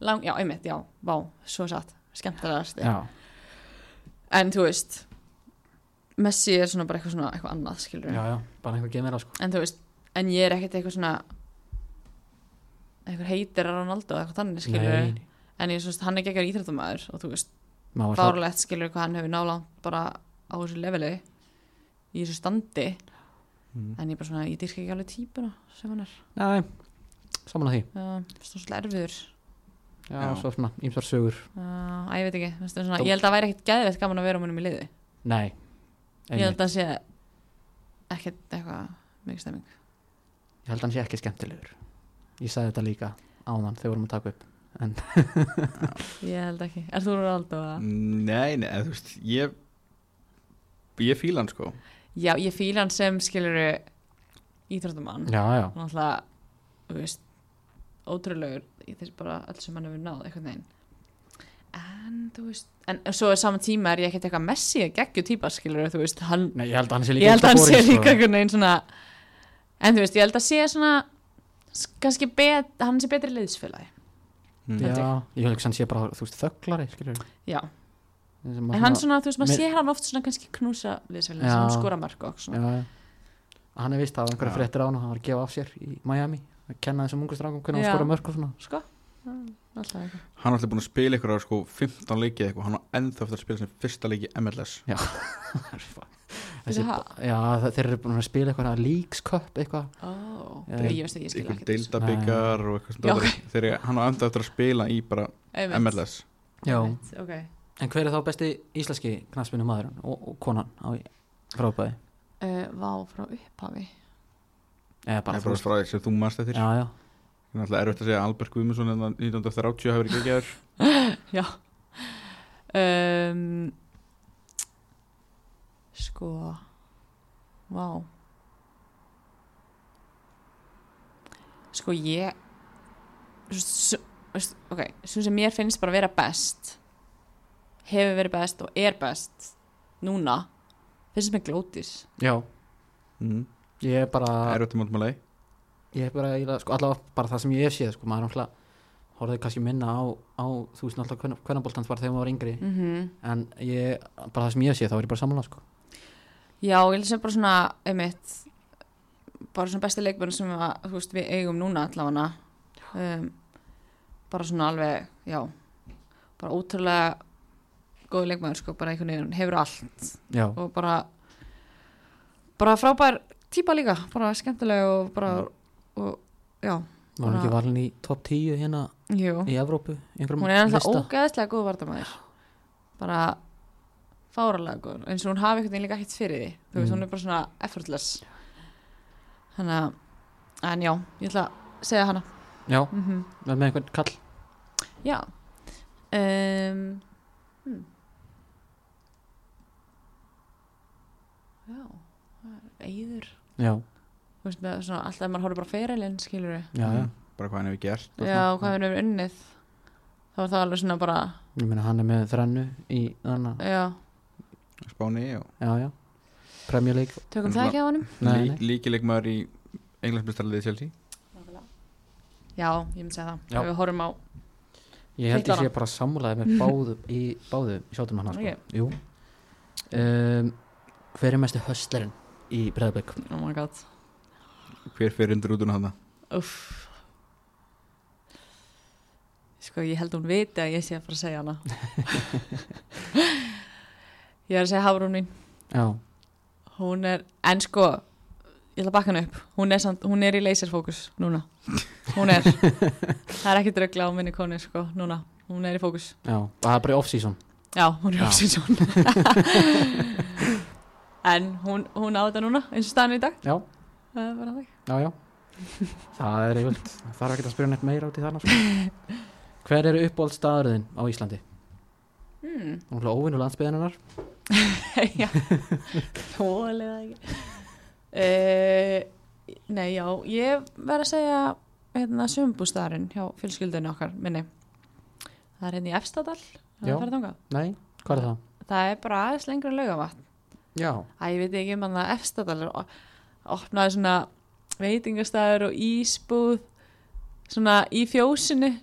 Lang, Já, einmitt, já, vá, svo satt Skemmtilegast. Já, En þú veist Messi er svona bara eitthvað svona eitthvað annað skilur já, já Bara einhver gemir á sko. En þú veist, en ég er ekkert eitthvað svona eitthvað heitir að Ronaldo eitthvað þannig skilur Nei, En ég svo hann er eitthvað íþrættumæður og þú veist, það fárlegt skilur hvað hann hefur nálangt bara á þessu leveli í þessu standi. Mm. en ég bara svona, ég dyrka ekki alveg típuna sem hann er. Nei, saman að því. Já, það svolítið erfiður. Já, Já. svo svona, ímsar sögur. Já, ég veit ekki, það svona, ég held að það væri ekkert geðveitt gaman að vera á munum í liði. Nei Ég held að það sé ekkert eitthvað mikið stemming. Ég held að hann sé ekki skemmtilegur Ég sagði þetta líka áðan þegar við vorum að taka upp En Ég held ekki, er þú Ronaldo að Nei, nei, þú veist Ég Ég fíla hann sko. Já, ég fíla hann sem skiluru íþróttumann já, já, náttúrulega, þú veist ótrúlegur í þess bara öll sem hann hefur náð eitthvað neginn en þú veist, en svo er saman tíma er ég ekkert eitthvað messi að geggju típa skilur þú veist, hann, Nei, ég held að hann sé líka ég held að hann sé boring, líka sko. einhvern veginn svona en þú veist, ég held að sé svona kannski bet, hann sé betri liðsfélagi Mm. Já, ég. held ekki að hann sé bara, þú veist, þögglari skilur já, En hann svona, þú veist, maður sér hann oft svona kannski knúsa liðsfélagi Já. sem skora mörg og svona, Já, já. Hann er vist, það var einhverja Já. fréttir á hann og hann var að gefa af sér í Miami að kenna þessum ungu strákum hvernig Já. hann skora mörg og svona. Sko? Já, alltaf eitthvað. Hann er alltaf búin að spila ykkur á sko 15 leikið eitthvað. Hann var ennþá eftir að spila sem fyrsta leiki MLS Þessi, það? Já, það- þeir eru búin að spila eitthvað Leagues Cup eitthvað. Ó, Já. ég veist ekki, ég skil Ykkur ekki deildabikar og eitthvað Já, svona Þegar hann var ennþá eftir að spila í bara MLS Já, ok. En hver er þá besti íslenski knastminu maðurinn og, og konan á frábæði? uh, Vá frá upphafi. Eða bara bara frá því sem þú mannst eftir. Já, já, Það er alltaf erfitt að segja Albert Guðmundsson en 1930 hafi verið geggjaður. Já. Um, Sko Vá. Sko ég s- s- Ok, svo sem mér finnst bara vera best hefur verið best og er best núna finnst mér glótis já, mm. ég er bara ég er bara, sko, allavega bara það sem ég hef séð sko, maður náttúrulega horfði kannski minna á, á þú veist náttúrulega hvernaboltans bara þegar maður var yngri. Mm en ég, bara það sem ég hef séð þá er ég bara samanlega sko. Já, ég sem bara svona einmitt, bara svona besti leikmenn sem þú veist, við eigum núna allavega. Um, bara svona alveg, já bara ótrúlega góði leikmenn sko, bara einhvern veginn hefur allt. Já, og bara bara frábær típa líka bara skemmtileg og bara og, já, var hann ekki valin í top 10 hérna jú. í Evrópu hún er alltaf ógeðslega góð vardamæður bara fáralega góð eins og hún hafi veginn líka ekkert fyrir því. Þú veist, Mm. hún er bara svona effortless. Þannig að en já, ég ætla að segja hana. Já, mm með með einhvern kall. Já. Um, hmm. já já, þú veist, með svona, alltaf maður horfður bara ferilinn skilur við, já, já, Bara hvað hann hefur gert og já, svona. hvað hann hefur unnið. Þá er það alveg svona bara ég meina hann er með þrennu í þannig, já, Spáni og já, já Premier League tökum það ekki á honum Nei, lí, nei. líkileikmaður í englandsbyrstarliði Chelsea já, ég myndi segja það ef við horfum á ég held ég Fíklara. sé bara sammúlaði með báðu í báðu sjátum hann sko. Ok. jú um, hver er mestu höstlerinn í Breiðabæk oh my god Hver fyrir undir útuna þarna? Uff. Sko, ég held að hún viti að ég sé að fara að segja hana. ég er að segja Hafrún mín. já, Hún er, en sko, ég ætla að bakka hana upp. Hún er, samt, hún er í laserfókus núna. Hún er. það er ekki dröggla á minni konu, sko, núna. Hún er í fókus. já, það er bara í off-season Já, hún er Já. off-season. en hún, hún á þetta núna, eins og staðan í dag. já, Það er bara það. já, já það er yfirlt, það þarf ekki að spyrja neitt meira út í þarna sko. hver eru uppáhaldstaðurðin á Íslandi Hmm. hún er óvinnu landsbyðininnar já. Þólega ekki. Uh, Nei, já Ég verð að segja hérna, sumbústaðarinn hjá fjölskyldinu okkar minni. Það er hérna í Efstadal nei, hvað er það? Það er bara aðeins lengra laugavatn. Já, Æ, ég veit ekki um hann að Efstadal er opnaði svona veitingastæður og ísbúð svona í fjósinu.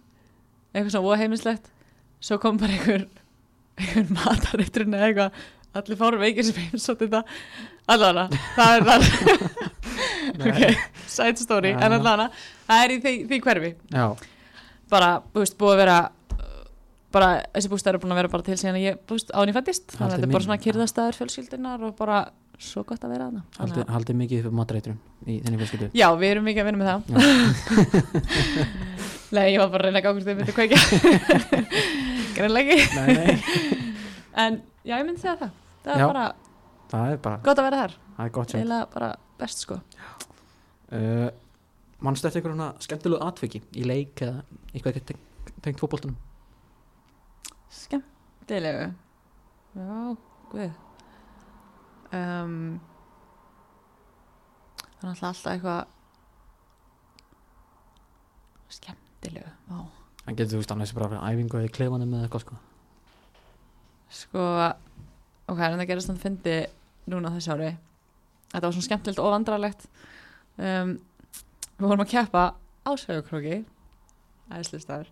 Eitthvað svona óheimilslegt svo kom bara einhver matareitrun eða eitthvað. Allir fórum veikir sem heimsótt þetta. Allavega, það er það. Ok, side story Já. en allavega, það er í því, því hverfi. Já, bara, þú veist, búið að vera bara, þessi bústæður er búin að vera bara til síðan að ég, þú veist, án ég fættist. Þannig að Haldið þetta er bara svona kyrðastæður fjölskyldunar og bara svo gott að vera haldið að- haldi mikið upp matreitrun í þinni fjölskyldu. Já, við erum mikið að vinna með það. Nei, ég var bara að reyna að kveikja Greinlega ekki. En já, ég myndi segja það. Það er Já. bara það er bara, gott að vera þar. Það er gott Eða bara best sko. Uh, mannstu eftir einhverjum skemmtilegu atviki í leik eða eitthvað ekki tengt, fótboltanum? Skemmtilegu? Já, guð. Um, Það er alltaf alltaf eitthvað Skemmtilegu Vá hann getur þú veist annars bara verið æfingu eða í klefanum eða eitthvað sko. Sko, ok, en það gerast þannig fyndi núna þessi ári. Þetta var svona skemmtilegt og vandrarlegt um, Við vorum að keppa á Sögukróki Æslistæður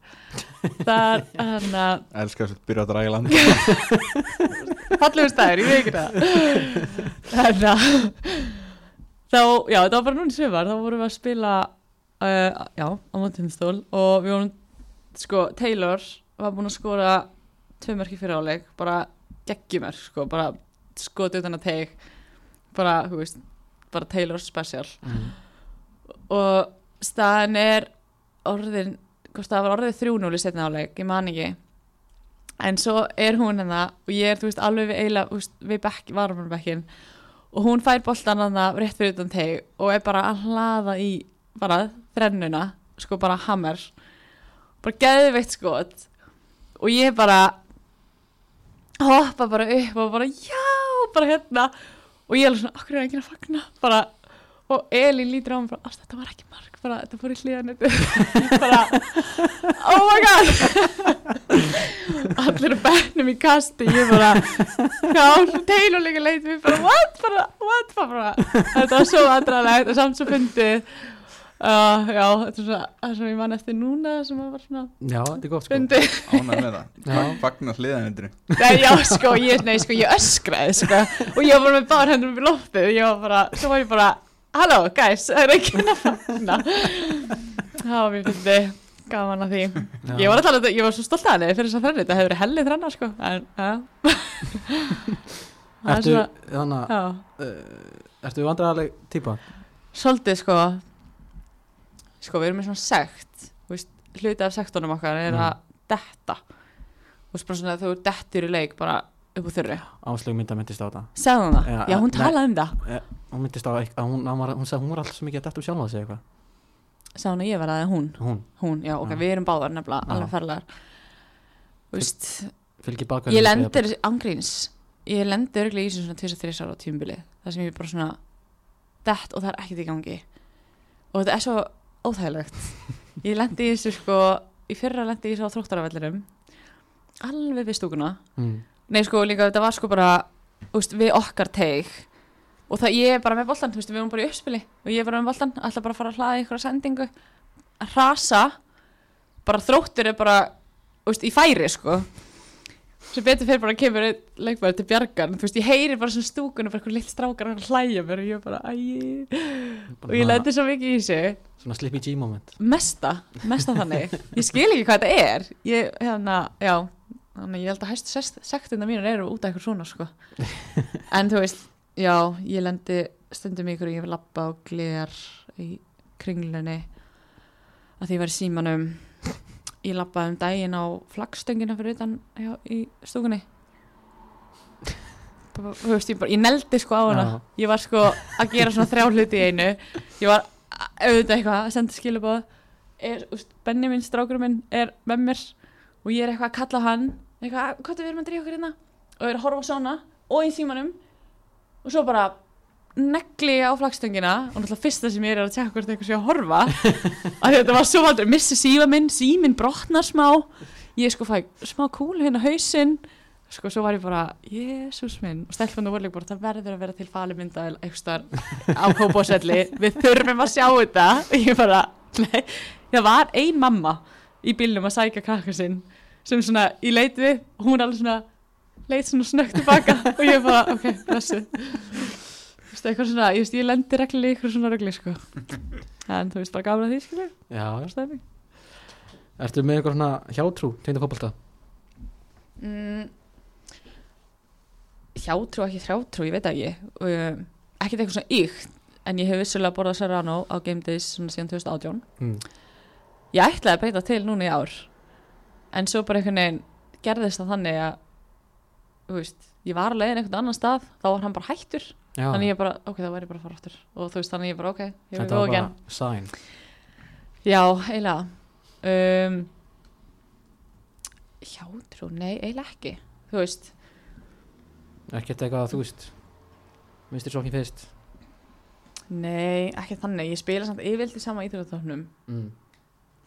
Það er hann að Elskar þess að byrja að draga í land fallegur stæður, ég veit ekki það. Þannig að þá, já, þetta var bara núna í sumar. Þá vorum við að spila uh, já, á mótindstól og við vorum sko, Taylor var búin að skora tvö mörki fyrir áleik bara geggjumörk, sko, bara skoti utan að teik bara, þú veist, bara Taylor special. Mm. og staðan er orðin, hvort það var orðið 3-0 í setna áleik, ég man ekki. En svo er hún hérna og ég er, þú veist, alveg við þú veist, við bekk, varumarbekkin og hún fær boltan hana rétt fyrir utan teg og er bara að hlaða í bara þrennuna, sko bara hammer bara geðveitt skot. Og ég bara hoppa bara upp og bara já, bara hérna. Og ég er alveg svona, okkur er ekki að fagna? Bara, og Elín lítur á mig bara, "Ásta, þetta var ekki mark bara, þetta fór í hlýðan bara, oh my god. Allir að bennum í kasti ég bara, já, teilur líka leit við bara, what, bara, what? Bara, þetta var svo aðdraðlegt og samt svo fyndið uh, já, þetta er svona, það sem ég man eftir núna sem að var svona Já, þetta er gott sko ánægð með það Já. fagnar hliðanendri Nei, já, sko, ég, nei, sko, ég öskraði, sko, og ég var bara með báðar hendur upp í loftið, ég var bara, svo var ég bara, halló, guys, það er ekki að fagna. Var mér fyndi, gaman að því. Já. Ég var um þetta, ég var svo stolt að henni fyrir þess að þrenni, þetta hefur verið hellið þrenna, sko, en, já. Er Ertu, þannig að, já, uh, ertu vandræðaleg típa? svolítið, sko, sko, við erum með svona sekt, veist, hluti af sektunum okkar er Mm. að detta, þú veist, bara svona, þú dettur í leik, bara upp á þurru. Áslög mynda myndist á þetta Segðu hún það? Já, Já, hún talaði um það. Eh, Hún myndist á eitthvað, hún, hún, hún sagði hún var alltaf svo mikið að detta um sjálfa sig eitthvað Sá hún að ég var aðeins hún. Hún Hún, já, ok, Já. við erum báðar nefnilega alveg ferlegar. Þú veist, fylgir baka ég lendir angríns, ég lendir örglega í svona 23 ára á tímubili, það sem ég bara svona dett og það er ekkert í gangi. Og þetta er svo óþægilegt. Ég lendi í þessu sko, í fyrra lendi ég svo á þróttaravellirum, alveg við stúkuna. mm. Nei, sko, líka þetta var sko bara, veist, við okkar teig og það ég er bara með boltan, þú veist, við erum bara í uppspili og ég er bara með boltan, ætla bara að fara að hlaða í einhverja sendingu, að hrasa bara þróttur er bara veist, í færi, sko sem betur fyrir bara kemur einn leikmaður til bjargan, þú veist, ég heyri bara svona stúkuna bara eitthvað lill strákar að hlæja mér og ég bara, æj og ég lendi svo mikið í þessu. Svona Slippy G moment. Mesta, mesta þannig. Ég skil ekki hvað þetta er. Ég, hérna, já þannig ég held að hæstu sektina mínur eru út af eitthvað svona sko. en þú veist já, ég lendi stundum í ykkur og ég vil lappa og gler í kringlunni að því ég var í símanum ég lappaði um daginn á flagstöngina fyrir utan já, í stúkunni. Bara, þú veist, ég, bara, ég neldi sko á hana. Ég var sko að gera svona þrjá hluti í einu. Ég var auðvitað eitthvað að senda skilabóð úst, Benni minn, strákurum minn er með mér og ég er eitthvað að kalla hann. Eitthvað, hvað er við erum að drífa okkur hérna? Og er að horfa svona og í símanum. Og svo bara negli á flagstöngina og náttúrulega fyrsta sem ég er að tjekka hvort eitthvað sé að horfa að þetta var svo aldrei, missi síma minn síminn brotnar smá. Ég sko fæ smá kúlu hérna hausinn. Sko svo var ég bara, jésús minn. Og stelpunni voru líka bara, það verður að vera til falumynda eitthvað starf á kópáselli við þurfum að sjá þetta. Og ég bara, nei, það var ein mamma í bílnum að sækja krakka sinn sem svona, ég leit við og hún alveg svona, leit svona snöggt tilbaka og ég bara, ok, blessu þú veist, eitthvað svona, ég veist, ég lendi reglulega í eitthvað svona regli, sko. En þú veist, bara gafna því, skilur, Já, stæmi Ertu með eitthvað svona hjátrú tegndi fótbolta? mm, hjátrú, ekki þrjátrú, ég veit það ekki. Um, ekkert eitthvað svona ykt en ég hef vissulega borðað Serrano á Game Days svona síðan 2018 Mm. ég ætlaði að breyta til núna í ár en svo bara einhvern veginn gerðist það þannig að þú veist, ég var að leiðin einhvern annan stað þá var hann bara hættur Já, þannig ég bara, ok, þá væri bara að fara aftur. Og þú veist, þannig ég bara, ok, ég vil þetta góða var again. bara sign. Já, eiginlega. Um, hjátrú, nei, eiginlega ekki. Þú veist, Ekkert eitthvað að þú veist. Mistir svo ekki fyrst. Nei, ekki þannig. Ég spila samt yfirlt í sama íþjóðatofnum mm.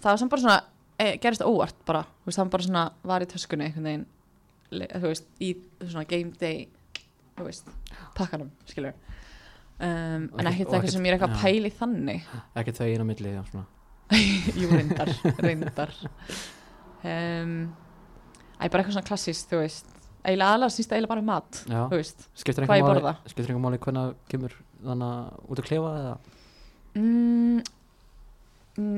það var samt bara svona e, gerist óvart bara, þú veist, það bara svona var í töskunni einhvern veginn. Þú veist, í svona game day þú veist, pakkanum, skilur um, en ekkert- eitthvað sem ég er eitthvað að pæli þannig. Ekkert þau inn á milli jú, reyndar, reyndar. Um, æ, bara eitthvað svona klassist, þú veist. Eiginlega aðlega snýst eiginlega bara um mat Já, þú veist, skiptir hvað ég borða? máli Skiptir einhver máli hvernig kemur þannig að út að klefa eða? Mm,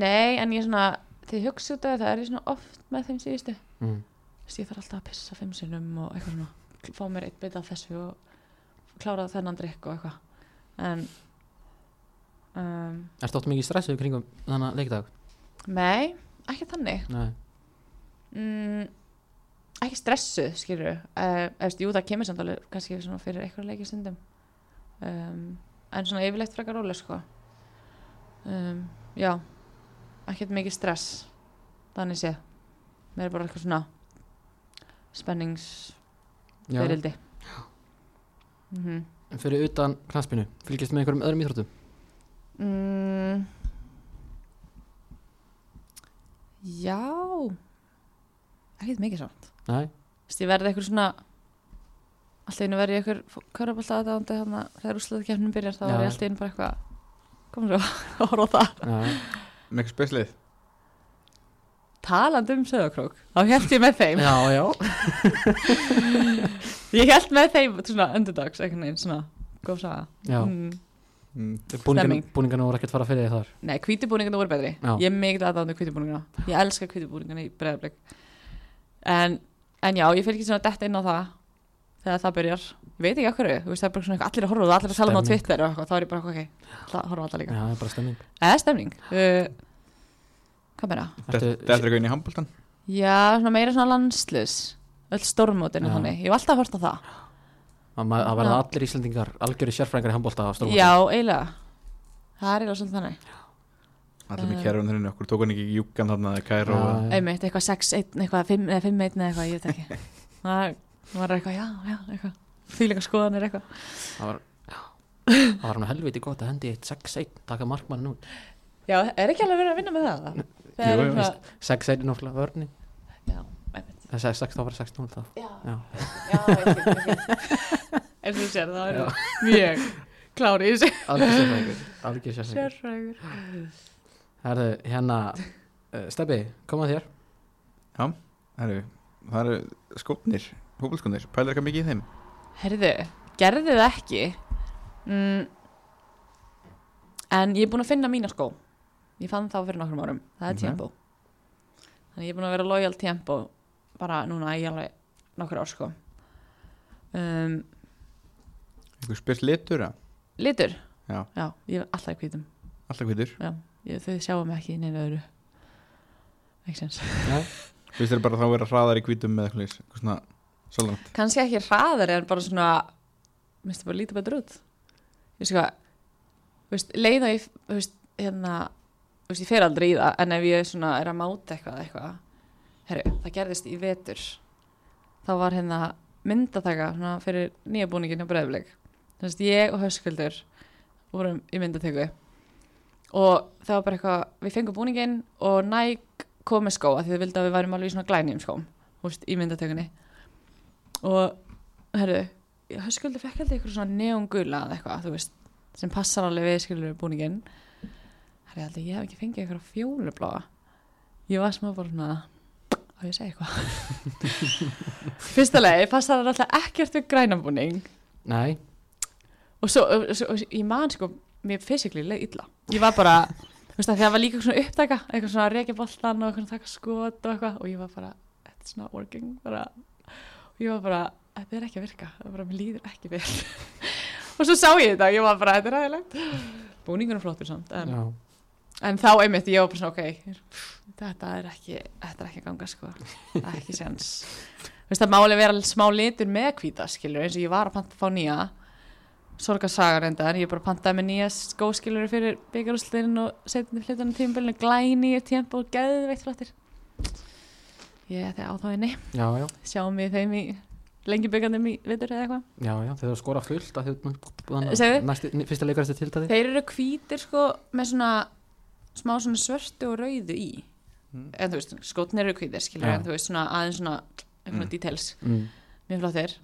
nei, en ég svona ég hugsa út af það er ég svona oft með þeim síðustu. Mm. Þú veist, ég þarf alltaf að pissa fimm sinnum og eitthvað svona fá mér eitt bit af þessu og klára þennan drikk og eitthvað. En um, Ertu oft mikið stressuð kringum þannig að leikdag? nei, ekki þannig. Nei. Mm, ekki stressuð skilur uh, eftir, jú það kemur samt alveg kannski fyrir eitthvað leikið stundum. Um, en svona yfirleitt frekar róleg sko. Um, já ekkert mikið stress þannig séð. Mér er bara eitthvað svona spennings Já. fyrildi mm En Fyrir utan knaspinu, fylgjast með einhverjum öðrum íþróttum? mm, Já. Ekkert mikið samt. Nei, ég verði eitthvað svona alltaf einu verði eitthvað köraballta aðdáðandi þannig að þegar úrslutakefnum byrjar þá er ég alltaf einu bara eitthvað komum svo að horfa á það. Eitthvað speslið talandi um söðakrók þá held ég með þeim já, já. ég held með þeim svona underdogs eitthvað neginn svona góð saga mm. mm. Búningan, Stemming. búningan voru ekkert fara fyrir því þar nei, hvítibúningana voru betri Já. ég er mikið aðdáðandi hvítibúningana ég elska hvítibúningana í breyðarblik en, en já, ég fyrir ekki svona detta inn á það þegar það byrjar ég veit ekki okkur, þú veist það er bara svona eitthvað allir að horfa allir að tala um á. Twitter og eitthvað, þá er ég bara ok, horfa það líka Já, það er bara stemming eða stemning uh, hvað meira? þetta er inn í handbóltan Já, svona meira svona landslis öll stórmótinu þannig, ég hef alltaf hort á það. Það verða allir Íslandingar algjöri sérfræðingar í handbólta á stórmóti. Já, eiginlega. Það er eiginlega svolítið þannig. Allir með Eh. kærun þenni okkur tók hann ekki í júkan þarna eða kæra. Einmitt, eitthvað 6-1, eitthvað 5 eða 5-1 eða eitthvað, ég veit ekki. Það var eitthvað, já, já, eitthvað. Fýlinga skoðanir eitthvað. Það var já. Það var hann helviti gott að hendi eitt 6-1 taka markmann út Já, er ekki alveg verið að vinna með það? Það er Jú, eitthvað 6-1 er náttúrulega vörni Já, einmitt. Það er 6 þá var 6-0 þá. Já, Já, já, ég veit, ég. Veit En þú sér, það er mjög klári í þessu. Algjör sérfræðingur Algjör sérfræðingur. Sérfrægur Herðu, hérna uh, Stebbi, koma þér. Herru, það eru skópnir hópulskónir, pælir eitthvað mikið í þeim? Herðu, gerði það ekki? Mm, En ég er búin að finna mína skó Ég fann þá fyrir nokkrum árum. Það er Ok. Tempo. Þannig ég er búin að vera loyal Tempo Bara núna í alveg nokkur ár sko. Um, eitthvað spes litur að Litur? Já. ég er alltaf í hvítum. Alltaf hvítur, Já, ég, Þau sjáum ekki neina öðru. Ekki sens Nei, finnst þér bara þá að vera hraðar í hvítum með eitthvað svona svolítið kannski ekki hraðar en bara svona minnst það bara lítið betur út. Veist hvað? Þú veist, leið og ég þú veist, hérna, þú veist, ég fer aldrei í það en ef ég svona er að máta eitthvað eitthvað, herru, það gerðist í vetur. Þá var hérna myndataka svona fyrir nýja búningin á breyðblik þannig að ég og Höskuldur vorum í myndatöku. Og það var bara eitthvað við fengum búningin og Nike kom með skó af því þau vildi að við værum alveg í svona glænjum skóm þú veist, í myndatökunni. Og herru, Höskuldur fekk ég eitthvað svona neongula eða eitthvað, þú veist, sem passar alveg við skilur búningin ég held að ég hef ekki fengið eitthvað fjólubláa. Ég var smá bara svona á ég að segja eitthvað? Fyrsta leið passar það alltaf ekkert við grænabúning? Nei. Og svo, svo og, ég man sko mér leið illa. Ég var bara, þú veist að það var líka svona upptaka eitthvað svona reykjaboltan og eitthvað taka skot og eitthvað. Og ég var bara it's not working bara, og ég var bara, þetta er ekki að virka. Það var bara, mér líður ekki vel. Og svo sá ég þetta og ég var bara, þetta er aðeinlegt búningur er flottur samt en, Já, en þá einmitt, ég var bara svona, ok þetta er ekki, þetta er ekki ganga sko. Það er ekki veist, það máli vera smá litur með hvíta skilur, eins og ég var að panta að fá nýja. Sorgarsaga reyndar, ég bara pantaði með nýja skóskilur fyrir byggarúsliðin og setjum hlutunum tímabilinu, glæni tempo og geðveitt flottir. Ég ætti á þá inni. Já, já, sjáum við þeim í lengi byggandum í vitur eða eitthvað. Já, já Þeir eru skora fullt að þau næsti, Fyrsta leikar eftir tiltæði þeir eru hvítir sko með svona smá svona svörtu og rauðu í Mm. en þú veist, skotnir eru hvítir skilur, Já. en þú veist svona aðeins svona einhverja Mm. details, mm. mjög flottir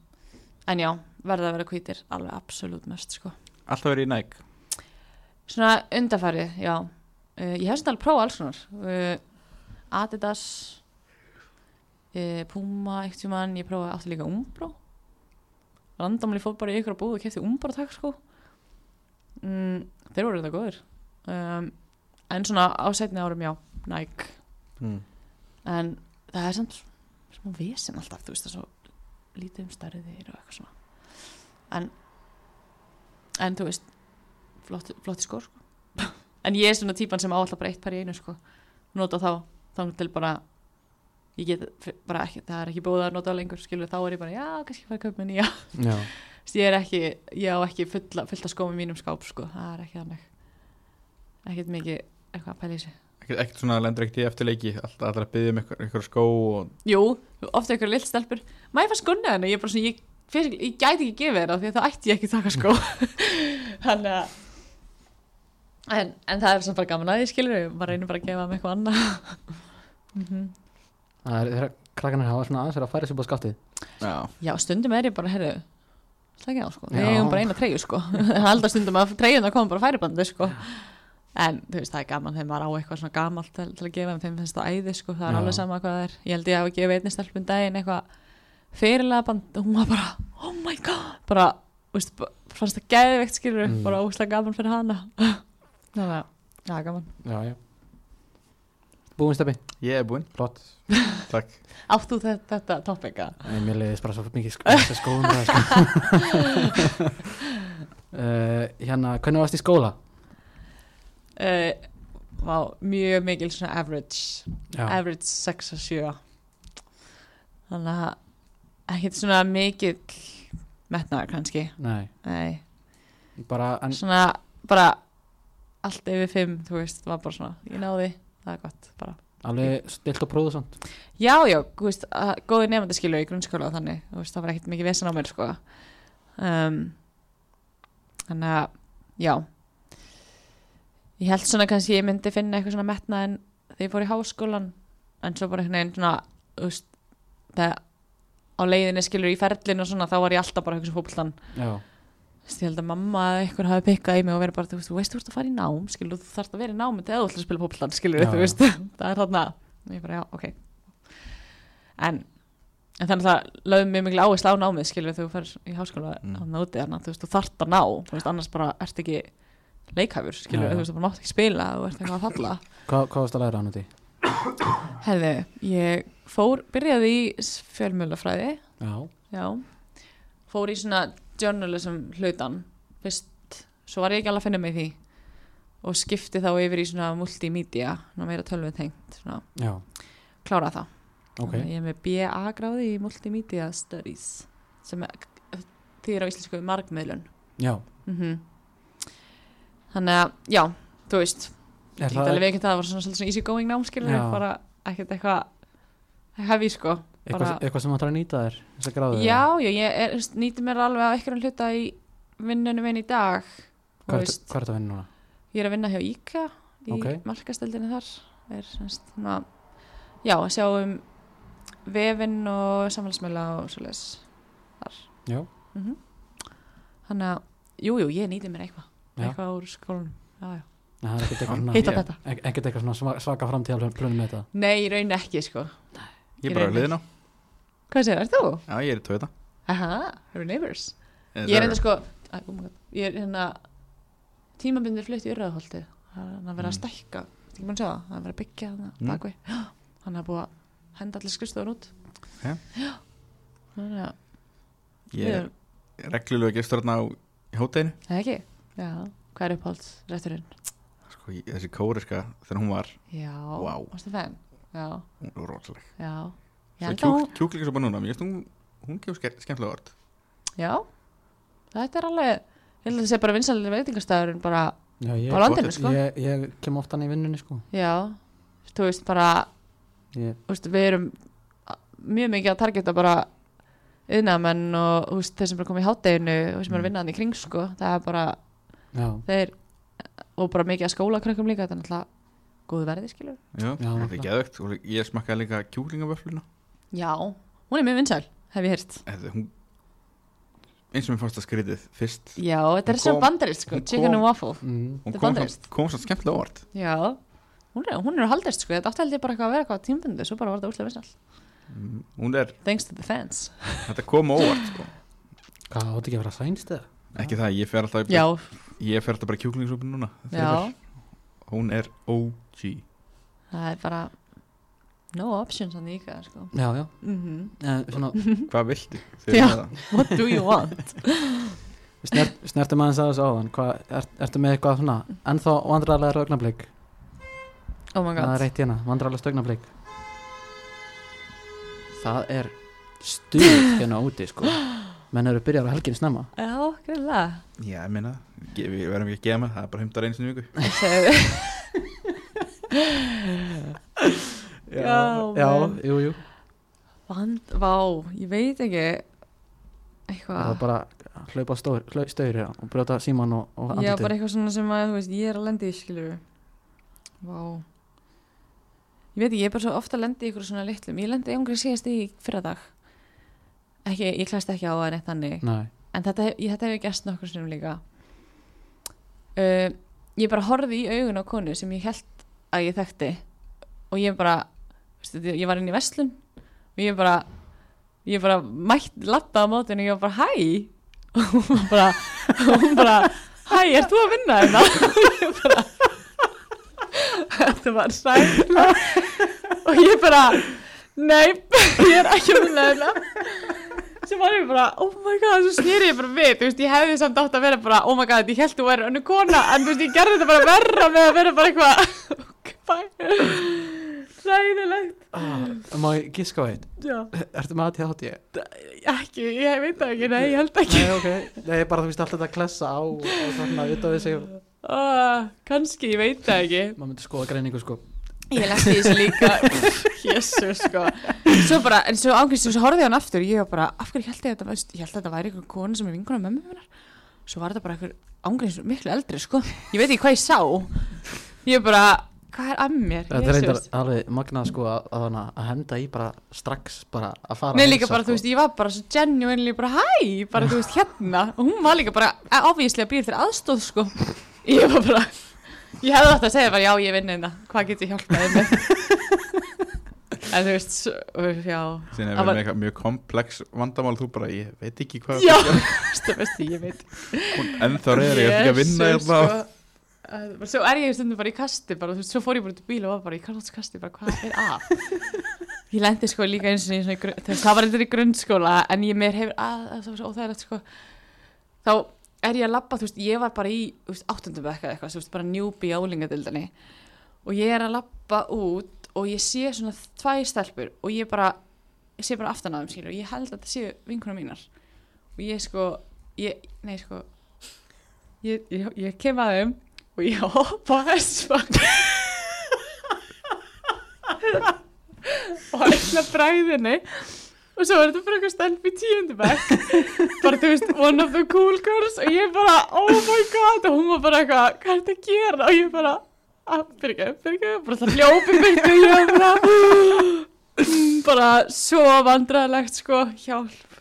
en já, verða að vera hvítir alveg absolutt mest sko alltaf verið í næk Svona undarfærið, já. Uh, ég hef sem alveg prófað alls konar. Uh, Adidas, uh, Puma, eitt sem mann, ég prófaði aftur líka Umbro. Randomli fór bara í ykkur að búið og kefti Umbro takk sko. Mm, þeir voru þetta góður. Um, en svona á setni árum, já, Nike. mm. En það er samt smá vesen alltaf, þú veist það er svo lítið um stærðir og eitthvað svona. En, en þú veist, flotti, flotti skór sko. en ég er svona típan sem á alltaf bara eitt par í einu sko. nota þá þá til bara ég get bara ekki, það er ekki búið að nota lengur skilur þá er ég bara, já, kannski fara að kaupa með nýja ég er ekki, ég á ekki fulla, fulla skómi mínum skáp sko, það er ekki þannig ekkert mikið eitthvað að pæla í sig ekkert, ekkert svona lendur ekkert í eftirleiki alltaf að byggja um eitthvað, eitthvað skó og jú, ofta ykkur lill stelpur. Maður fannst skonna henni, ég er bara svona ég, fyrir, ég gæti ekki gefið það því að það ætti ég ekki taka skó. Þannig að en, en það er samt bara gaman að ég skilur maður reynir bara að gefa með eitthvað annað. Mhm. Það er þeirra krakkarnir hafa svona aðeins er að færa sér búið skattið Já, Já, stundum er ég bara, heyrðu Slækja á, sko, við eigum bara eina treyju, sko. Halda stundum að treyjuna koma bara færibandi, sko En, þú veist, það er gaman þegar maður á eitthvað svona gamalt til, til að gefa þeim finnst það æði, sko, það er Já. alveg sama hvað það er Ég held ég hafi gefið einnig stelpun daginn eitthvað fyrirlega band og hún var bara, oh my god bara, veist, fannst það geðveikt skilur, Mm. bara óslega gaman fyrir hana Þannig að, já, gaman Já, Búin stefni, ég er búinn, flott takk Átt þú þetta, þetta topika? Nei, Mér leiðist bara svo mikið sko, skóðum það sko. uh, Hérna, hvernig varst í skóla? Uh, vá, mjög mikil svona average. Já, average 6 og 7 þannig að ekkert svona mikill metnaður kannski. Nei, Nei, bara en, svona bara allt yfir 5 þú veist, var bara svona, ég náði það er gott, bara. Alveg stilt og próðu samt. Já, já, veist, að- góði nefndi skilu í grunnskóla og þannig, veist, það var ekkert mikið vesen á mér sko. Um, þannig að, já ég held svona kannski ég myndi finna eitthvað svona metnað en þegar ég fór í háskólan en svo bara einhvern veginn svona veist, það á leiðinni skilur í ferlinu og svona þá var ég alltaf bara eitthvað Þú veist, ég held að mamma eða eitthvað hafi pikkað í mig og verið bara, þú veist, þú veist, þú ert að fara í nám skilur, þú þarfst að vera í námi til að þú ætlar að spila fótboltan skilur, Já, þú veist, það er þarna. Og ég bara, já, ok. En, en þannig að það lögum mjög mikil áherslu á námið skilur þú fer í háskóla Mm. á þarna, þú veist, þú þarft að ná þú veist, annars bara ert ekki leikhæfur skilur, Já, já. þú veist, þú mátt ekki spila þú ert eitthvað að falla. Hvað, hvað varst að læra hann úti? Herði, ég fór, byrjaði í fjölmjölafræði Já, Já, fór í svona journalism hlutan fyrst, svo var ég ekki alveg að finna mig í því. Og skipti þá yfir í svona multimedia, svona meira tölvið tengt svona, já, klára það. Ok. Þannig að ég er með BA gráði í multimedia studies sem er, þýr á íslensku margmiðlun. Já, mm þannig að, já, þú veist ég get alveg ekki það var svona, svona easy going nám skilur Já. bara ekkert eitthvað hefi sko eitthvað, bara- eitthvað sem ætlar að nýta þér að Já, já, ég er, nýti mér alveg að einhverjum hluta í vinnunum einn í dag Hvað er þetta að vinna núna? ég er að vinna hjá IKA í Ok. okay. markasteldinu þar er, semst, svona, já, að sjá um vefinn og samfélagsmeila og svoleiðis þar Já, mm þannig að, jú, jú, ég nýti mér eitthvað. Eitthvað úr skólanum. Já, já. Nei, er eitthvað Ég- ekkert eitthvað svaka framtíðal plunum með þetta? Nei, í raun ekki, sko. Ég Í er bara hliðin á Hvað segir, ert þú? Já, ég er í Aha, eru neighbors? Yes, Ég er enda sko oh my God, Ég er hérna tímabindir flutt í Urðaholti Það er að vera að Mm. stækka. Það, það er að vera að byggja þarna Mm. er búið að henda allir skrifstofur út. Já. Þannig að Ég er reglulega gestur hérna á í hóteginu Það ekki? Já, hvað er uppáhalds rétturinn? Sko, þessi kóriska þegar hún var Já, Vá. varstu fenn? Já, Hún var rosaleg. Já. Svo held að hún, kjúk, kjúklingur bara núna Mér finnst hún Hún gefur ske- skemmtilega orð já. Þetta er alveg, ég held að það sé bara vinsalir veitingastæðurinn bara Já, ég, á landinu, sko. ég, ég kem ofta hann í vinnunni sko. Já, þú veist bara ég, þú veist, við erum mjög mikið að targeta bara yðnamenn og þú veist, þeir sem bara komið í hátteginu og sem eru að vinna hann í kring sko. það er bara, þeir og bara mikið að skólakrökkum líka þetta er náttúrulega góðu verði skilur Já, Já, þetta er geðvögt Og ég smakkaði líka kjúklingavöfluna já, hún er mjög vinsæl, hef ég heyrt. Þetta, hún eins og mér fannst það skrítið fyrst. Já, þetta er svo bandarist sko, chicken and waffle. Mm, Hún Þetta kom kom samt skemmtilega orð já, hún er, hún er að haldist sko, þetta átti held ég bara eitthvað að vera eitthvað tímbundi svo bara var þetta útlega vinsæl, Mm, Hún er, thanks to the fans. Þetta kom á óvart sko. hvað átti ekki að vera sænst eða? Ekki það, ég fer alltaf já, Ég fer alltaf bara kjúklingsúpin núna já. Hún er OG það er bara no options hann líka sko. Já, já, mm en svona Hvað viltu? Já. what do you want? Snert, snertum aðeins að þessu áðan. Hvað, er, ertu með eitthvað svona ennþá vandrarlega augnablik? Oh my það god er eitt hérna, vandrarlega augnablik. Það er stuð hérna úti sko menn eru byrjar á helgin snemma. Já, greiðlega Já, ég ge- við verðum ekki að gefa með Það er bara einu sinni í viku. Já, já, jú, jú. Vand, vá, ég veit ekki eitthvað. Það eitthvað bara að hlaupa stór, hlau- stauri og brjóta síman og, og Já, andlitið. bara eitthvað svona sem að, þú veist, ég er að lendi í, skilur Vá. Ég veit ekki, ég er bara svo ofta að lendi í ykkur svona litlum. Ég lendi einhverju síðast í fyrra dag Ekki, ég klæst ekki á það neitt þannig. Nei, En þetta, hef- ég, þetta hefur gæst nokkur sinnum líka. Uh, Ég bara horfði í augun á konu sem ég held að ég þekkti. Og ég bara, veistu, ég var inn í verslun. Og ég bara, ég bara mætt lappa á mótinu og ég var bara hæ? Og hún bara, hún bara Hæ, ert þú að vinna hérna? Og ég bara Þetta var sæla Og ég bara Nei, ég er ekki að vinna hérna sem var ég bara, oh my god, svo snýri ég bara við, þú veist, ég hefði samt átt að vera bara, oh my god, ég held þú væri önnu kona, en þú veist, ég gerði þetta bara verra með að vera bara eitthvað, ræðilegt, ah, má ég giska á eitt? Já, Ertu með ADHD? ekki, ég veit það ekki, nei, ég held ekki, Nei, ok, nei, bara þú veist alltaf að klessa á og svona, utav við sig. Uh, kannski, ég veit það ekki, maður myndi skoða greiningu sko ég í þessu líka, jésus, sko, svo bara, en svo ángriðst, svo horfði ég hann aftur, ég var bara, af hverju held ég að þetta, veist, ég held að þetta væri einhver kona sem er vinkona mömmu minnar, svo var þetta bara einhver ángriðs miklu eldri, sko, ég veit ekki hvað ég sá, ég bara, hvað er að mér, Þetta er reyndar alveg magnað sko að, að, hana, að henda í bara strax bara að fara Nei að líka heilsa, bara, þú veist, ég var bara svo genuinely bara hæ, bara þú veist, hérna. Og hún var líka bara ávíslega býr til aðstóð sko, ég var bara ég hefði átt að segja bara, já, ég vinn einna hvað get ég hjálpaði með? En þú veist, svo, já. Er var- við með eitthvað mjög komplex vandamál þú bara, ég veit ekki hvað já, þú veist, ég veit. En þá reyður ég ekki að vinna hérna. sko. Uh, bara Svo er ég stundum bara í kasti bara, þú veist, svo fór ég bara út í bíl og var bara í kasti bara, hvað er að? Ég lendi sko líka eins og það var eitthvað í grunnskóla en ég mér hefur að, að það var svo óþægilegt sko. Þá er ég að labba, þú veist, ég var bara í bekka eða eitthvað, þú veist, bara njúbi álingadildinni. Og ég er að labba út og ég sé svona tvæ stelpur og ég bara ég sé bara aftan að þeim skilur og ég held að þetta séu vinkuna mínar. Og ég sko ég, nei sko ég, ég, ég kem að þeim og ég hoppa á hestfang og ætla bræðinni og svo er þetta bara eitthvað stelp í tíundu bekk. Bara þú veist, one of the cool girls. Og ég bara, oh my god. Og hún var bara eitthvað, hvað er þetta að gera? Og ég bara, að, fyrir ekki, fyrir ekki. Bara það hljópi byrju og ég var bara bara svo vandræðilegt sko, hjálp.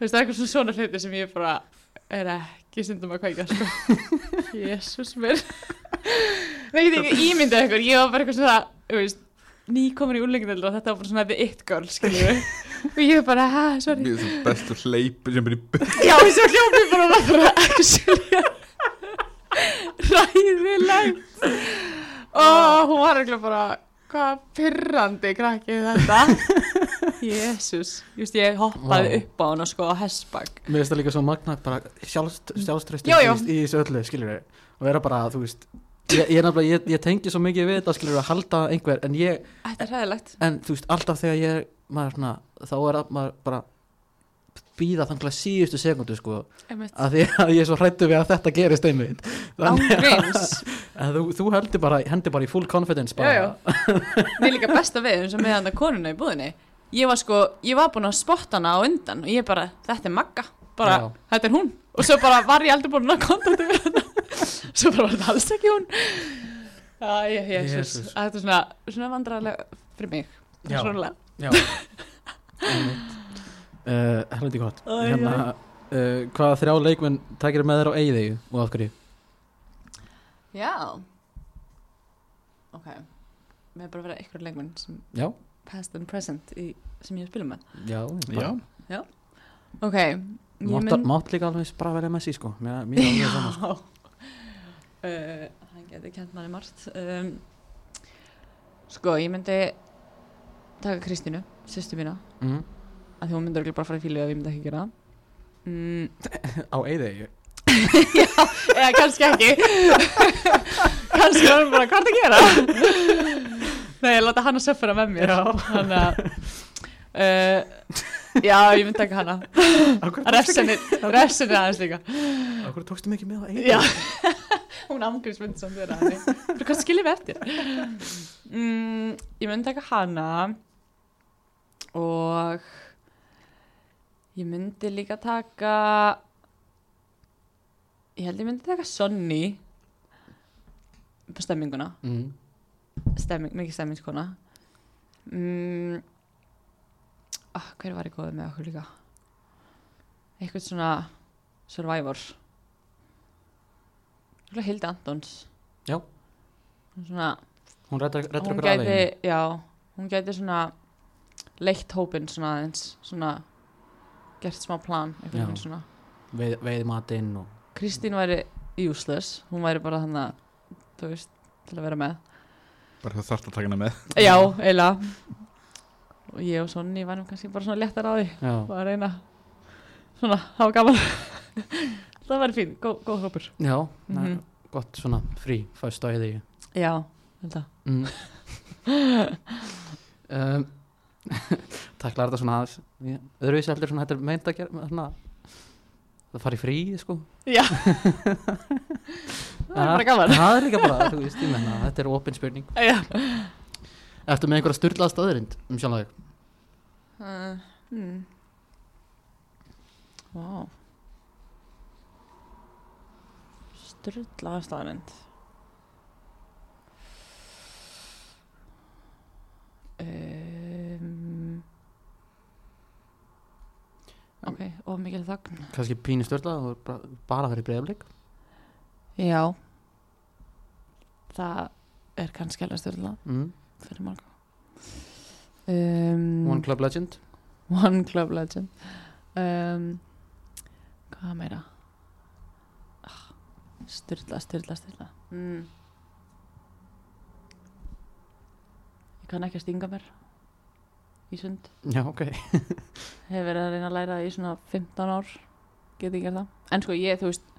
Þú veist, eitthvað svona hluti sem ég bara er ekki stundum að kveika sko. Jésús mér Það get ekki ímyndað ykkur Ég var bara eitthvað svona þú veist, Nýkomin í úrlengjadöldur og þetta var bara svona The it girl skilju Og ég bara, hæ, sorry. Mér er svo best að hleypa sem er í byrj Já, svo hljópi bara og var bara actually Ræðilegt Og hún var eitthvað bara Hvað pyrrandi krakki þetta? Jésús Just ég hoppaði Vá. upp á hana sko á hessbak Mér finnst það líka svo magnað bara sjálfst, sjálfströsti Já, já. í, í þessu öllu, skiljur við og vera bara, þú veist ég, ég, ég, ég tengi svo mikið við þetta, að halda einhver, en ég, er en þú veist, alltaf þegar ég maður svona, þá er að maður bara býða þannig síðustu sekundu sko, Einmitt. að því að ég er svo hrættu við að þetta gerist einmitt. Að þú, þú heldur bara, hendur bara í full confidence bara, Já, Mér líka besta við eins og með hann konuna í búðinni. Ég var sko, ég var búin að spotta hana á undan og ég bara, þetta er Magga. Bara, Já. þetta er hún. Og svo bara var ég aldrei búin að kontakta við hana. Svo bara var þetta alls ekki hún. Þetta er svona, svona vandræðilega fyrir mig Já. Já. uh, Helviti gott. Æ, hérna, uh, Hvaða þrjá leikmenn takir með þér á eigið og af hverju? Já. Ok. Mér er bara að vera ykkur leikmenn sem Já, past and present í, sem ég spila með. Já, Já, Ok, ég Mátt, mátt líka alveg bara velja Messi sko. Mér, mér er alveg saman sko. uh, hann geti kent manni margt. Um, sko ég myndi taka Kristínu, sýstu mína mm. að því hún myndi bara fara í fílu ef ég myndi ekki gera mm, Á eigið eða kannski ekki. Kannski var hún bara hvað er það að gera? Nei, ég láta hann að söffura með mér. Já. hann að uh, já, ég myndi taka hana. Refsinni aðeins líka. Akkur tókstu mikið með á Já, hún samt vera henni. Fyrir hvað skiljum við eftir. Mm, Ég myndi taka hana Og Ég myndi líka taka Ég held ég myndi taka Sonny á stemminguna mm. Stemming, mikið stemmingskona mm. ah, Hver var ég góðið með okkur líka? Eitthvað svona Survivor Hildi Antons Já. Svona hún ykkur gæti, aðeins hún gæti svona leitt hópinn svona aðeins svona gert smá plan veið, veið matinn og Kristín væri useless hún væri bara þannig að þú veist, til að vera með. Bara það þarft að taka hana með. Já, eiginlega. Og ég og Sonni varum kannski bara svona léttar á því já, og að reyna svona, hafa gaman. Það væri fín, góð, góð hópur. Já mm gott svona frí fæst á því já, þetta mm. um, taklar þetta svona aðeins öðruvísi heldur svona þetta er meint að gera svona, það fari frí sko. Já. Það er bara gaman. Það er líka bara, þú veist, ég menna þetta er opin spurning. Já. Ertu með einhverja styrlaða staðurind um sjálf þig? Uh, hmm. Vá. Sturla aðstæðanind um, Ok, of mikil þögn. Kannski pínu styrlað og bara, bara fyrir breyðablik Já. Það er kannski alveg styrla mm. fyrir marga um, One Club Legend? One Club Legend. Um, Hvað meira? Ah, Styrla, styrla, styrla mm. Ég kann ekki að stinga mér í sund. Já, ok. Hef verið að reyna að læra í svona 15 ár Get ekki gert það. En sko ég, þú veist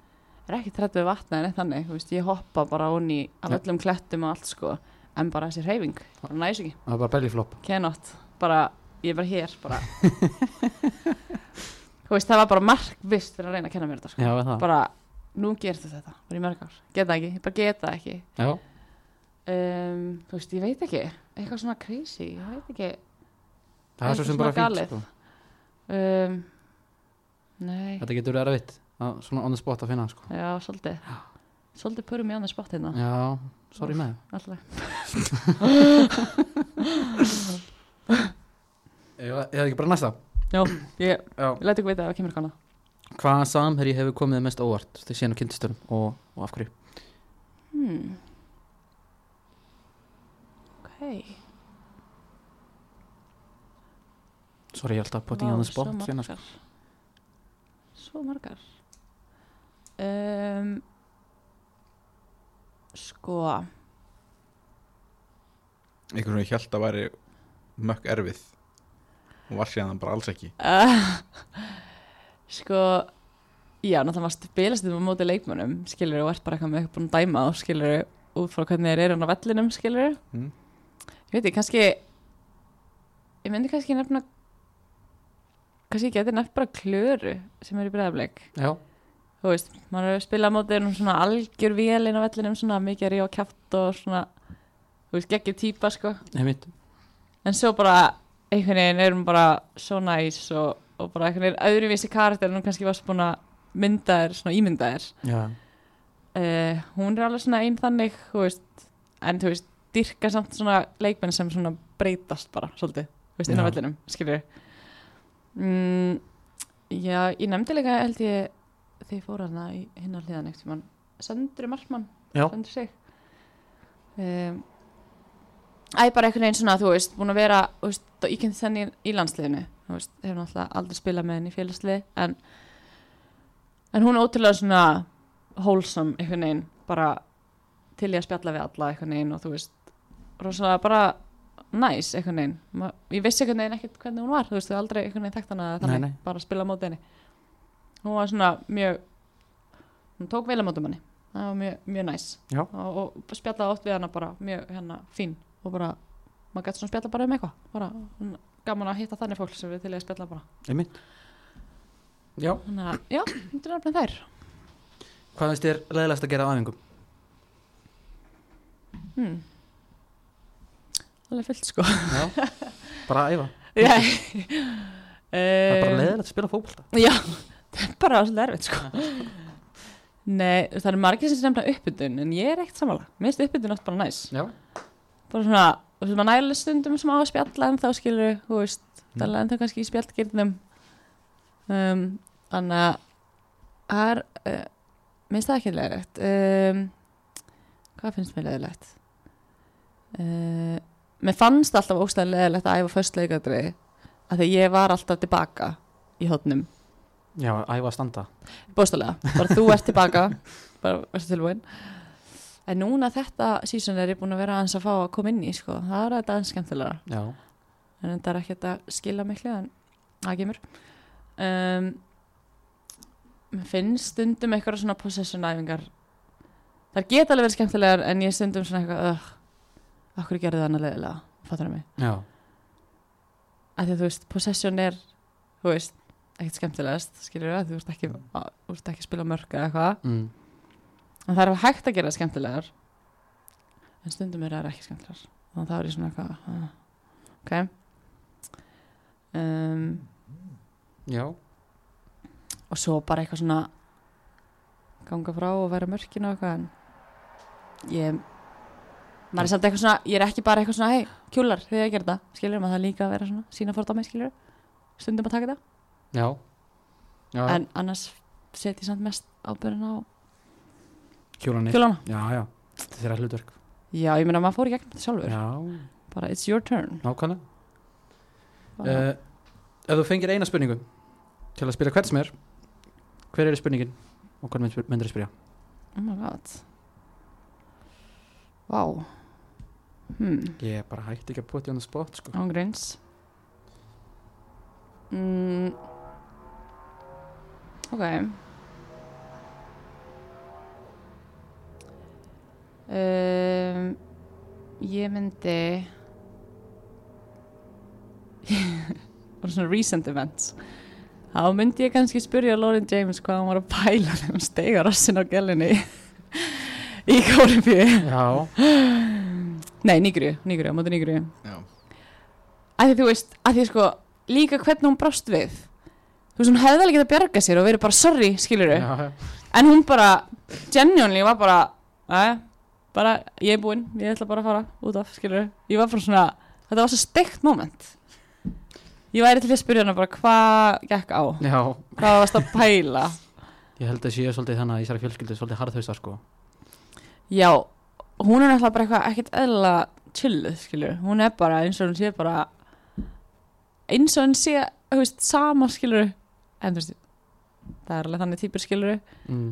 er ekki trætt við vatna en eitt þannig? Þú veist, ég hoppa bara onni af öllum klettum og allt sko en bara þessi hreyfing, bara næs ekki. Það var bara bellyflop. Bara, ég er bara hér bara. Þú veist, það var bara markvist fyrir að reyna að kenna mér þetta sko. Já, er bara, nú gertu þetta, bara í mörg ár. Geta ekki, ég bara geta ekki. Já, um, þú veist, ég veit ekki. Eitthvað svona crazy, ég veit ekki það er svo sem bara fínt sko. um, nei, Þetta getur verið erfitt að svona on the spot að finna sko. já, svolítið svolítið purum í annað spott hérna Já, sorry með alltaf, Ég hefði ekki bara næsta já, ég, ég læti ekki veita að það kemur kannar Hvaða samherji hefur komið mest óvart þegar á kynntistörum og, og af hverju? Hmm. Ok. Sorry, ég held að putting Vá, on the spot Svo hérna, sko. margar. Svo margar. Um, sko, einhvern veginn held að væri mökk erfið og var síðan bara alls ekki uh, sko, já, náttúrulega maður spilast þetta á móti leikmönnum, skilur og ert bara eitthvað með eitthvað búin að dæma og skilur út frá hvernig þeir eru hann á vellinum, skilur mm. ég veit ekki, kannski ég myndi kannski nefna kannski ég geti nefnt bara klöru sem er í bregðarleik Já, þú veist, maður hefur spilað á móti um svona algjör vélinn á vellinum svona mikið er ég á kjátt og svona þú veist, geggjur típa sko. Einmitt. En svo bara einhvern veginn erum bara svo næs og, og bara einhvern veginn öðruvísi karakter en hún kannski varst búin að mynda þér, svona ímynda þér. Uh, hún er alveg svona einn þannig þú veist, en þú veist dyrka samt svona leikmenn sem svona breytast bara svolítið, þú veist, inn á vellinum skilur mm, já, ég nefndi líka held ég þegar ég fór hana í hinn á hliðan eitt mann, Söndri Markmann. Söndri sig um, Æ, bara einhvern veginn svona, þú veist, búin að vera þú veist, í kynnt þenni í landsliðinu þú veist, hefur náttúrulega aldrei spilað með henni í félagslið en, en hún er ótrúlega svona wholesome einhvern veginn, bara til ég að spjalla við alla einhvern veginn og þú veist, rosalega bara næs veginn, Ma, ég vissi einhvern veginn ekkert hvernig hún var, þú veist, þú aldrei einhvern veginn þekkt hana þannig, Nei, nei. bara að spila á móti henni. Hún var svona mjög hún tók vel á mótum henni það var mjög, mjög næs. Og, og spjallaði oft við hana bara mjög hérna fín. Og bara, maður gæti svona spjalla bara um eitthvað. Bara hún- gaman að hitta þannig fólk sem við til að spjalla bara. Einmitt. Já, þannig að, já, þetta er nefnilega þær. Hvað finnst þér leðilegast að gera á æfingum? hmm. Alveg fullt sko. Já, bara að æfa. Það er bara um, leðilegt að spila fótbolta. Já, það er bara svolítið erfitt sko. Nei, það er margir sem nefna uppbytun en ég er ekkert samanlega, mér finnst uppbytun oft bara næs. Já, bara svona, svona nægilega stundum sem á að spjalla en þá skilur, þú veist Mm. það er enda kannski í spjallgirnum. Um, þannig að það er uh, minnst það ekki leðilegt um, hvað finnst mér leðilegt uh, mér fannst alltaf óstæðan leðilegt að æfa först leikadri að því ég var alltaf tilbaka í hótnum já, æfa að standa. Bóstalega, bara þú ert tilbaka. Bara verður tilbúin. En núna þetta sísón er ég búin að vera aðeins að fá að koma inn í sko. það er þetta aðeins skemmtilega Já, en þetta er ekkert að skila miklu en það kemur. Um, mér finnst stundum eitthvað svona possession æfingar það geta alveg verið skemmtilegar en ég stundum svona eitthvað uh, okkur gerði það annað leðilega fattar það mig? Já, að því að þú veist, possession er þú veist, ekkert skemmtilegast skilur við, þú veist ekki, að, þú veist ekki að spila mörg eða eitthvað, mm. en það er alveg hægt að gera það skemmtilegar en stundum er það ekki skemmtilegar. Og þá er ég svona eitthvað ok. Um, já. Og svo bara eitthvað svona ganga frá og vera mörkinu og eitthvað en ég maður er samt eitthvað svona, ég er ekki bara eitthvað svona hei, kjúlar, þegar ég ger þetta, skilur maður það líka að vera svona, sína mig, skilur stundum að taka þetta, Já, já, en annars set ég samt mest ábyrðin á kjólanir kjúlana Já, já, þetta er þeirra hlutverk. Já, ég meina maður fór í gegnum þetta sjálfur. Já, bara it's your turn. Nákvæmlega. Uh, Ef þú fengir eina spurningu til að spila hvert sem er hver er spurningin og hvern mynd- myndir þú spyrja? oh my god. Wow hmm. Ég bara hætti ekki að put you on the spot sko. ángreins mm. ok. Um, ég myndi bara svona recent events. Þá myndi ég kannski spyrja Lauren James hvað hann var að pæla þegar hann steiga rassin á gellinni í Kórimbíu Já, nei, Nýgri, Nýgri, á móti Nýgri því þú veist, að því sko líka hvernig hún brást við. Þú veist, hún hefði alveg getað að bjarga sér og verið bara sorry, já. en hún bara, genuinely var bara að, bara, ég er búinn ég ætla bara að fara út af, skilur ég var bara svona, þetta var svo steikt moment. Ég væri til að spyrja hana bara hvað gekk á, já. hvað varst að pæla? Ég held að sé svolítið þannig að í þessari fjölskyldu svolítið harðhausar sko. já, hún er náttúrulega bara eitthvað ekkert eðla chilluð, skilur hún er bara eins og hún sé bara eins og hún sé, þú veist, sama skilur en þú veist það er alveg þannig típur skilur mm.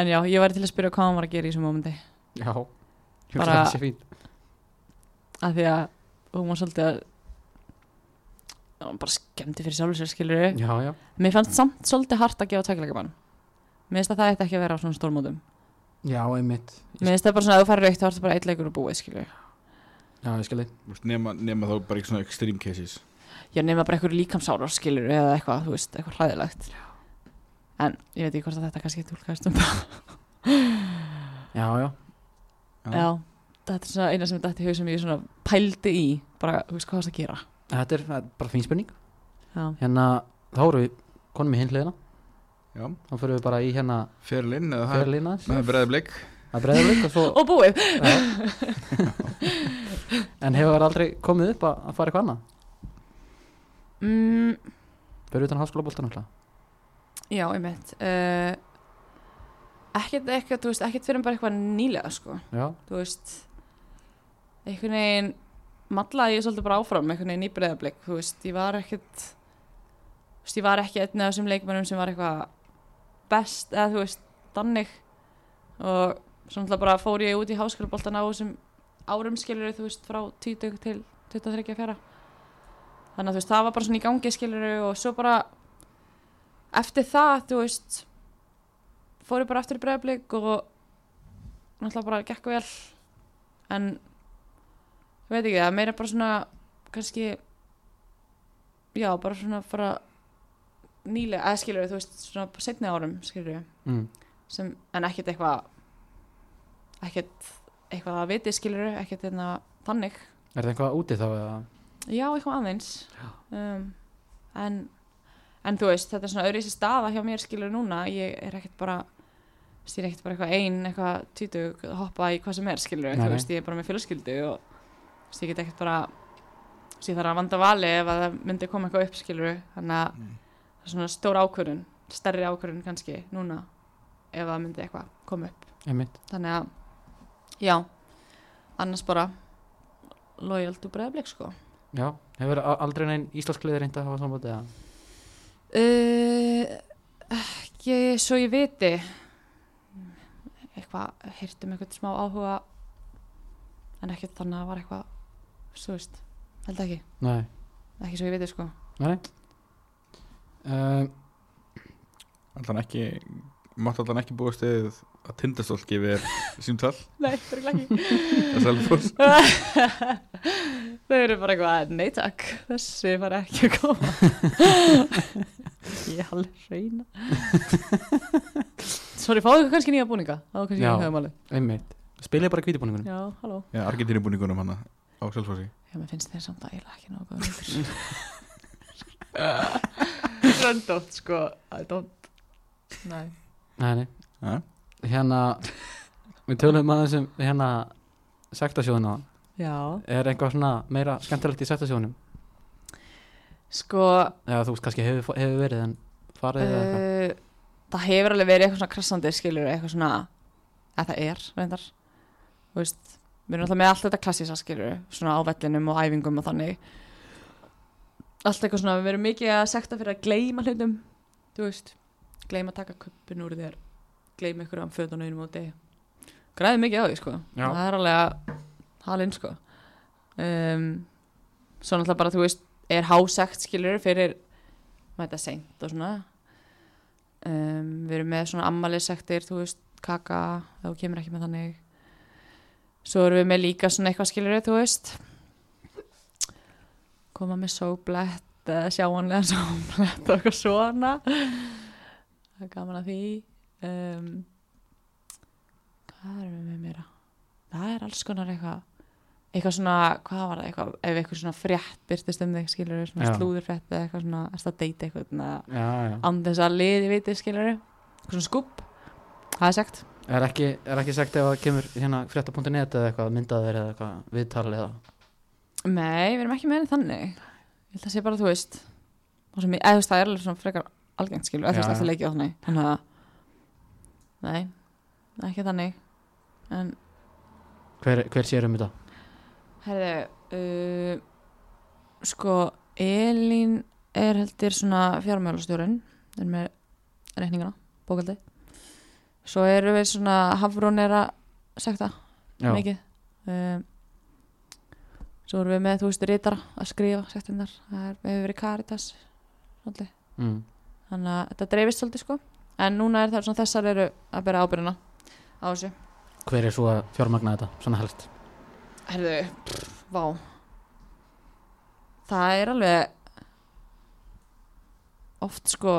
en já, ég væri til að spyrja hvað hann var að gera í þessum mómenti. Já, ég bara... það sé fínt. af því að hún var svolítið að hún var bara skemmti fyrir sjálfur sér skilur Já, já, mér fannst samt svolítið hart að gefa tækleikamann mér finnst að það ætti ekki að vera á svona stórmótum já, einmitt. Mér finnst það bara svona að þú farir aukt þá ertu bara eitt leikur og búið skilur Já, ég veist, nema, nema þá bara ekki svona extreme cases. Já, nema bara eitthvað líkamsárar skilur eða eitthvað, þú veist, eitthvað hræðilegt. En ég veit ekki hvort að þetta kannski tólkaðist um Já, já, já, þetta er svona eina sem þetta í haug sem ég svona pældi í bara, þú veist, hvað varst að gera. Þetta er, það er bara fín spurning. Já, Hérna, þá erum við konum í hinliðina Já, Þá fyrir við bara í hérna ferlinn eða það fyrirlina með breða blik að breyða og svo og búið. En hefur aldrei komið upp að, að fara eitthvað annað? Mm, Fyrir utan háskólaboltan alltaf? Já, ég mitt uh, ekkert, ekkert, þú veist, ekkert fyrir bara eitthvað nýlega, sko. Já, þú veist einhvern veginn mallaði ég svolítið bara áfram einhvern veginn í breyðablik þú veist, ég var ekkert þú veist, ég var ekki einn af þessum leikmennum sem var eitthvað best eða þú veist, dannig og svo náttúrulega bara fór ég út í háskólaboltan á þessum árum skilur þú veist, frá 20 til 23 fjara þannig að þú veist, það var bara svona í gangi skilur og svo bara eftir það, þú veist fór ég bara eftir í breyðablik og náttúrulega bara gekk vel. En ég veit ekki, það meira bara svona kannski já, bara svona fara nýlega, eða skilur þú veist svona setni árum, skilur mm. sem, en ekkert eitthvað ekkert eitthvað að viti, skilur ekkert einna þannig. Er það eitthvað úti þá eða? Já, eitthvað aðeins. Um, en en þú veist, þetta er svona öðru staða hjá mér skilur núna, ég er ekkert bara er ekkert bara eitthvað ein, eitthvað tvítug að hoppa í hvað sem er skilur Nei, þú veist, ég er bara með fjölskyldu og þú veist, ég get ekkert bara ég þarf að vanda vali ef að það myndi koma eitthvað upp skilur þannig að Mm. Svona stór ákvörun stærri ákvörun kannski núna ef það myndi eitthvað koma upp. Einmitt. Þannig að já, annars bara loyal to breyðablik sko. Já, hefur aldrei neinn íslenskliði reynd að hafa sambandi eða? uh, ekki svo ég viti. Eitthvað heyrtum eitthvað smá áhuga en ekki þannig að það var eitthvað svo veist, held ekki. Nei, ekki svo ég viti sko. Nei um, Allan ekki Mátt allan ekki búast við að tindastól gefi þér símtal? Nei, það er ekki að Selfoss? Þau eru bara eitthvað, nei takk þessi var ekki að koma. Ég er alveg reyna. Sorry, fáðu ykkur kannski nýja búninga? Það var kannski Já. ekki höfum alveg Einmitt. Spilið bara kvítibúningunum já, halló. Já, Argentínu búningunum hana á Selfossi. Já, mér finnst þeir samt að ekki nógu góður Röndótt, sko. I don't Nei. Nei, nei. Hérna Við tölum aðeins um hérna sektasjóðuna Já. Er eitthvað svona meira skemmtilegt í sektasjóðunum? Sko Já, þú veist kannski hefur, hefur verið en farið eða eitthvað? Uh, Það hefur alveg verið eitthvað svona krassandi skilur Eitthvað svona að það er, reyndar. Þú veist Við erum alltaf með allt þetta klassísa skilur Svona á vellinum og æfingum og þannig Allt eitthvað svona Við erum mikið að sekta fyrir að gleyma hlutum Þú veist. Gleyma að taka kuppin úr þér. Gleyma ykkur um fötunum einum móti Græði mikið á því sko. Já. Það er alveg halinn sko. Um, Svo náttúrulega bara þú veist Er hásekt skilur fyrir Mæta seint og svona. Um, Við erum með svona ammælisektir Þú veist kaka Þá kemur ekki með þannig. Svo erum við með líka svona eitthvað skilur Þú veist Koma með sóblett eða Sjáanlega sóblett og eitthvað svona. Það er gaman að því. Um, Hvað erum við með meira? Það er alls konar eitthvað eitthvað svona, hvað var það? Eitthvað ef eitthvað svona frétt byrtist um þig skilur svona Já. slúðurfrétt eða eitthvað svona erst að deyta eitthvað svona, þess að liði viti skilur eitthvað svona skúp það er sagt. Er ekki, er ekki sagt ef það kemur hérna frétta.net eða eitthvað myndaðir eða eitthvað viðtal eða nei, við erum ekki með henni þannig ég held að sé bara, þú veist ég- eða það er alveg svona frekar algengt skilur, eða þú veist, já. eftir leikið og þannig þannig að, nei ekki þannig en hver, hver sér um þetta? Herðu, uh, sko, Elín er heldur svona fjármjölastjórun, er með reikningana, bókaldi. Svo erum við svona, Hafrún er að sekta Já, mikið. Um, svo erum við með, þú veist, rítara að skrifa sektindar. Það er, hefur verið Caritas, svolítið. mm. Þannig að þetta dreifist svolítið, sko. En núna er það svona, þessar eru að bera ábyrjuna á þessu. Hver er svo að fjármagna þetta, svona helst? Herðu, pff, vá Það er alveg oft sko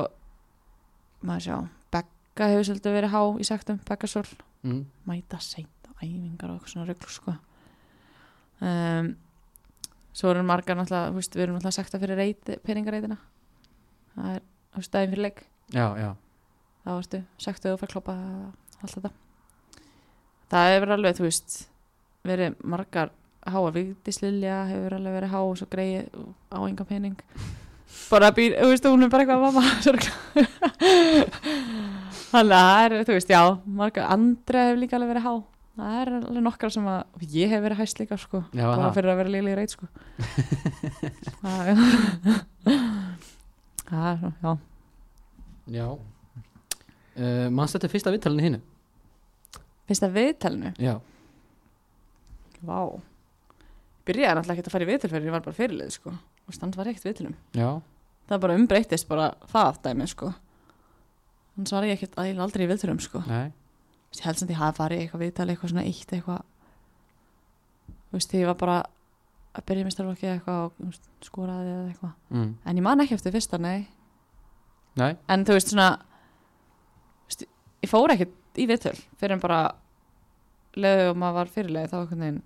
maður sjá, Begga hefur svolítið verið há í sektum, Beggasól Mm. mæta seint á æfingar og eitthvað svona rugl sko um, Svo erum margar náttúrulega, þú veist, við erum náttúrulega sekta fyrir reyti, peningareitina. Það er, þú veist, daginn fyrir leik. Já, já. Þá ertu sektuð og fær kloppa allt þetta. Það hefur alveg, þú veist verið margar háa vigdislilja hefur alveg verið há og svo greið á enga pening. Bara býr, þú veist, hún er bara eitthvað mamma sorglega. þannig að það er, þú veist, já margar, Andra hefur líka alveg verið há það er alveg nokkar sem að ég hef verið hæst líka, sko. Já, bara það fyrir að vera lílega reit, sko. Það er það er, svo, já. Já. Uh, Manst þetta fyrsta viðtalinu hinu? finnst það viðtalinu? Já. Vá. Byrjaði náttúrulega ekki að fara í viðtöl fyrir ég var bara fyrirlið sko. Og stand var ekkert viðtölum Já, Það bara umbreytist bara það dæmi sko. Þannig var ég ekkert að aldrei í viðtölum sko. Nei Ég held sem því hafa farið eitthvað viðtal eitthvað svona eitt eitthvað Þú veist ég var bara að byrja með starflokki eitthvað og skoraði eða eitthvað mm. En ég man ekki eftir fyrsta, nei Nei, En þú veist svona veist, Ég fór ekkert í viðtöl fyrir en bara leðu og maður var fyrirlega þá einhvern veginn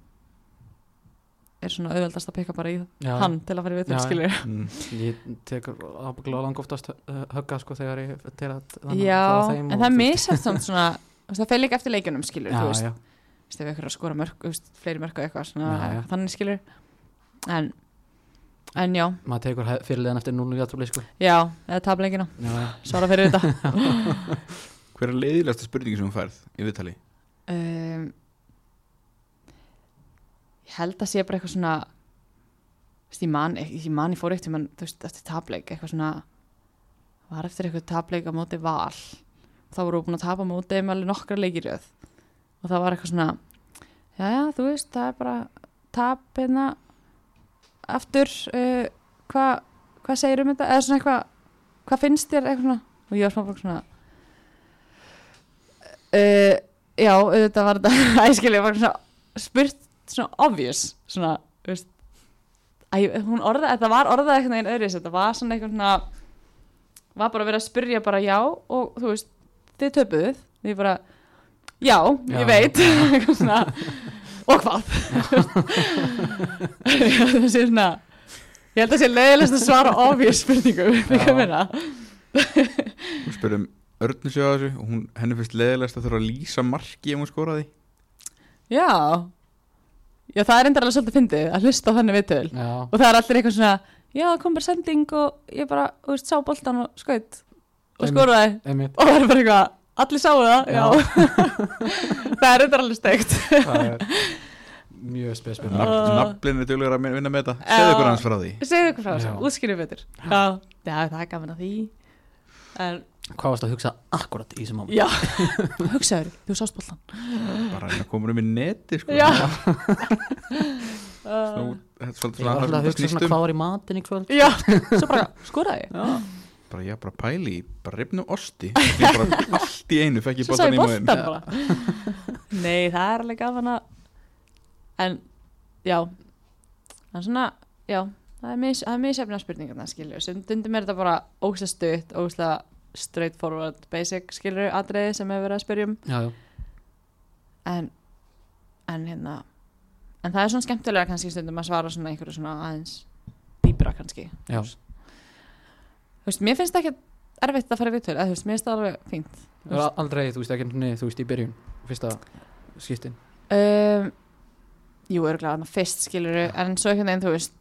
er svona auðveldast að pikka bara í Já. hann til að fara í viðtöl Já. skilur mm. Ég tekur ábygglega lang oftast uh, högga sko þegar ég til að þannig Já, að fá þeim en það er misjæft samt svona það fer líka eftir leikjunum skilur Já, þú veist, já, þú veist, ef ykkur er að skora mörg þú veist, fleiri mörg og eitthvað svona, Já, já. þannig skilur en, en já, maður tekur he- fyrirliðan eftir 0 játtrúli sko. Já eða tapleikina, Já, já, svara fyrir þetta. Hver er leiðilegasta spurningi sem þú færð í viðtali? um, ég held að sé bara eitthvað svona þú veist, ég man, ég man ég fór eitt eftir tapleik eitthvað svona var eftir eitthvað tapleik á móti val þá voru búin að tapa móti með alveg nokkra leikirjöð og það var eitthvað svona já, já, þú veist, það er bara tap hérna aftur uh, hvað hva segir um þetta, eða svona eitthvað hvað finnst þér? Eitthvað svona. Og ég var svona bara svona uh, já, auðvitað var þetta æskilega var svona spurt svona obvious svona, veist Æ, hún orðaði, þetta var orðað eitthvað einn öðris, þetta var svona eitthvað svona var bara að vera að spyrja bara já og þú veist, þið töpuðuð ég bara, já, Já. ég veit. Eitthvað svona og hvað? Það sé svona ég held að sé leiðilegst að svara obvious spurningu Já. ekki að meina Hún spyrum Örnu sig á þessu og hún, henni finnst leiðilegast að þurfa að lýsa marki ef hún skoraði. Já. Já, það er endar alveg svolítið fyndið að hlusta á þannig viðtöl. Og það er allir eitthvað svona já, það kom bara sending og ég bara, þú veist, sá boltan og skaut og einmitt og það er bara eitthvað, allir sáu það já, það er þetta alveg steikt. Það er mjög spesbjörn Uh. Naflin er duglegur að vinna með þetta. Segðu ykkur hans frá því. Segðu ykkur frá þessu, útskýrðu betur. Já, það er gaman að því. En, hvað varst að hugsa akkurat í þessum ámum já. Hugsaður, þú sást boltan Bara hérna komur um í neti sko. já. Svolítið ég var svona alltaf að hugsa svona hvað var í matin í kvöld? Já, svo bara skoraði já, Bara ég bara pæli í bara rifnum osti. Ég bara allt í einu fekk ég boltan í bara. Nei, það er alveg gaman að en, já. Það er svona, já það er mis- það er misjafna spurningarna, skilju stundum er þetta bara ógæslega stutt ógæslega straightforward, basic skilju atriði sem hefur verið að spyrjum já, já, en en hérna en það er svona skemmtilega kannski stundum að svara svona einhverju svona aðeins dýbra kannski. Já. þú veist, mér finnst ekki erfitt að fara í viðtöl eða þú veist, mér finnst það alveg fínt. Það var aldrei, þú veist, ekki henni, þú veist, í byrjun fyrsta skiptin. Um, jú, örgulega fyrst skilur en svo einhvern veginn, þú veist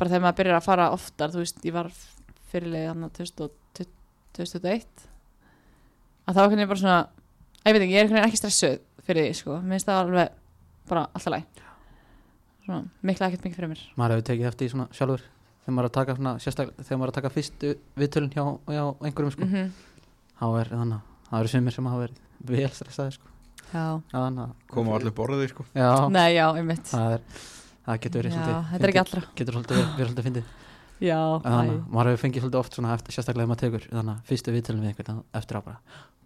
bara þegar maður byrjar að fara oftar þú veist, ég var fyrirlega hann 2021 að einhvern veginn bara svona ég veit ekki, ég er ekki stressuð fyrir því, sko, mér finnst það alveg bara alltaf læg svona, mikla ekkert mikið fyrir mér. Maður hefur tekið eftir því svona sjálfur þegar maður er að taka svona, sérstaklega þegar maður er að taka fyrstu viðtölun hjá, hjá einhverjum sko, -hmm. þá er þannig að það eru sumir sem hafa verið vel stressaði sko. Koma allir borðið sko. Já, nei, já, einmitt. Það er það getur verið já, svolítið þetta er ekki allra. Getur svolítið verið, verið svolítið fyndið. Já, þannig að maður hefur fengið svolítið oft svona eftir, sérstaklega ef maður tekur þannig að fyrstu viðtölun við einhvern eftir að bara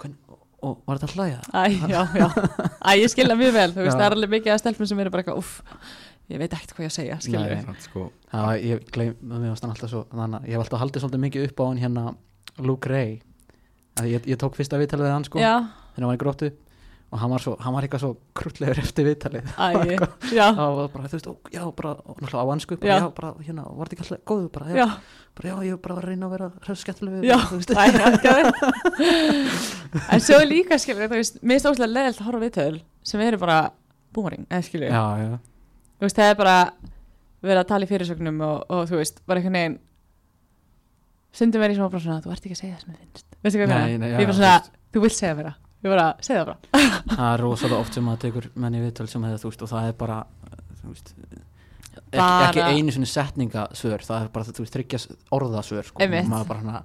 hvern, og, og var þetta að hlæja? Æ, já, já. Æ, ég skilja mjög vel, þú veist, það er alveg mikið að stelpum sem eru bara eitthvað, uff, ég veit ekkert hvað ég að segja, skilja Nei. við. Sko, Já, ég gleym, ég hef alltaf haldið svolítið mikið upp á hann hérna Luke Ray. Að ég, ég tók fyrsta viðtalið við hann sko þegar hann var í gróttu. Og hann var, svo, hann var eitthvað svo krulllegur eftir viðtalið. Það var bara, þú veist, ó, já, bara og náttúrulega á ansku, bara, Já. já, bara, hérna, var þetta ekki alltaf góðu, bara, já, já, bara, já, ég var bara að reyna að vera hreff skemmtileg við En svo líka, veist, mér er stóðslega leðilt að horfa viðtöl sem eru bara búring, eða skilja já, já, Þú veist, það er bara verið að tala í fyrirsögnum og, og þú veist, bara einhvern veginn stundum er ég svona svona, þú ert ekki að segja það sem þið finnst Veistu hvað ég meina? Ég er bara svona, þú vilt segja það Ég bara, segja það bara það er rosalega oft sem maður tekur menn í viðtöl sem hefur, þú veist, og það er bara veist ekki, ekki einu svona setningasvör það er bara, þú veist, þryggja orðasvör sko, Einmitt. maður bara hana,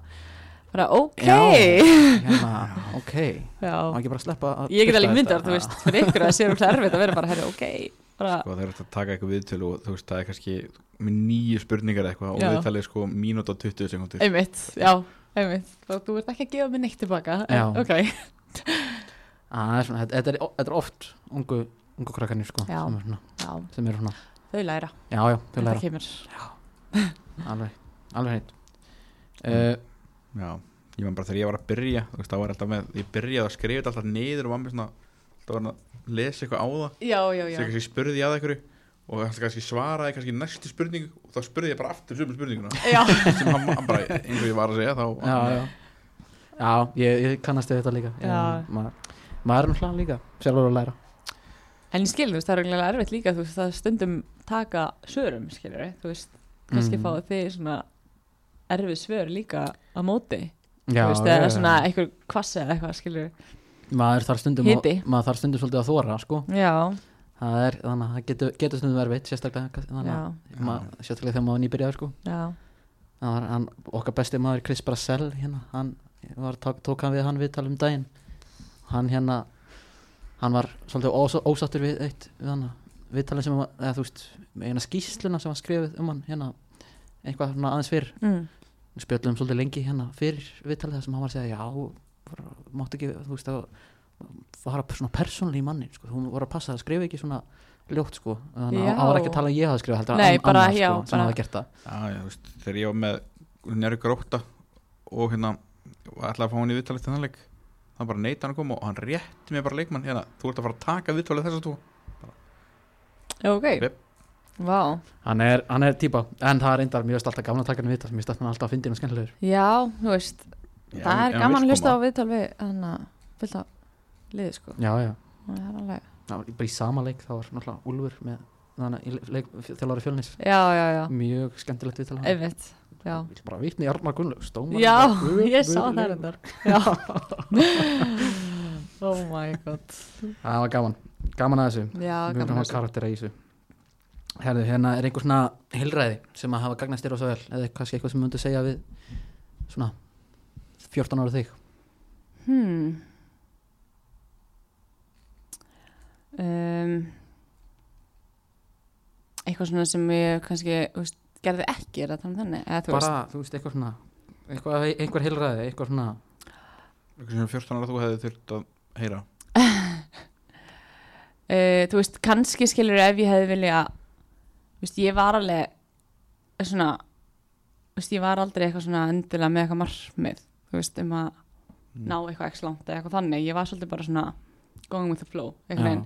Bara, ok Já. hérna, ok Já. maður ekki bara sleppa að Ég get alveg myndar, þú veist, fyrir ykkur að það sé úrlega erfitt að vera bara, herri, ok bara, sko þeir eru að taka eitthvað viðtölu og þú veist það er kannski með nýju spurningar eða eitthvað og viðtalið er sko mínúta og 20 sekundur einmitt, já, einmitt. Og þú ert ekki að gefa mig neitt tilbaka ok, það er svona, þetta, þetta, er, þetta er oft ungu, ungu krakkarnir sko, Já. sem, er svona, já, sem eru svona. Þau læra. Já, já, þau þetta læra, kemur. Alveg, alveg heitt uh, já, ég var bara þegar ég var að byrja þú veist það var alltaf með, ég byrjaði að skrifa þetta alltaf niður og var með svona, alltaf var að lesa eitthvað á það? Já, já, sem kannski spurði ég að einhverju og hann kannski svaraði kannski næstu spurningu og þá spurði ég bara aftur sömu spurninguna. Já, sem hann, hann bara, eins og ég var að segja þá já, já. Já, ég, ég kannast þetta líka. Já. Ég- maður, maður er náttúrulega líka sjálfur að læra. En ég skil, þú veist, það er eiginlega erfitt líka, þú veist, það stundum taka svörum, skilur þú veist, kannski Mm. fáið þið svona erfið svör líka á móti, já, þú veist, já, eða já. svona einhver kvassi eða eitthvað, skilur maður þarf stundum að, Hiti. maður þarf stundum svolítið að þóra sko. Já, það er, þannig að það getur, getur stundum verið sérstaklega, þannig að maður, sérstaklega þegar maður nýbyrjaður sko. já Það var hann, okkar besti maður Chris Brassell hérna, hann var, tók, tók hann við hann viðtal um daginn hann hérna hann var svolítið ós, ósattur við eitt við hann viðtalin sem var, eða þú veist eina skýsluna sem var skrifið um hann hérna eitthvað svona aðeins fyrr mm. við spjöllum svolítið lengi hérna fyrir viðtalið þar sem hann var að segja já, bara, máttu ekki þú veist að fara svona persónulega í mannin sko. hún var að passa að skrifa ekki svona ljótt sko, þannig Já. að hann var ekki að tala að ég hafa skrifað heldur bara, annar, já, sko, sem bara- hafa gert það. Já, já, veist, þegar ég var með njæri gróta og hérna ætlaði að fá hann í viðtalið til þannleik hann bara neita hann að koma og hann rétti mér bara leikmann. Hérna, þú ert að fara að taka viðtalið þess að þú. Já, ok. Vá, hann er, hann er típa, en það er reyndar mjög alltaf gaman að taka hann viðtal, mér hann alltaf að fyndi hann skemmtilegur. Já, þú veist það er gaman að hlusta á viðtal við hann að fylgta liði, sko. Já, já, það er alveg, það var bara í sama leik það var náttúrulega Úlfur með þannig þjálfari fjölnis. Já, já, já. Mjög skemmtilegt viðtal já. Vill bara vitni í Armar Gunnlaug stómar Já, ég sá það reyndar. Já. Oh my god. Það var gaman, gaman að þessu. Já, mjög gaman að karakter í þessu. Herðu, hérna er einhver svona hilræði sem að hafa gagnast þér og svo vel? Eða kannski eitthvað sem myndu segja við svona 14 ára þig? Hmm. Um, Eitthvað svona sem ég kannski veist, gerði ekki er að tala um þannig? Eða þú bara, þú veist, eitthvað svona eitthvað, einhver hilræði, eitthvað svona. Eitthvað sem 14 ára þú hefði þurft að heyra. Uh, þú veist, kannski skilur ef ég hefði vilja veist, ég var alveg svona veist, ég var aldrei eitthvað svona endilega með eitthvað markmið, þú veist, um að Mm. ná eitthvað ekki langt eða eitthvað þannig, ég var svolítið bara svona going with the flow, eitthvað einn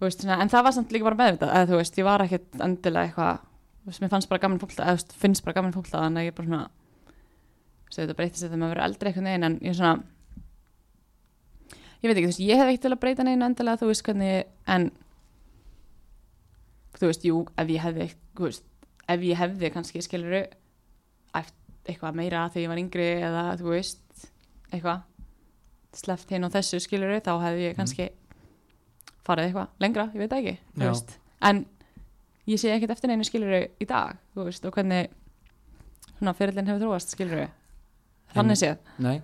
veist, svona, en það var samt líka bara meðvitað eða þú veist, ég var ekkert endilega eitthvað þú veist, mér fannst bara gaman fólkta, eða finnst bara gaman þannig að ég bara svona þú veist, þetta breytist með að vera eldri eitthvað neginn en ég svona ég veit ekki, þú veist, ég hef ekkert til að breyta neina endilega, þú veist hvernig en þú veist, jú, ef ég hefði þú veist, ef ég hefði kannski skiluru eitthvað meira þegar ég var yngri eða þú veist, eitthvað sleppt hinn á þessu skiluru þá hefði ég kannski farið eitthvað lengra, ég veit ekki þú Já. veist. en ég sé ekkert eftir neinu skiluru í dag, þú veist, og hvernig svona fyrirlin hefur þróast skiluru þannig séð nei,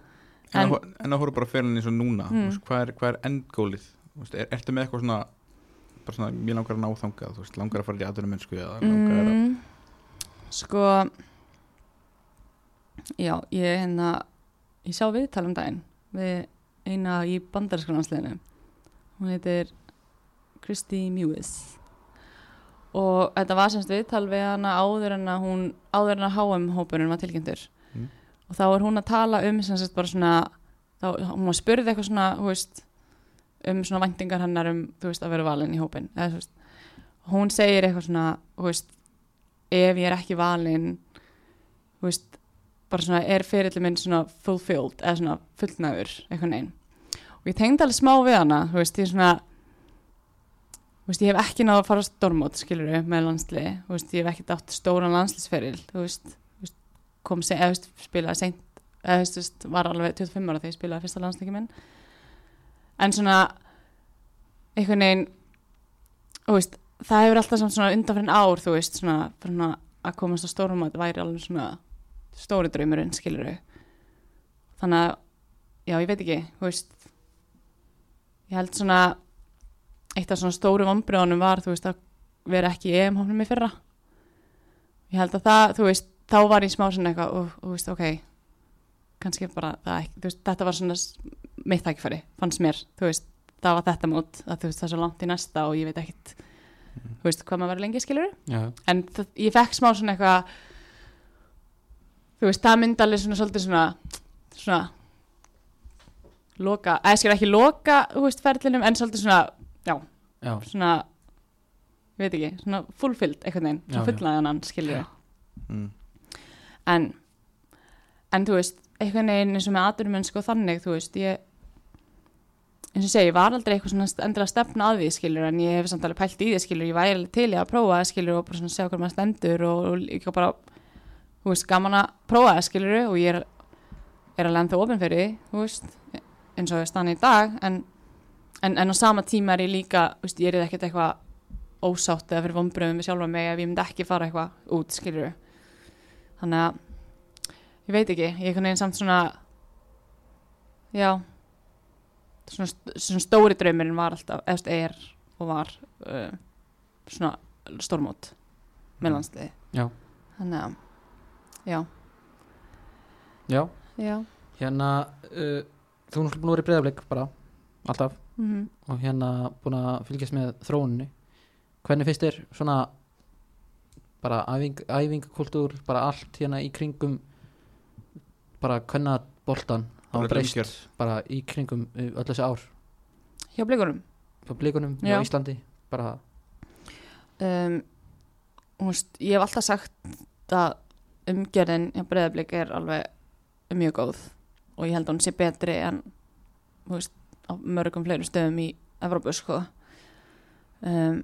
en, En- en, að horfa bara fyrir eins og núna Mm. veist, hvað, er, hvað er endgólið Þú veist, er, ertu með eitthvað svona bara svona, mér langar að ná þangað þú veist, langar að fara í aðunum mennsku eða langar að mm, sko já, ég hérna ég sá viðtal um daginn við eina í bandarinskalansliðinu hún heitir Kristi Mewis. Og þetta var semst viðtal við hana áður en að hún áður en að HM hópurinn var tilkynntur. Mm. og þá er hún að tala um semst bara svona þá, hún var spurði eitthvað svona veist, um svona væntingar hennar um veist að vera valin í hópin eða þú veist hún segir eitthvað svona ef ég er ekki valin þú veist bara svona er fyrirli minn svona fulfilled eða svona fullnæður eitthvað neinn og ég tengdi alveg smá við hana þú veist, ég svona þú veist, ég hef ekki náða að fara á stormót skilur við með landsli, þú veist, ég hef ekki átt stóran landslisferil, þú veist, kom se, eða spilaði seint eða þú veist, var alveg 25 ára þegar ég spilaði fyrsta landsleiki minn. En svona einhvern veginn þú veist, það hefur alltaf svona undanfærin ár, þú veist, svona, svona að komast á stormót væri alveg svona stóri draumurinn, skilur við þannig að já, ég veit ekki, þú veist ég held svona eitt af svona stóru vombriðunum var, þú veist, að vera ekki í EM-hófnum í fyrra. Ég held að það, þú veist, þá var ég smá svona eitthvað og, og þú veist, ok kannski bara, það ekki, þú veist, þetta var svona mitt tækifæri, fannst mér þú veist, það var þetta mót, að þú veist, það er svo langt í næsta og ég veit ekkit þú veist, hvað maður verið lengi skilur já, en það, ég fekk smá svona eitthvað þú veist, það myndi alveg svona svolítið svona svona loka, eða skil ekki loka þú veist, ferlinum, en svolítið svona já, svona ég veit ekki, svona fullfyllt einhvern veginn, Já, svona já. fullnaðan hann skilur mm. en en þú veist, einhvern veginn eins og með aturmennsku og þannig, þú veist, ég eins og ég segi, ég var aldrei eitthvað svona endilega stefna að því skilur en ég hef samt alveg pælt í því skilur, ég væri til í að prófa skilur og bara svona sjá hvað maður stendur og, og líka bara, þú veist, gaman að prófa það skilur og ég er, er alveg ennþá ofin fyrir því, þú veist eins og ég stann í dag en, en, en á sama tíma er ég líka, þú veist, ég er ekkert eitthvað ósátt eða fyrir vonbröðum við sjálfa mig ef ég myndi ekki fara eitthvað út skilur þannig að ég veit ekki, ég er einhvern veginn samt svona já svona, svona stóri draumurinn var alltaf, eða þú veist, er og var uh, svona stórmót með landsliði Já. þannig að já, Já, já. Hérna uh, þú er náttúrulega búin að vera í breyðablik bara, alltaf. Mm og hérna búin að fylgjast með þróuninni. Hvernig finnst þér svona bara æfing, æfingakultúr bara allt hérna í kringum bara hvernig Bara hafa breyst bara í kringum öll þessi ár? Hjá blikunum. Á blikunum Já. á Íslandi bara, um, veist, ég hef alltaf sagt að umgjörðin hjá breyðablik er alveg mjög góð og ég held að hún sé betri en veist, á mörgum fleirum stöðum í Evrópu sko. Um,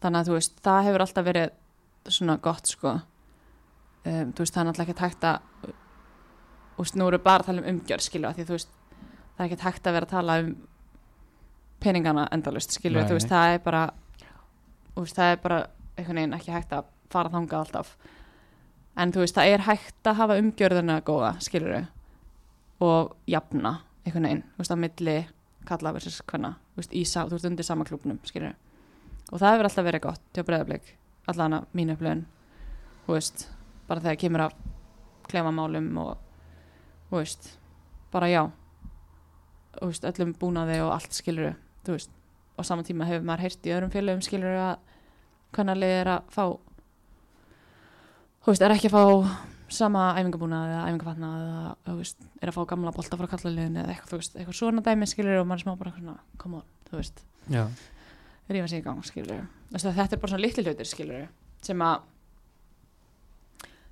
þannig að þú veist það hefur alltaf verið svona gott sko. Um, veist það er náttúrulega ekki hægt að nú eru bara að tala um umgjörð skilu því þú veist það er ekki hægt að vera að tala um peningana endalust skilu Nei, þú veist það er bara það er bara einhvern veginn ekki hægt að fara þangað alltaf en þú veist það er hægt að hafa umgjörðuna góða skilur og jafna einhvern veginn þú veist að milli kalla versus hvenna þú veist, í, sa- þú veist undir sama klúbnum skilur og það hefur alltaf verið gott hjá breyðablik allan að mínu upplöðin þú veist, bara þegar kemur af klefamálum og þú veist, bara já þú veist, öllum búnaði og allt skilur þú veist, og saman tíma hefur maður heyrt í öðrum félögum skilur að hvernig liðið er að fá þú veist, er ekki að fá sama æfingabúnað eða æfingafatnað eða þú veist, er að fá gamla bolta frá kallaliðinu eða eitthvað, þú veist, eitthvað svona dæmi skilur og maður smá bara svona, come on, þú veist. Rífa sig í gang, skilur þetta er bara svona litli hlutir, skilur sem að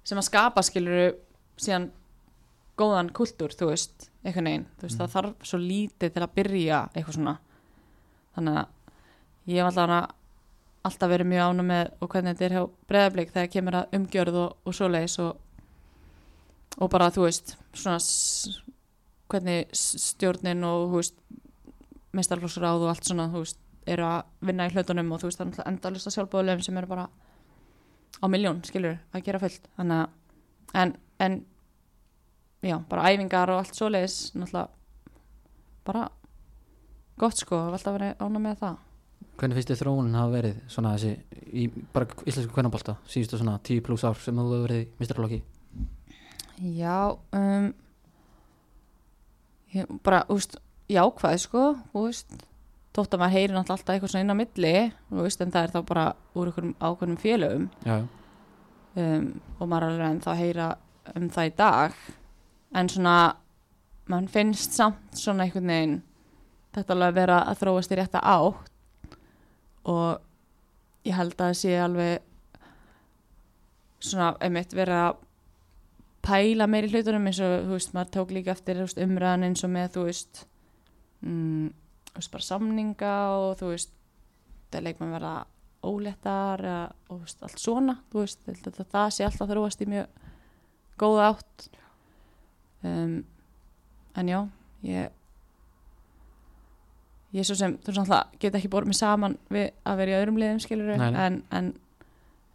sem að skapa, skilur síðan góðan kultúr, þú veist einhvern veginn, þú veist, Mm. það þarf svo lítið til að byrja eitthvað svona. Þannig að ég hef alltaf alltaf verið mjög ánum með og hvernig þetta er hjá breyðablík þegar kemur að umgjörð og, og svoleiðis og, og bara, þú veist svona hvernig stjórnin og, þú veist meistarflóksráð og allt svona, þú veist eru að vinna í hlutunum og þú veist það er náttúrulega endalista sjálfbóðulegum sem eru bara á miljón, skilur, að gera fullt. Þannig að, en, en já, bara æfingar og allt svoleiðis, náttúrulega bara gott sko, alltaf verið ána með það hvernig finnst þér þróunin hafa verið svona þessi, í bara íslensku kvennabólta síðustu svona 10 pluss ár sem þú hefur verið í mistralokki Já, um, ég, bara, úst, jákvæð sko, þú veist, þótt að maður heyri náttúrulega alltaf eitthvað svona inn á milli, þú veist, en það er þá bara úr einhverjum ákveðnum félögum. Já, um, og maður er alveg en þá heyra um það í dag, en svona, mann finnst samt svona einhvern veginn, þetta alveg að vera að þróast í rétta átt og ég held að það sé alveg svona, einmitt verið að pæla meiri hlutunum eins og, þú veist, maður tók líka eftir veist, umræðan eins og með, þú veist mm, þú veist, bara samninga og þú veist það leikmann verða óléttar eða, og veist, allt svona veist, ég held að það sé alltaf þróast í mjög góða átt. Um, en já ég ég er svo sem, þú veist, alltaf get ekki borðið mig saman við að vera í öðrum liðum skilur en, en,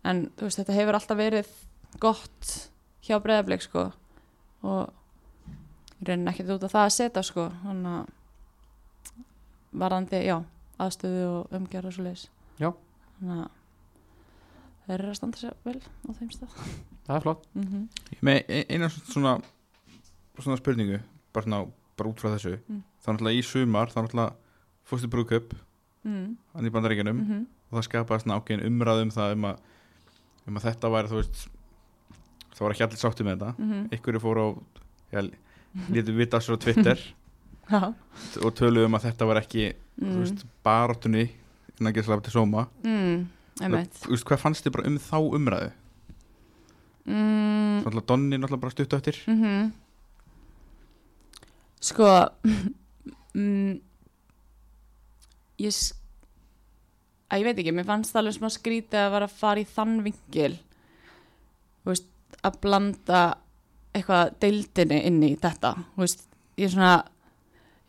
en þú veist, þetta hefur alltaf verið gott hjá breyðablik sko. Og ég raunin ekkert út af það að setja sko. Þannig að varðandi, já, aðstöðu og umgjörð og svo leiðis þannig að þeir eru að standa sér vel á þeim stað. Það er flott. Mm með e- eina svona svona spurningu bara, svona, bara út frá þessu. Mm. þá náttúrulega í sumar þá náttúrulega fórstu brúköp mm. hann í bandaríkjunum. Mm og það skapaði svona ákveðin umræð um það um að, um að þetta væri það var ekki allir sátti með þetta. -hmm. ykkur fóru á vita sér á Twitter. Og töluðu um að þetta var ekki mm. barátunni innan gæslega til sóma. Mm, Þú veist, hvað fannst þið bara um þá umræðu? Mm, Náttúrulega Donni náttúrulega bara stuttu eftir. Mm Sko mm, Ég að ég veit ekki, mér fannst það alveg smá skrítið að vera að fara í þann vingil veist, að blanda eitthvað deildinni inn í þetta veist, ég svona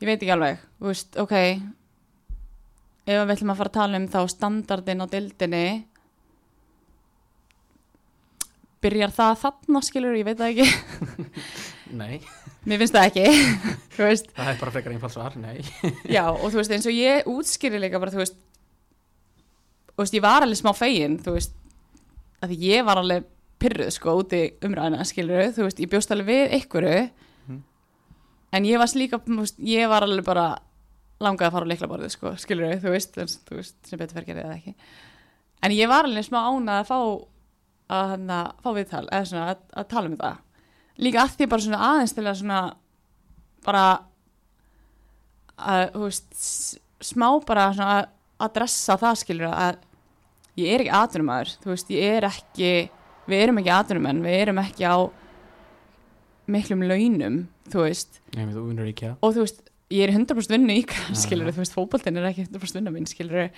ég veit ekki alveg, veist, ok ef við ætlum að fara að tala um þá standardin á deildinni byrjar það þarna skilur, ég veit það ekki Nei, Mér finnst það ekki. Þú veist, það er bara frekar einfalt svar, nei. Já, og þú veist, eins og ég útskýri líka bara, þú veist Þú veist, ég var alveg smá fegin, þú veist að ég var alveg pyrruð, sko, úti umræðina, skilur þú veist, ég bjóst alveg við einhverju Mhm. en ég var líka, þú veist, ég var alveg bara langaði að fara á leiklaborðið, sko, skilur þú veist, en, þú veist, sem betur fer gerði eða ekki. En ég var alveg smá ánað að fá að hana, fá viðtal, eða svona að, að tala um það líka að því bara svona aðeins til að svona bara að, þú veist, smá bara svona að adressa það skilur að ég er ekki atvinnumæður, þú veist, ég er ekki við erum ekki atvinnumenn, við erum ekki á miklum launum, þú veist. Nei, þú vinnur ekki að og þú veist, ég er 100% vinnu í Já, skilur, þú veist, fótboltinn er ekki 100% vinnu mín, skilur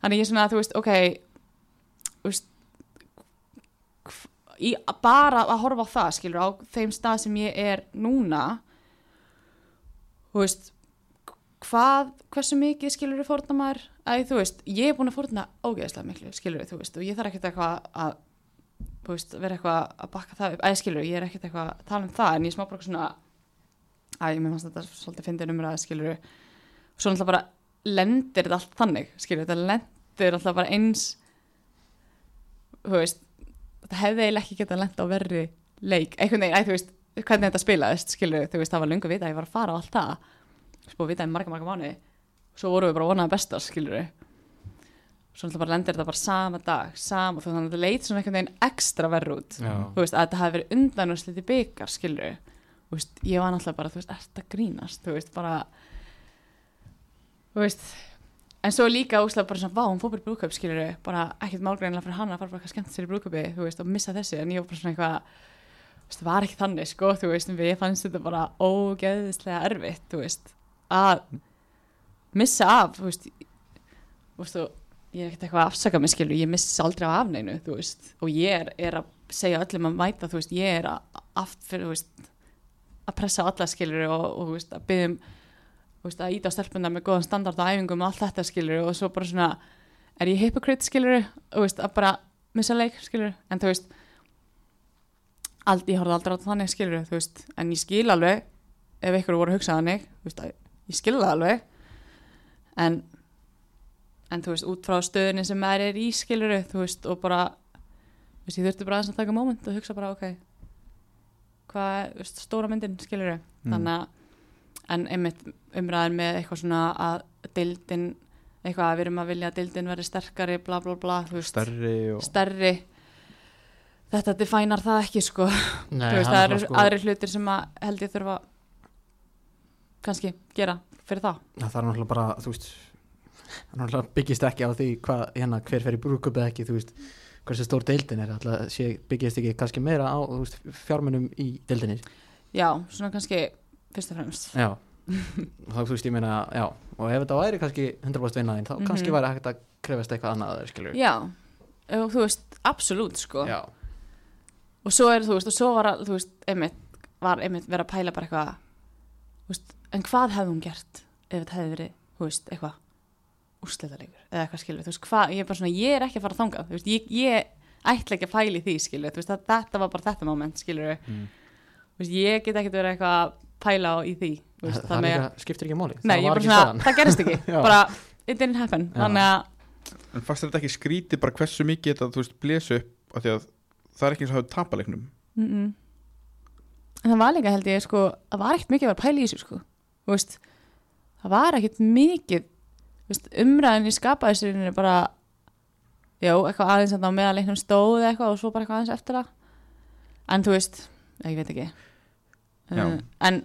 þannig ég er svona, þú veist, ok þú veist í, bara að horfa á það, skilur á þeim stað sem ég er núna þú veist hvað, hversu mikið skilur þú fórna maður, að þú veist ég er búin að fórna ógeðslega miklu, skilur þú veist og ég þarf ekkert eitthvað að veist, vera eitthvað að bakka það upp, að skilur, ég er ekkert eitthvað að tala um það, en ég smá bara svona Æ, mér fannst þetta svolítið fyndin umræða, skilur. Svo náttúrulega bara lendir þetta allt þannig, skilur Þetta lendir alltaf bara eins Þú veist Þetta hefði eiginlega ekki getað lent á verri leik. Einhvern veginn, þú veist, hvernig þetta spilaðist, skilur Þú veist, það var löngu að vita að ég var að fara á allt það. Spú að vita í marga, marga mánuði. Svo vorum við bara vonaði bestar, skilur Svo náttúrulega bara lendir þetta bara sama dag Sama, þú þannig að þetta leit svona einhvern veginn ekstra verð út. Já, þú veist, að þetta hafi verið undan og sliti byggar, skilur þú veist, ég var náttúrulega bara, þú veist, ert að grínast þú veist, bara þú veist en svo líka úslega bara svona, vá, hún fór bara í brúðkaup, skilur bara ekkert málgreinlega fyrir hann að fara bara eitthvað skemmt sér í brúðkaupi, þú veist, og missa þessi en ég var bara svona eitthvað, þú veist, það var ekki þannig sko, þú veist, við fannst þetta bara ógeðislega erfitt, þú veist að missa af, þú veist þú veist, og ég er ekkert eitthvað að afsaka mig, skilur, ég missa aldrei af afneinu, þú veist, og ég er, er að segja öllum að mæta, þú veist, ég er að aft fyrir, þú veist, að veist, að íta stelpuna með góðan standard á æfingum og allt þetta skilur og svo bara svona er ég hypocrite skilur og veist, að bara missa leik skilur en þú veist aldrei, ég horfði aldrei á þannig skilur þú veist, en ég skil alveg ef ykkur voru að hugsa þannig þú veist, ég skil það alveg. En en þú veist, út frá stöðunni sem maður er í skilur þú veist, og bara þú veist, ég þurfti bara að taka moment og hugsa bara, ok hvað er þú veist, stóra myndin, skilur Mm. þannig að en einmitt umræðin með eitthvað svona að deildin eitthvað að við erum að vilja að deildin verði sterkari bla bla bla, veist, Stærri og stærri. Þetta defænar það ekki sko. Nei, veist, það er eru sko, aðri hlutir sem að held ég þurfa kannski gera fyrir það það er náttúrulega bara, þú veist það náttúrulega byggist ekki á því hvað, hérna, hver fer í brúkup eða ekki, þú veist hversu stór deildin er, alltaf sé, byggist ekki kannski meira á, veist, fjármunum í deildinni. Já, svona kannski fyrst og fremst. Já, þá þú veist ég meina já, og ef þetta væri kannski 100% vinnaðin þá Mhm. kannski væri hægt að krefast eitthvað annað skilur já, þú veist, absolutt sko. Já, og svo er þú veist, og svo var þú veist, einmitt var einmitt verið að pæla bara eitthvað veist, en hvað hefði hún gert ef þetta hefði verið, þú veist, eitthvað úrslitalegur, eða eitthvað skilur þú veist, hvað, ég er bara svona, ég er ekki að fara að þanga þú veist, ég, ég ætla ekki að pæla í því skilur, þú veist, þetta var bara þetta moment skilur, Mm. þú veist, ég get ekki verið eitthvað að pæla á í því þú veist, það, það það líka skiptir ekki máli nei, það er ekki svona, það gerist ekki bara, it didn't happen, Já. þannig að En fannst þér þetta ekki skrítið bara hversu mikið þetta, þú veist, blésu upp af því að það er ekki eins og hafa tapaleiknum mm -mm. en það var líka held ég sko, það var ekkert mikið að vera að pæla í þessu sko. Þú veist, það var ekkert mikið þú veist, umræðin í skapaðisirinu bara já, eitthvað aðeins að á meðaleiknum stóð eða eitthvað og svo bara eitthvað aðeins eftir það en þú veist, ég veit ekki. Uh, en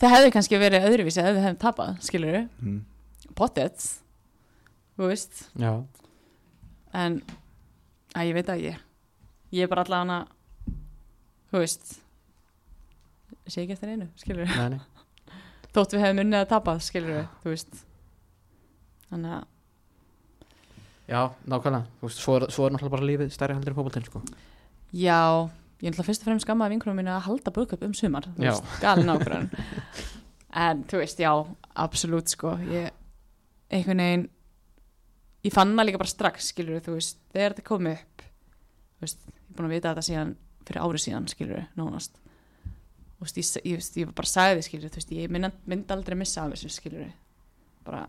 það hefði kannski verið öðruvísi ef við hefðum tapað, skilur mm. pottet þú veist. Já, en að ég veit að ég ég er bara allavega hana þú veist sé ekki eftir einu, skilur við nei, nei, þótt við hefum unnið að tapað, skilur við þú veist. Þannig að, já, nákvæmlega. Þú veist, svo er, svo er náttúrulega bara lífið stærri heldur í fótboltinn sko. já ég náttúrulega fyrst og fremst skammaði vinkunum mínu að halda brúðköp um sumar, galin ákvörðan en þú veist, já, absolutt sko, ég einhvern veginn ég fann það líka bara strax, skilur þú veist þegar þetta kom upp þú veist, ég er búin að vita þetta síðan fyrir ári síðan, skilur nánast. Þú veist, ég, ég, ég bara sagði þið, skilur þú veist, ég myndi, myndi aldrei missa af þessu, skilur bara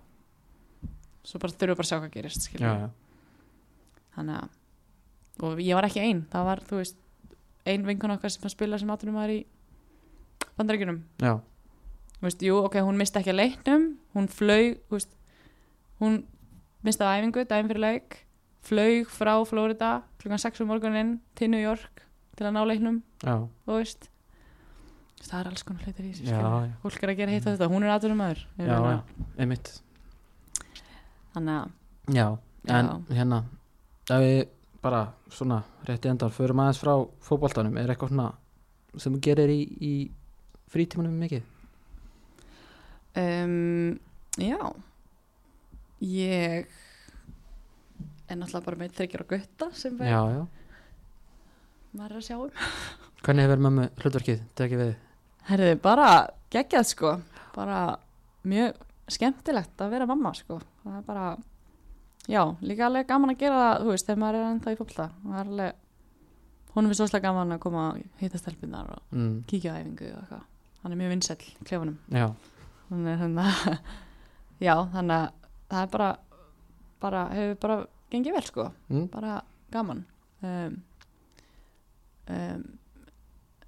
svo bara þurfum við bara að sjá hvað gerist, skilur já, já, þannig að og ég var ekki ein, það var, þú veist ein vinkun okkar sem að spila sem aðtunum var í veist, jú, ok, hún misti ekki að leiknum hún flög, veist hún misti að æfingu, daginn fyrir leik flög frá Florida klukkan 6 um morgunin til New York til að ná leiknum, það er alls konar hlutir í þessu fólk er að gera hitt og þetta, hún er aðtunum aður já, já, einmitt. Þannig að, já, en Já. hérna ef við bara svona rétti endar förum aðeins frá fótboltanum. Er eitthvað svona sem þú gerir í, í frítímanum mikið? Um, já. Ég er náttúrulega bara með þryggjar og gutta sem já, já, maður er að sjá um. Hvernig hefur mömmu hlutverkið? Tekið við? Herðu, bara geggjað sko. Bara mjög skemmtilegt að vera mamma sko. Það er bara, já, líka alveg gaman að gera það, þú veist, þegar maður er ennþá í fólkta það er alveg hún er fyrst óslega gaman að koma að hitta stelpunar og mm, kíkja á æfingu og eitthvað. Hann er mjög vinsæll í klefunum já, þannig að hérna, já, þannig að það er bara bara, hefur bara gengið vel sko. Mm, bara gaman. Um, um,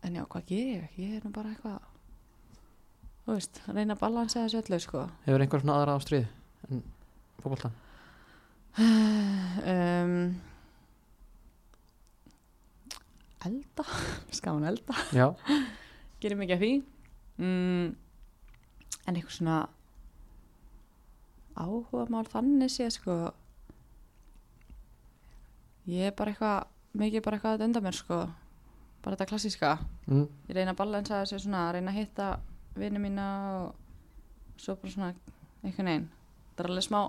en já, hvað gerir ég? Ég er nú bara eitthvað þú veist, reyna að balansa þessu öllu sko. Hefur einhver svona aðra ástrið en fótboltan um, elda skaman elda, gerir mikið af því. Mm, en eitthvað svona áhuga mál þannig sé sko. Ég er bara eitthvað mikið bara eitthvað að dönda mér sko. Bara þetta klassíska. Mm, ég reyna að balansa þessu svona reyna að hitta vinnu mína og svo bara svona einhvern veginn. Það er alveg smá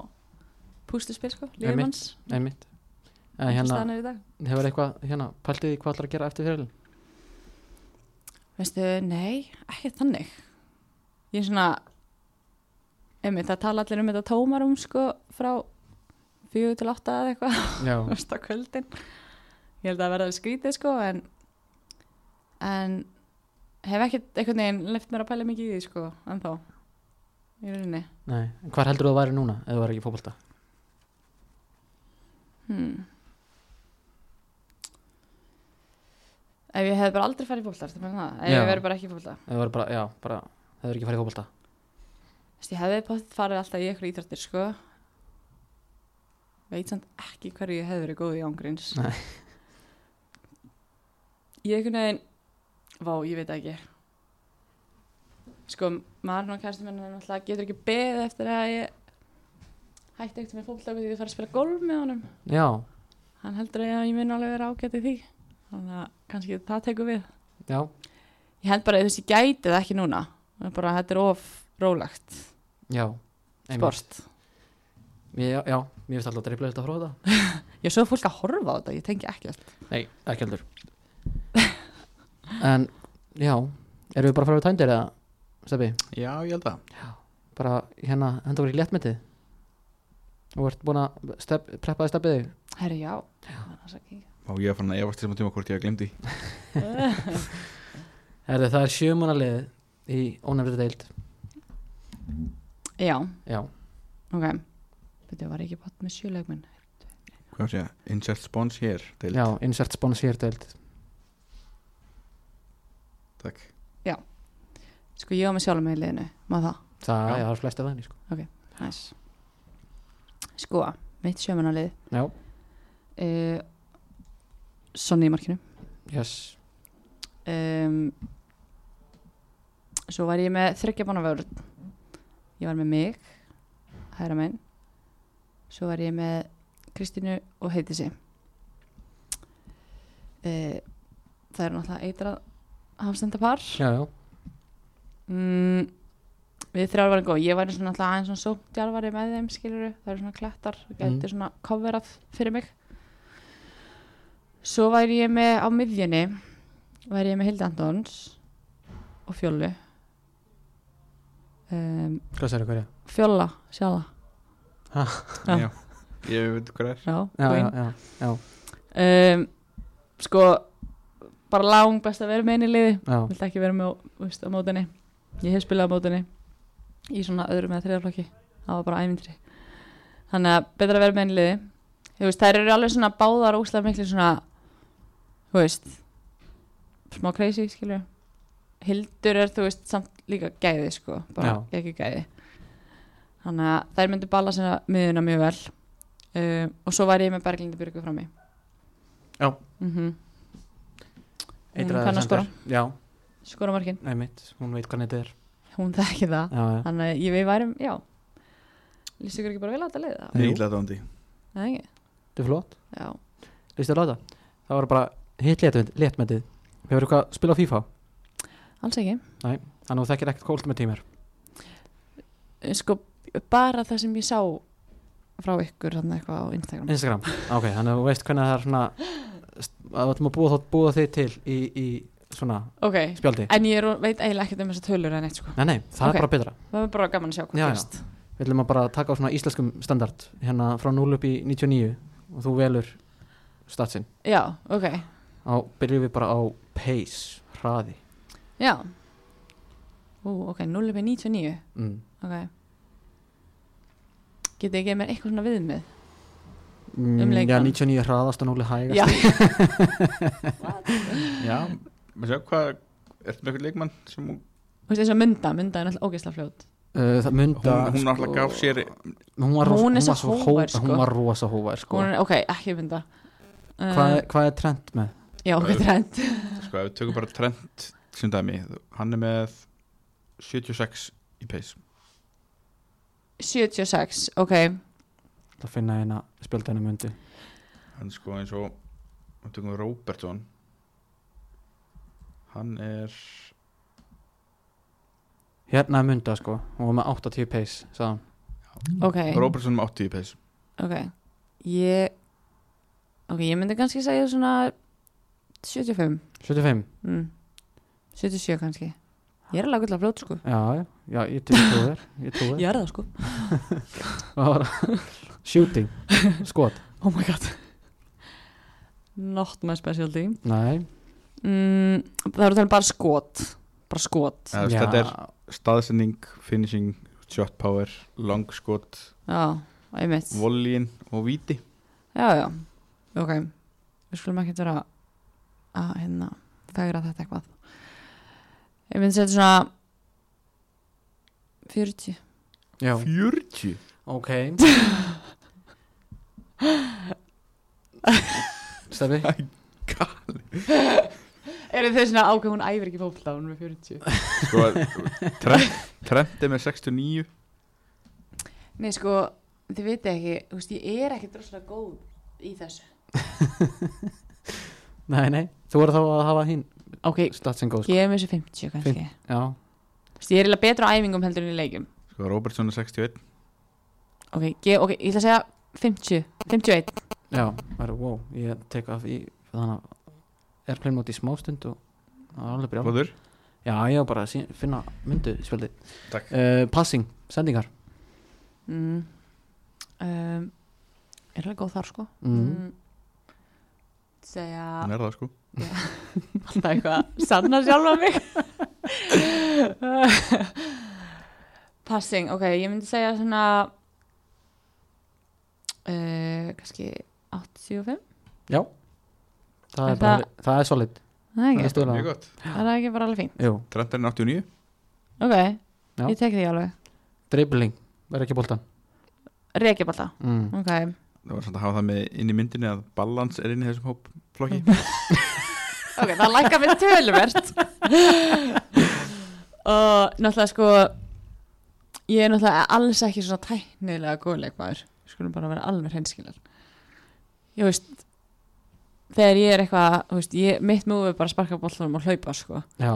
púslispil sko, lífið Einmitt. einmitt en hérna, staðan er í dag. hefur eitthvað hérna, pæltið í hvað ætlar að gera eftir fyrirlin veistu, nei, ekki þannig. Ég er svona einmitt, það tala allir um þetta tómarum sko frá fjögur til átta eða eitthvað. Á kvöldin. Ég held að verða skrítið sko en en hef ekkert einhvern veginn left mér að pæla mikið í því sko ennþá í rauninni. Nei, en hvar heldur þú að væri núna ef þú væri ekki í fótbolta hmm. ef ég hef bara aldrei farið í fólkta ef Já. ég verið bara ekki í ef þú væri bara, já, bara hefur ekki farið í fótbolta ég hefði potið farið alltaf í eitthvað íþrættir sko veit samt ekki hverju ég hefði verið góð í ángríns Nei. ég einhvern veginn vá, ég veit það ekki sko, maður og hann alltaf getur ekki beðið eftir að ég hætti ekkert með fólkta því ég fara að spila golf með honum. Já, hann heldur að ég mun alveg vera ágætt í því. Þannig að kannski það tekur við. Já, ég held bara að þessi gæti það ekki núna. Bara þetta er of rólegt já sport. Já, já, mér finnst alltaf dreiflega þetta að fróða þetta. Ég er fólk að horfa á þetta, ég tengi ekki allt nei, ekki heldur. En, já erum við bara að fara við tændir eða Steppi, Já, ég held að bara hérna henda okkur í léttmetið og ert búin að step, preppaði steppið þig? Herri já, já. Má ég að fann að efast þessum tíma hvort ég glemdi Herði, það er sjömanalið í ónefndir deild. Já, já, ok. Þetta var ekki bátt með sjöleikminn Hvað sé, insert spons hér deild. já, insert sponsor deild. Takk. Sko ég var með sjálf með í liðinu, maður það? Það, Já. já, það er flest af þannig sko. næs sko, mitt sjömanalið uh, Sonni í markinu. Yes, um, svo var ég með þryggja bána vörð ég var með mig hæra megin. Svo var ég með Kristínu og Heitísi uh, það er náttúrulega eitrað hafstendapar já, já, mm, við þrjár varum góð ég var svona alltaf aðeins svona sóttjálfari með þeim skiluru, það eru svona klettar og gæti Mm. svona coverað fyrir mig. Svo væri ég með á miðjunni væri ég með Hildi Antons og Fjólu um, hvað sér hverja? Fjóla, sjála Já. Já, ég veit hvað er. Já, Já, já, já, já, um, sko bara lang best að vera með henni í liði. Vilt ekki vera með á, á mótinni ég hef spilað á mótinni í svona öðrum eða þriðarflokki það var bara ævindri þannig að betra að vera með í liði. Veist, þær eru alveg svona báðar óslega miklu svona þú veist smá crazy, skilju Hildur er, þú veist, samt líka gæði sko, bara Já. ekki gæði. Þannig að þær myndu balla sinna miðuna mjög vel. Um, og svo var ég með Berglindi Björgu frammi. Já. mm hún Eitraður kann að skora. Já, skora markin, nei mitt, hún veit hvernig þetta er hún þekki það. Já, já, þannig að ég við værum, já. Líst ykkur ekki bara vel að þetta leiða Jú. Nýla dóndi það ekki, þetta er flott, þér á þetta það var bara hitt léttmyndið hefur eitthvað að spila á FIFA? Alls ekki. Þannig að þú þekkir ekkert Ultimate Team er. Sko, bara það sem ég sá frá ykkur þannig eitthvað á Instagram. Instagram, ok, þannig að þú veist hvernig það er svona að þú ætlum að búa, búa þig til í, í svona ok, spjaldi en ég er, veit eiginlega ekkert um þessar tölur en eitt sko, nei, nei, það Ok. er bara betra. Það er bara gaman að sjá hvað gerst við ætlum að bara taka á svona íslenskum standard hérna frá 0 upp í 99 og þú velur statsin já, ok, á, byrjum við bara á pace, hraði. Já. Ú, ok, 0 upp í 99 mm. ok. Getið ekki mér eitthvað svona viðmið? Mm, Um já, leikmann. 99 hraðast og 0 hægast. Já, Já, maður sjá hvað Ertu með eitthvað leikmann sem hún þú veist eins og mynda, mynda er náttúrulega ógeðslega fljót. Uh, það mynda Hún, hún alltaf gaf sér hún var, rosa- Hún er svo var hógvær, hó- sko. hún var rosa hóvær sko. hún er, ok, ekki mynda uh, hvað, er- hvað er trend með? já, ok, trend Sko, ef við tökum bara trend sem dæmi Hann er með 76 í pace. 76, ok. Það finna eina spjöldinu myndi Hann sko eins og Við tökum Robertson Hann er hérna er mynda sko, hún var með 80 pace sagði hann. ok, Robertson með 80 í pace. Ok. Ég ok, ég myndi kannski segja svona 75 75, mm. 77 kannski. Ég er alveg gull að fljót sko. Já, já, já ég trúi þér. Ég þér. Ég er það sko. Shooting, skot. Oh my god. Not my specialty. Nei, mm, það eru þannig bara skot. Bara skot. Já, Þetta er staðsending, finishing, shot power long skot, volín og víti. Já, já, ok. Við skulum ekki vera að hérna fegra þetta eitthvað. Ég myndi setja svona 40 já, 40 ok. Stefi eru þau svona ákveð hún æfir ekki fótbolta hún er með 40 sko, trend, trend er með 69 nei sko, þið viti ekki þú veist, ég er ekki droslega góð í þessu. Nei, nei, þú voru þá að hafa hinn ok, statsin góð sko. gefum þessu 50 kannski. Já, Þú veist, ég er eiginlega betra á æfingum heldur en í leikjum. Sko, Robertson er 61 ok, ge- ok, ég ætla að segja 50, 51 já, það er wow ég tek af í þannig að airplane móti í smástund og það var alveg brjál Flóður já, ég var bara að sí- finna myndu spjaldi Takk. Uh, passing, sendingar. Mm. um, er alveg góð þar sko. Mhm. segja Hann er það sko. Alltaf eitthvað sanna sjálfa mig. Passing, ok, ég myndi segja svona uh, kannski 85 já, það Er er, bara, það er solid. Það er Það er. Mjög gott. Það er ekki bara alveg fínt. Er 89 ok, Já. ég tek því alveg. Dribbling, boltan? Reykjaballta, mm. ok. Það var samt að hafa það með inn í myndinni að balans er inn í þessum hópflokki ok, það lækka mér töluvert. Og náttúrulega sko ég er náttúrulega alls ekki svona tæknilega góð leikmaður skulum bara vera alveg hreinskilar ég veist þegar ég er eitthvað, þú veist, ég, mitt múið er bara að sparka boltanum og hlaupa sko. Já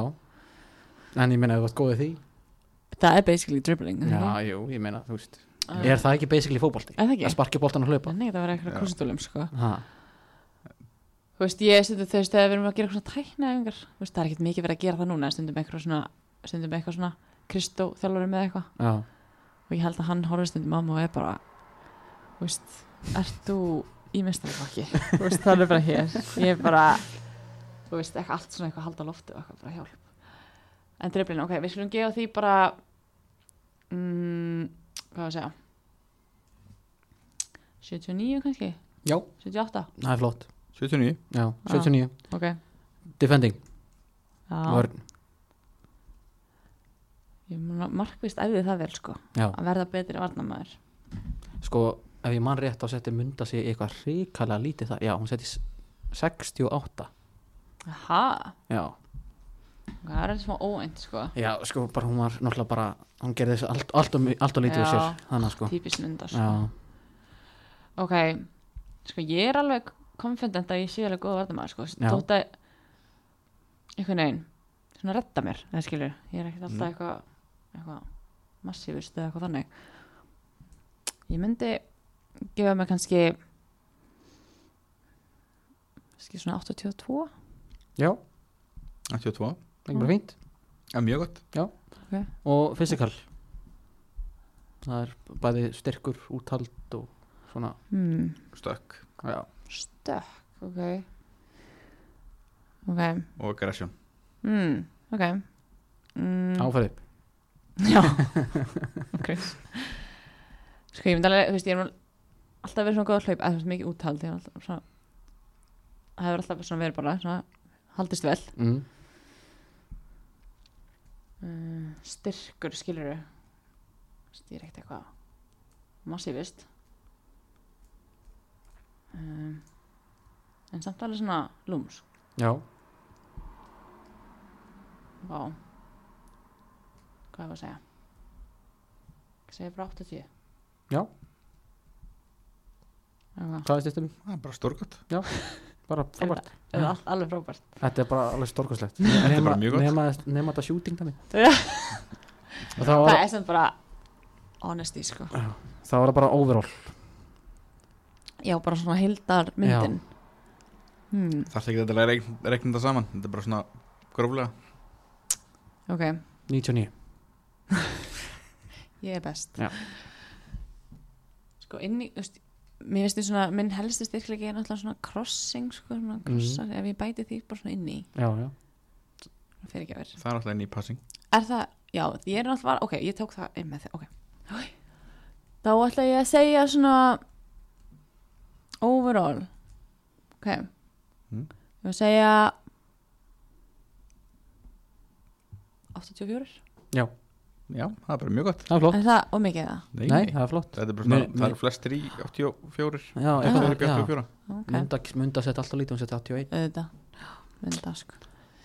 En ég meina að þú ert góðið því það er basically dribbling Já, það jú, ég meina, þú veist ekki? Er það ekki basically fótbolti? Er það ekki? Að sparki boltan og hlaupa? Nei, það var eitthvað Já. konsistólum sko. Ha, Þú veist, ég stundum þú veist, þegar við erum að gera eitthvað svona tæknaðingar Þú veist, það er ekkert mikið verið að gera það núna en stundum eitthvað svona, stundum eitthvað svona Kristó þjálfari með eitthvað já, og ég held að hann horfir stundum á mig og er bara Þú veist, ert þú í mestarflokki? Það er bara hér. Ég er bara, þú veist, eitthvað allt svona eitthvað að halda á lofti og eitthvað bara hjálp. En driblin, ok, við skulum gefa því bara mm, Hvað var að segja? 79 kannski? já, 78? það er flott. 79 Já, 79 Ok. Defending, Já, vörn. Ég mun að markvist æfði það vel sko. Já, að verða betri varnamæður sko, ef ég mann rétt þá setti mynda sig eitthvað ríkalega lítið það Já, hún setti s- 68 Aha, Já, það er smá óænt sko. Já, sko, bara hún var náttúrulega bara Hún gerði þessu allt, allt, mi- allt og lítið Já. sér Þannig sko. típist mynda sko. Já, ok, sko ég er alveg confident að ég sé alveg góð varnamæður sko. Þótt að einhvern veginn svona redda mér, það skilur. Ég er ekkert alltaf Mm. eitthvað eitthvað massívist eða eitthvað þannig. Ég myndi gefa mig kannski kannski svona 82 já, 82 ekki bara fínt. Já, mjög gott. Og physical Það er bæði styrkur, úthald og svona. Hmm. Stökk. Já, Stökk, ok. Ok, og aggression. Mm, ok. Mm, áferði Já. Ok. Sko ég myndi alveg, þú veist, ég er nú alltaf verið svona góð að hlaup, eða mikið úthald ég alltaf svona það hefur alltaf svona verið bara svona, haldist vel. Mm. uh, styrkur, skilur þú ég er ekkert eitthvað massívist. Um, en samt alveg svona lúms Já, Vá. Hvað er að segja? Segi bara 80 Já. Er styrtum? Það er bara stórgott. Bara frábært. það all- alveg frábært. Þetta er bara alveg gott. Nema, nema þetta shooting Það var, er sem bara honesty sko. Þá var það bara overall. Já, bara svona hildar myndin hmm, Það er ekki þetta að reikna þetta saman. Þetta er bara svona gróflega. Ok, 99 ég er best. Já. Sko inn í, þú veist Mér finnst því svona, minn helsti styrklegi er náttúrulega svona crossing sko, svona krossar, ef ég bæti því bara svona inn í. Já, já. Fyrir ekki að vera. Það er alltaf inn í passing. Er það, já, ég er náttúrulega ok, ég tók það inn með þig, ok. Þá ætla ég að segja svona overall ok. Mm. ég að segja 84 Já, Já, það er bara mjög gott. Það er flott. Er það ómikið það? Nei, Nei, það er flott. Þetta er bara svona, Mér- það mér- eru flestir í 84 Já, eitthvað, Þeir eru já. 84 Ok, Munda, munda setja alltaf lítið, hún setja 81 auðvitað. Mynda, sko.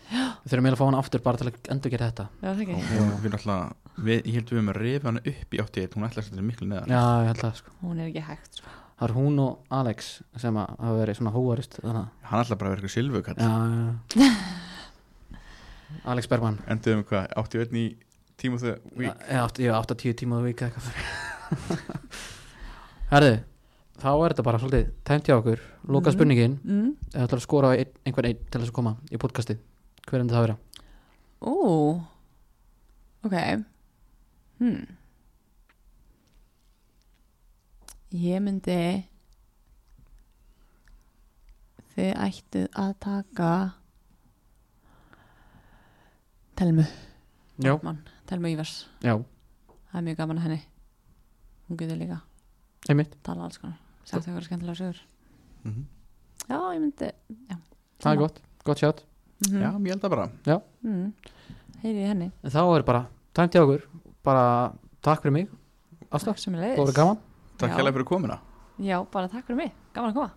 Við þurfum eiginlega að fá hann aftur bara til að endur gera þetta. Já, það ekki? Og við náttúrulega við, Ég held við um að rifa hana upp í 81 Hún ætla að setja miklu neðar. Já, ég held það sko. Hún er ekki hægt, sko. Það er hún og Alex sem að hafa verið svona hóarist Þannig að Hann ætla bara að vera eitthvað silfukall Já, já Alex Bergman Enduðum við hvað, 81 í tíma þegar Já, átt- Ég átt að tíu tíma á vik eða eitthvað Herði Þá er þetta bara svolítið tæmt hjá okkur. Loka Mhm. spurningin. Mm. Ef ætlar að skora á ein, einhvern einn til þess að koma í podcastið? Hver endur það að vera? Ú Ok. Hmm. Ég myndi Þið ættið að taka Telmu. Já, Mann, Telmu Ívers já, Það er mjög gaman að henni. Hún getur líka einmitt. tala alls konar. Sagt eitthvað skemmtilega sögur. Mhm. Já, ég myndi Það er gott, gott sjátt mm Já, ég held það bara. Mm. Heyrið henni. En þá er bara tæmt hjá okkur. Bara takk fyrir mig. Ásta, Takk sem er það voru gaman. Takk Já. hérlega fyrir komuna. Já, bara takk fyrir mig. Gaman að koma